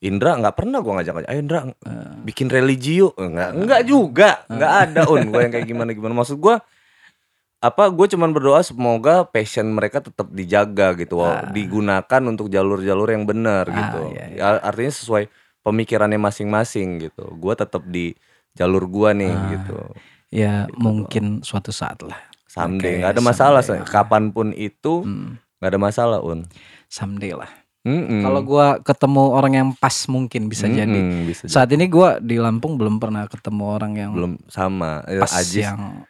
Indra nggak pernah gue ngajak, ayo Indra Eh. bikin religi yuk, enggak, enggak juga, nggak ada un, gue yang kayak gimana gimana. Maksud gue apa gue cuman berdoa semoga passion mereka tetap dijaga gitu. Ah. digunakan untuk jalur-jalur yang benar Ah, gitu. iya, iya. Ya, artinya sesuai pemikirannya masing-masing gitu. Gue tetap di jalur gua nih Ah. gitu. Ya Gitu. mungkin suatu saat lah. Someday. Nggak ada masalah someday. kapan pun itu Hmm, nggak ada masalah un. Someday lah Mm-mm. Kalau gua ketemu orang yang pas mungkin bisa Mm-mm, jadi. bisa jadi. Saat ini gua di Lampung belum pernah ketemu orang yang belum sama Eh, pas Ajis yang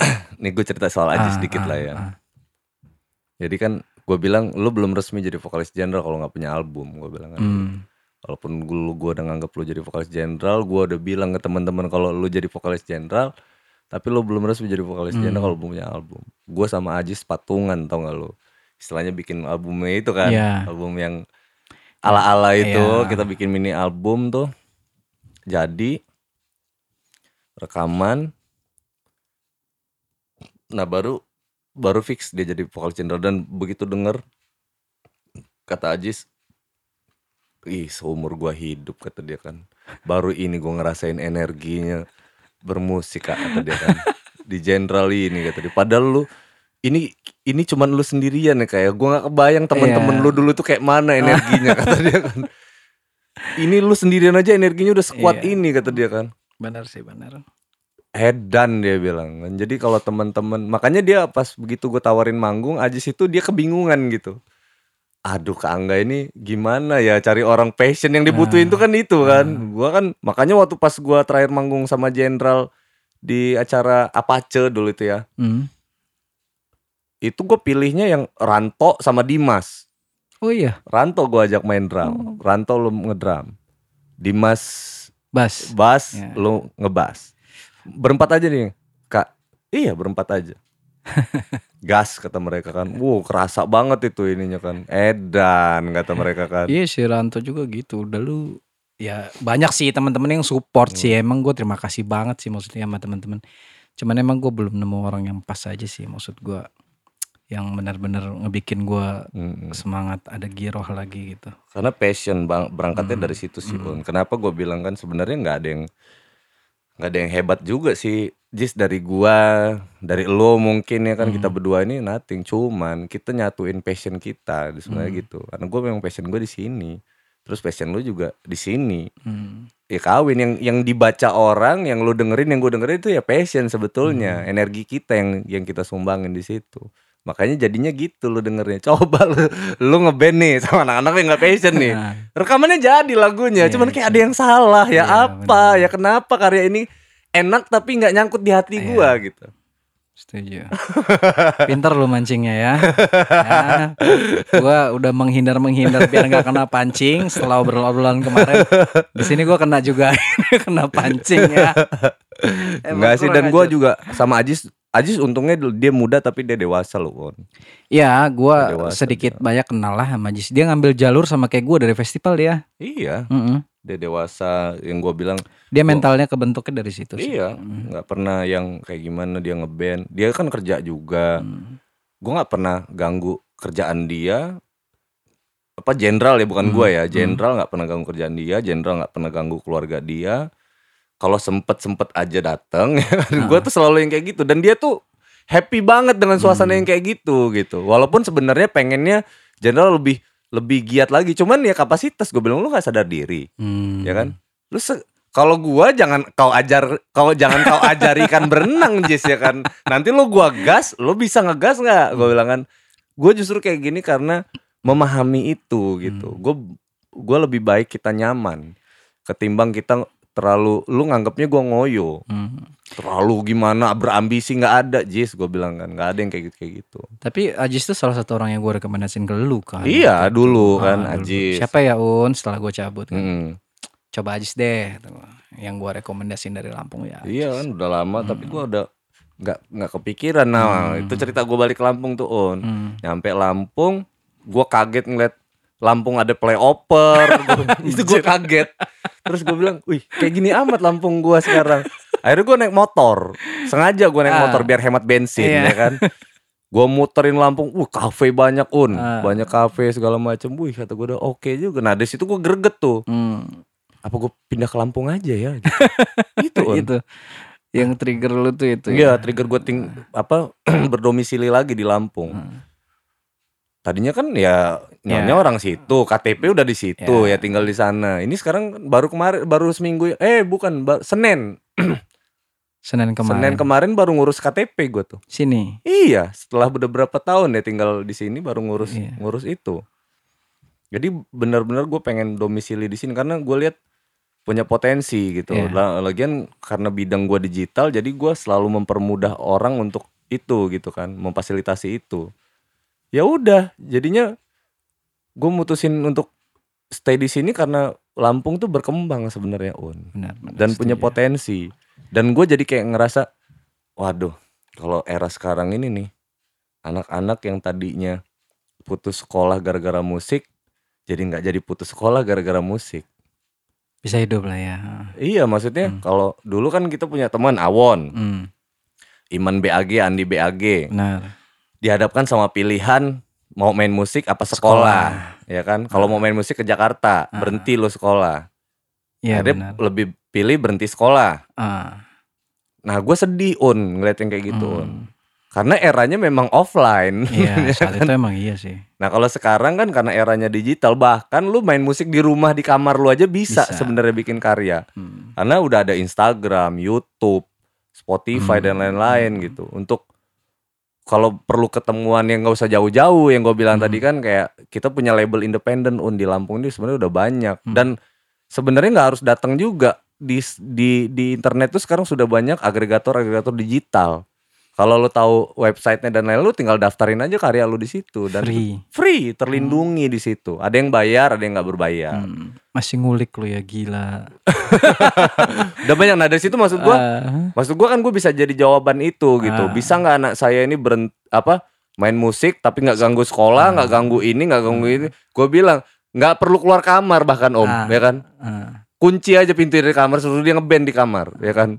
nih gue cerita soal Ajis Ah, dikit ah, lah ya ah. jadi kan gue bilang lu belum resmi jadi vokalis jenderal kalau nggak punya album gue bilang kan Hmm. walaupun gue gue udah nganggap lu jadi vokalis jenderal gue udah bilang ke teman-teman kalau lu jadi vokalis jenderal tapi lu belum resmi jadi vokalis Hmm. jenderal kalau belum punya album gue sama Ajis patungan tau gak lu istilahnya bikin albumnya itu kan Iya. album yang ala-ala itu Iya. kita bikin mini album tuh. Jadi rekaman. Nah baru baru fix dia jadi vokalis jenderal dan begitu denger kata Ajis ih seumur gua hidup kata dia kan. Baru ini gua ngerasain energinya bermusik kata dia kan. Di jenderal ini kata dia. Padahal lu ini ini cuman lu sendirian ya kayak gua nggak kebayang teman-teman Iya. lu dulu tuh kayak mana energinya kata dia kan ini lu sendirian aja energinya udah sekuat Iya. ini kata dia kan Benar sih, benar. Edan dia bilang kan. Jadi kalau teman-teman makanya dia pas begitu gue tawarin manggung Ajis itu dia kebingungan gitu. Aduh Kak Angga ini gimana ya cari orang passion yang dibutuhin tuh kan itu kan. Gua kan makanya waktu pas gua terakhir manggung sama Jenderal di acara Apache dulu itu ya. Hmm. Itu gue pilihnya yang Ranto sama Dimas. Oh iya, Ranto gua ajak main drum. Ranto lu ngedrum. Dimas Bas. bass, Ya. lu ngebas. Berempat aja nih, Kak. Iya, berempat aja. Gas kata mereka kan. Wow, kerasa banget itu ininya kan. Edan kata mereka kan. Iya si Ranto juga gitu. Udah lu ya banyak sih teman-teman yang support sih. Hmm. Emang gue terima kasih banget sih maksudnya sama teman-teman. Cuman emang gue belum nemu orang yang pas aja sih maksud gue yang benar-benar ngebikin gue Mm-mm. semangat ada giroh lagi gitu. Karena passion bang, berangkatnya Hmm. dari situ sih, Un. Kenapa gue bilang kan sebenarnya nggak ada yang nggak ada yang hebat juga sih. Jis dari gua, dari lo mungkin ya kan kita Hmm. berdua ini nothing. Cuman kita nyatuin passion kita sebenarnya Hmm. gitu. Karena gue memang passion gue di sini. Terus passion lu juga di sini. Hmm. ya kawin yang yang dibaca orang yang lu dengerin yang gue dengerin itu ya passion sebetulnya Hmm. energi kita yang yang kita sumbangin di situ makanya jadinya gitu lu dengernya coba lu lu ngeband nih sama anak-anak yang nggak passion nih Nah, rekamannya jadi lagunya Iya, cuman kayak ada yang salah ya Iya, apa benar. ya kenapa karya ini enak tapi nggak nyangkut di hati Iya. gua gitu setuju. Pinter lu mancingnya ya. ya. Gua udah menghindar menghindar biar nggak kena pancing setelah obrolan kemarin. Di sini gua kena juga kena pancing ya. Enggak sih dan gua ajar. juga sama Ajis Ajis untungnya dia muda tapi dia dewasa loh Won. Ya, gua Dewasa sedikit dia. banyak kenal lah sama Jis. Dia ngambil jalur sama kayak gua dari festival dia. iya Mm-mm. dia dewasa yang gua bilang Dia Gua- mentalnya kebentuknya dari situ sih. Iya, Mm. nggak pernah yang kayak gimana dia ngeband. Dia kan kerja juga. Mm. Gue nggak pernah ganggu kerjaan dia. Apa jenderal ya, bukan Hmm, gua ya. hmm. Jenderal nggak pernah ganggu kerjaan dia. Jenderal nggak pernah ganggu keluarga dia. Kalau sempet sempet aja dateng. gue tuh selalu yang kayak gitu. Dan dia tuh happy banget dengan suasana Hmm. yang kayak gitu gitu. Walaupun sebenarnya pengennya jenderal lebih lebih giat lagi. Cuman ya kapasitas gue bilang lu nggak sadar diri Mm. ya kan lu se- kalau gua jangan kau ajar kau jangan kau ajari ikan berenang Jis ya kan nanti lu gua gas lu bisa ngegas nggak gua bilang kan gue justru kayak gini karena memahami itu gitu gue gue lebih baik kita nyaman ketimbang kita terlalu lu nganggapnya gua ngoyo Mm. terlalu gimana berambisi nggak ada Jis gue bilang kan nggak ada yang kayak gitu kayak gitu Tapi Ajis tuh salah satu orang yang gue rekomendasiin ke lu kan. iya Waktu itu. dulu Ah, kan dulu. Ajis Siapa ya Un setelah gue cabut kan. Mm. Coba Ajis deh. tuh. Yang gue rekomendasiin dari Lampung ya. Iya Ajis. kan udah lama tapi gua udah nggak nggak kepikiran nah Hmm. itu cerita gua balik ke Lampung tuh on Hmm. nyampe Lampung gua kaget ngeliat Lampung ada playoper itu gua kaget terus gua bilang wih kayak gini amat Lampung gua sekarang akhirnya gua naik motor sengaja gua naik Ah. motor biar hemat bensin Iya. ya kan gua muterin Lampung, uh kafe banyak un, Ah. banyak kafe segala macam, wih kata gua udah oke juga. Nah dari situ gua greget tuh, Hmm. apa gua pindah ke Lampung aja ya? Gitu, gitu Un. itu. Yang trigger lu tuh itu. Iya, ya. trigger gue ting apa berdomisili lagi di Lampung. Hmm. Tadinya kan ya nyonya Ya. orang situ, KTP udah di situ ya Ya. tinggal di sana. Ini sekarang baru kemarin baru seminggu eh bukan ba- Senin. Senin kemarin. Senin kemarin baru ngurus KTP gue tuh. Sini. Iya, setelah beberapa tahun ya tinggal di sini baru ngurus Iya. ngurus itu. Jadi benar-benar gue pengen domisili di sini karena gue lihat punya potensi gitu. Lah- Lagian karena bidang gue digital, jadi gue selalu mempermudah orang untuk itu gitu kan, memfasilitasi itu. Ya udah, jadinya gue mutusin untuk stay di sini karena Lampung tuh berkembang sebenarnya un Benar, benar, dan punya setuju. potensi. Dan gue jadi kayak ngerasa, waduh, kalau era sekarang ini nih, anak-anak yang tadinya putus sekolah gara-gara musik, jadi nggak jadi putus sekolah gara-gara musik. Bisa hidup lah ya. Iya, maksudnya kalau dulu kan kita punya teman Awon, Hmm, Iman BAG, Andi BAG, benar. Dihadapkan sama pilihan mau main musik apa sekolah, ya kan? Kalau mau main musik ke Jakarta, berhenti lo sekolah. Iya benar. lebih pilih berhenti sekolah. Ah, Nah, gue sedih un ngeliat yang kayak gitu un. hmm. Karena eranya memang offline. Iya, saat itu emang iya sih. Nah kalau sekarang kan karena eranya digital, bahkan lu main musik di rumah di kamar lu aja bisa, Bisa. sebenarnya bikin karya. Hmm. Karena udah ada Instagram, YouTube, Spotify dan Hmm. lain-lain gitu. Untuk kalau perlu ketemuan yang nggak usah jauh-jauh, yang gue bilang Hmm. tadi kan kayak kita punya label independen un di Lampung ini sebenarnya udah banyak. Hmm. Dan sebenarnya nggak harus datang juga di di di internet tuh sekarang sudah banyak agregator-agregator digital. Kalau lo tahu websitenya dan lain, lu tinggal daftarin aja karya lu di situ dan Free. free terlindungi di situ. Ada yang bayar, ada yang nggak berbayar. Hmm, Masih ngulik lu ya gila. Udah banyak. Nah dari situ maksud gua, Ah, maksud gua kan gue bisa jadi jawaban itu gitu. Ah. Bisa nggak anak saya ini berhenti apa main musik tapi nggak ganggu sekolah, nggak ganggu ini, nggak ganggu ini. Gue bilang nggak perlu keluar kamar bahkan om, Ah. ya kan? ah. Kunci aja pintu dari kamar, suruh dia ngeband di kamar, ya kan?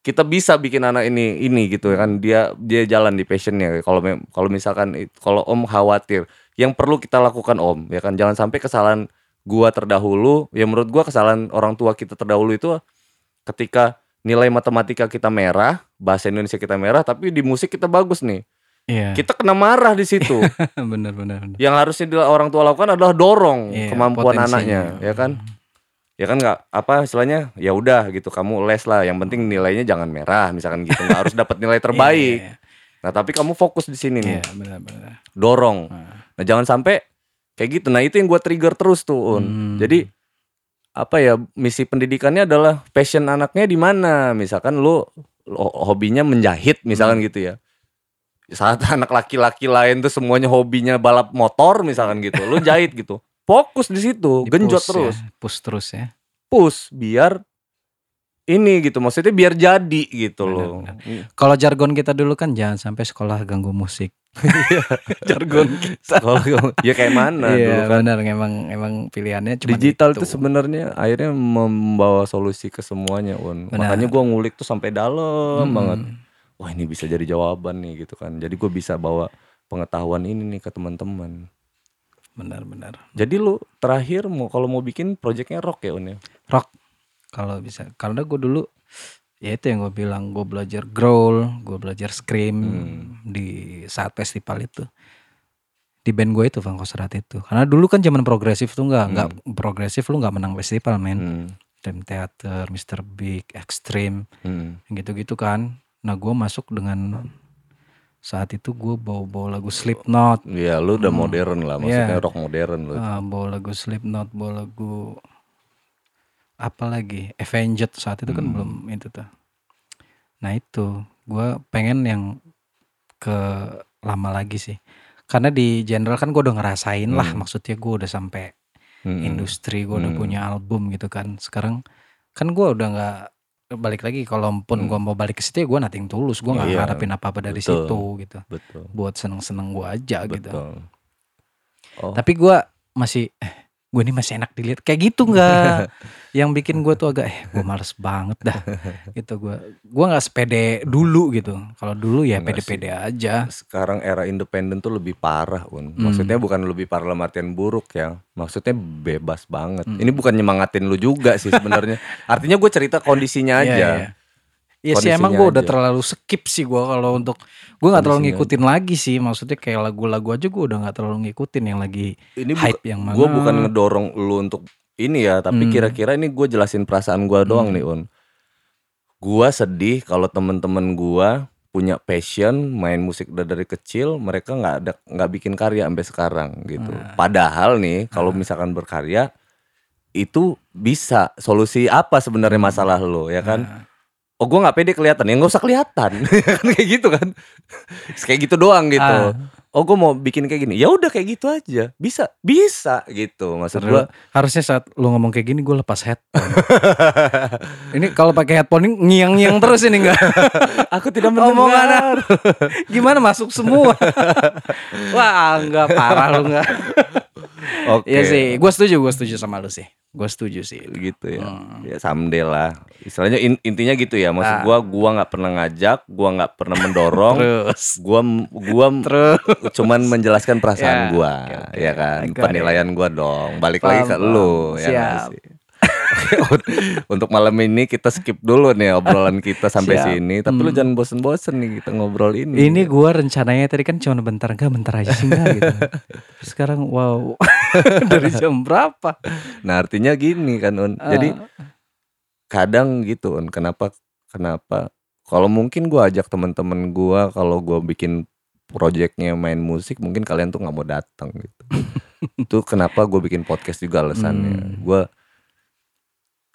Kita bisa bikin anak ini ini gitu ya kan. Dia dia jalan di passionnya. Kalau kalau misalkan kalau om khawatir yang perlu kita lakukan om ya kan. Jangan sampai kesalahan gua terdahulu ya menurut gua kesalahan orang tua kita terdahulu itu ketika nilai matematika kita merah bahasa Indonesia kita merah tapi di musik kita bagus nih. Iya. kita kena marah di situ. Bener bener. bener. yang harusnya orang tua lakukan adalah dorong Iya, kemampuan anaknya ya kan ya kan nggak apa istilahnya? Ya udah gitu kamu les lah. Yang penting nilainya jangan merah misalkan gitu. Nggak harus dapat nilai terbaik. Iya, nah tapi kamu fokus di sini Iya, nih bener bener. dorong. Ah. nah jangan sampai kayak gitu. Nah itu yang gue trigger terus tuh un. Hmm. jadi apa ya misi pendidikannya adalah passion anaknya di mana? Misalkan lu lo- hobinya menjahit misalkan Hmm. gitu ya. Saat anak laki-laki lain tuh semuanya hobinya balap motor misalkan gitu. Lu jahit gitu fokus di situ Di genjot push terus. ya, push terus ya. push biar ini gitu maksudnya biar jadi gitu loh. Kalau jargon kita dulu kan jangan sampai sekolah ganggu musik. jargon kita. kalau ya kayak mana dulu iya kan? benar. Emang emang pilihannya cuma digital itu. sebenarnya akhirnya membawa solusi ke semuanya un Benar. makanya gua ngulik tuh sampai dalam Hmm. banget. Wah ini bisa jadi jawaban nih gitu kan. Jadi gue bisa bawa pengetahuan ini nih ke teman-teman benar-benar jadi lu terakhir mau kalau mau bikin projectnya rock ya un ya rock kalau bisa karena gue dulu ya itu yang gue bilang gue belajar growl gue belajar scream Hmm. di saat festival itu di band gue itu Van Kosrat itu karena dulu kan zaman progresif tuh nggak nggak progresif lu nggak menang festival men Hmm. Dream Theater, Mr. Big, Extreme, Hmm. gitu-gitu kan. Nah gue masuk dengan saat itu gue bawa-bawa lagu Slipknot, Iya, lu udah modern lah, maksudnya Iya. rock modern lu. ah, bawa lagu Slipknot, bawa lagu apa lagi, Avenged saat itu kan Hmm. belum itu tuh. Nah itu gue pengen yang ke lama lagi sih, karena di general kan gue udah ngerasain lah, Hmm. maksudnya gue udah sampai Hmm. industri gue udah Hmm. punya album gitu kan sekarang kan gue udah nggak balik lagi kalau pun Hmm. gue mau balik ke situ ya gue nating tulus gue nggak Iya, ngarepin apa apa dari betul. situ gitu Betul. buat seneng seneng gue aja gitu Betul. Oh. tapi gue masih eh, gue ini masih enak dilihat kayak gitu nggak yang bikin gue tuh agak eh gue males banget dah gitu gue gue nggak sepede dulu gitu kalau dulu ya Enggak pede pede aja sekarang era independen tuh lebih parah, Un. Hmm. Maksudnya bukan lebih parah dalam artian buruk ya. Maksudnya bebas banget. Hmm. Ini bukan nyemangatin lu juga sih sebenarnya. Artinya gue cerita kondisinya Iya, aja. iya. Iya sih emang gue udah aja. terlalu skip sih gue kalau untuk gue nggak terlalu ngikutin lagi sih. Maksudnya kayak lagu-lagu aja gue udah nggak terlalu ngikutin yang lagi Ini hype yang mana. gue bukan ngedorong lu untuk ini ya, tapi Hmm. kira-kira ini gue jelasin perasaan gue doang nih, Un. Gua sedih kalau temen-temen gua punya passion main musik udah dari kecil mereka nggak ada nggak bikin karya sampai sekarang gitu. Padahal nih kalau misalkan berkarya itu bisa solusi apa sebenarnya masalah lo ya kan oh gue nggak pede kelihatan ya nggak usah kelihatan kan kayak gitu kan kayak gitu doang gitu Ah. oh gue mau bikin kayak gini ya udah kayak gitu aja bisa bisa gitu maksud gue harusnya saat lu ngomong kayak gini gue lepas headphone. ini kalau pakai headphone ini ngiang-ngiang terus ini enggak. aku tidak mendengar gimana masuk semua. Wah, enggak parah lu enggak. Oke Iya sih, gue setuju, gue setuju sama lu sih. Gue setuju sih. gitu ya Hmm. ya someday lah istilahnya in- intinya gitu ya maksud Ah. gua gua nggak pernah ngajak gua nggak pernah mendorong Terus. gua gua Terus. cuman menjelaskan perasaan Ya, gua oke, oke. ya kan it. penilaian gua dong balik Paham, lagi ke paham. lu ya nggak Siap. Oke, untuk malam ini kita skip dulu nih obrolan kita sampai Siap. sini tapi lu Hmm. jangan bosen-bosen nih kita ngobrol ini Ini gue rencananya tadi kan cuma bentar enggak, bentar aja sih enggak gitu. Sekarang wow. Dari jam berapa? Nah artinya gini kan Un. Jadi Ah. kadang gitu Un. Kenapa kenapa? Kalau mungkin gua ajak teman-teman gua kalau gua bikin projectnya main musik mungkin kalian tuh nggak mau datang gitu. Itu kenapa gue bikin podcast juga alasannya. Hmm. Gua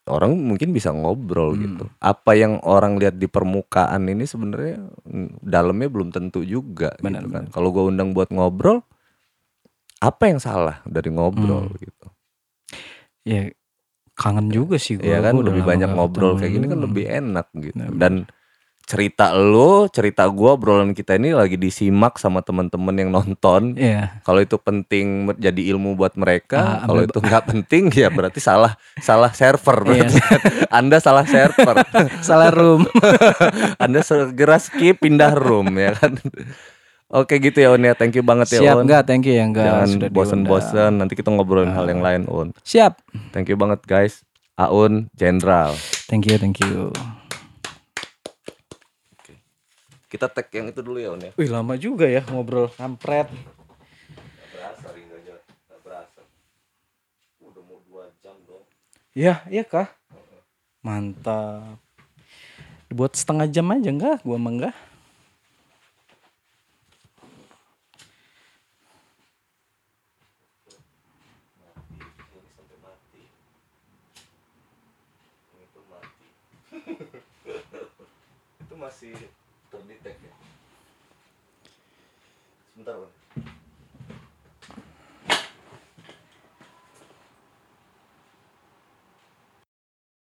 orang mungkin bisa ngobrol Hmm. gitu. Apa yang orang lihat di permukaan ini sebenarnya mm, dalamnya belum tentu juga Benar, gitu kan. Kalau gua undang buat ngobrol apa yang salah dari ngobrol Hmm. gitu. Ya kangen juga sih gue. Iya kan lebih banyak ngobrol kayak gini kan lebih enak gitu. Nah, Dan cerita lo, cerita gua obrolan kita ini lagi disimak sama teman-teman yang nonton. Iya. Kalau itu penting jadi ilmu buat mereka, Ah, kalau itu nggak penting ya berarti salah salah server Iya. berarti. Anda salah server. Salah room. Anda segera skip pindah room ya kan. Oke gitu ya Un ya. Thank you banget ya Siap Un. enggak? Thank you ya enggak. Jangan bosen-bosen. Nanti kita ngobrolin hal Ah. yang lain Un. diundang. Siap. Thank you banget guys. Aun Jenderal. Thank you, thank you. Kita tag yang itu dulu ya Un ya. Wih lama juga ya ngobrol kampret. berasa aja berasa udah mau dua jam dong Iya, iya kah? Mantap. Dibuat setengah jam aja enggak? Gua mah enggak.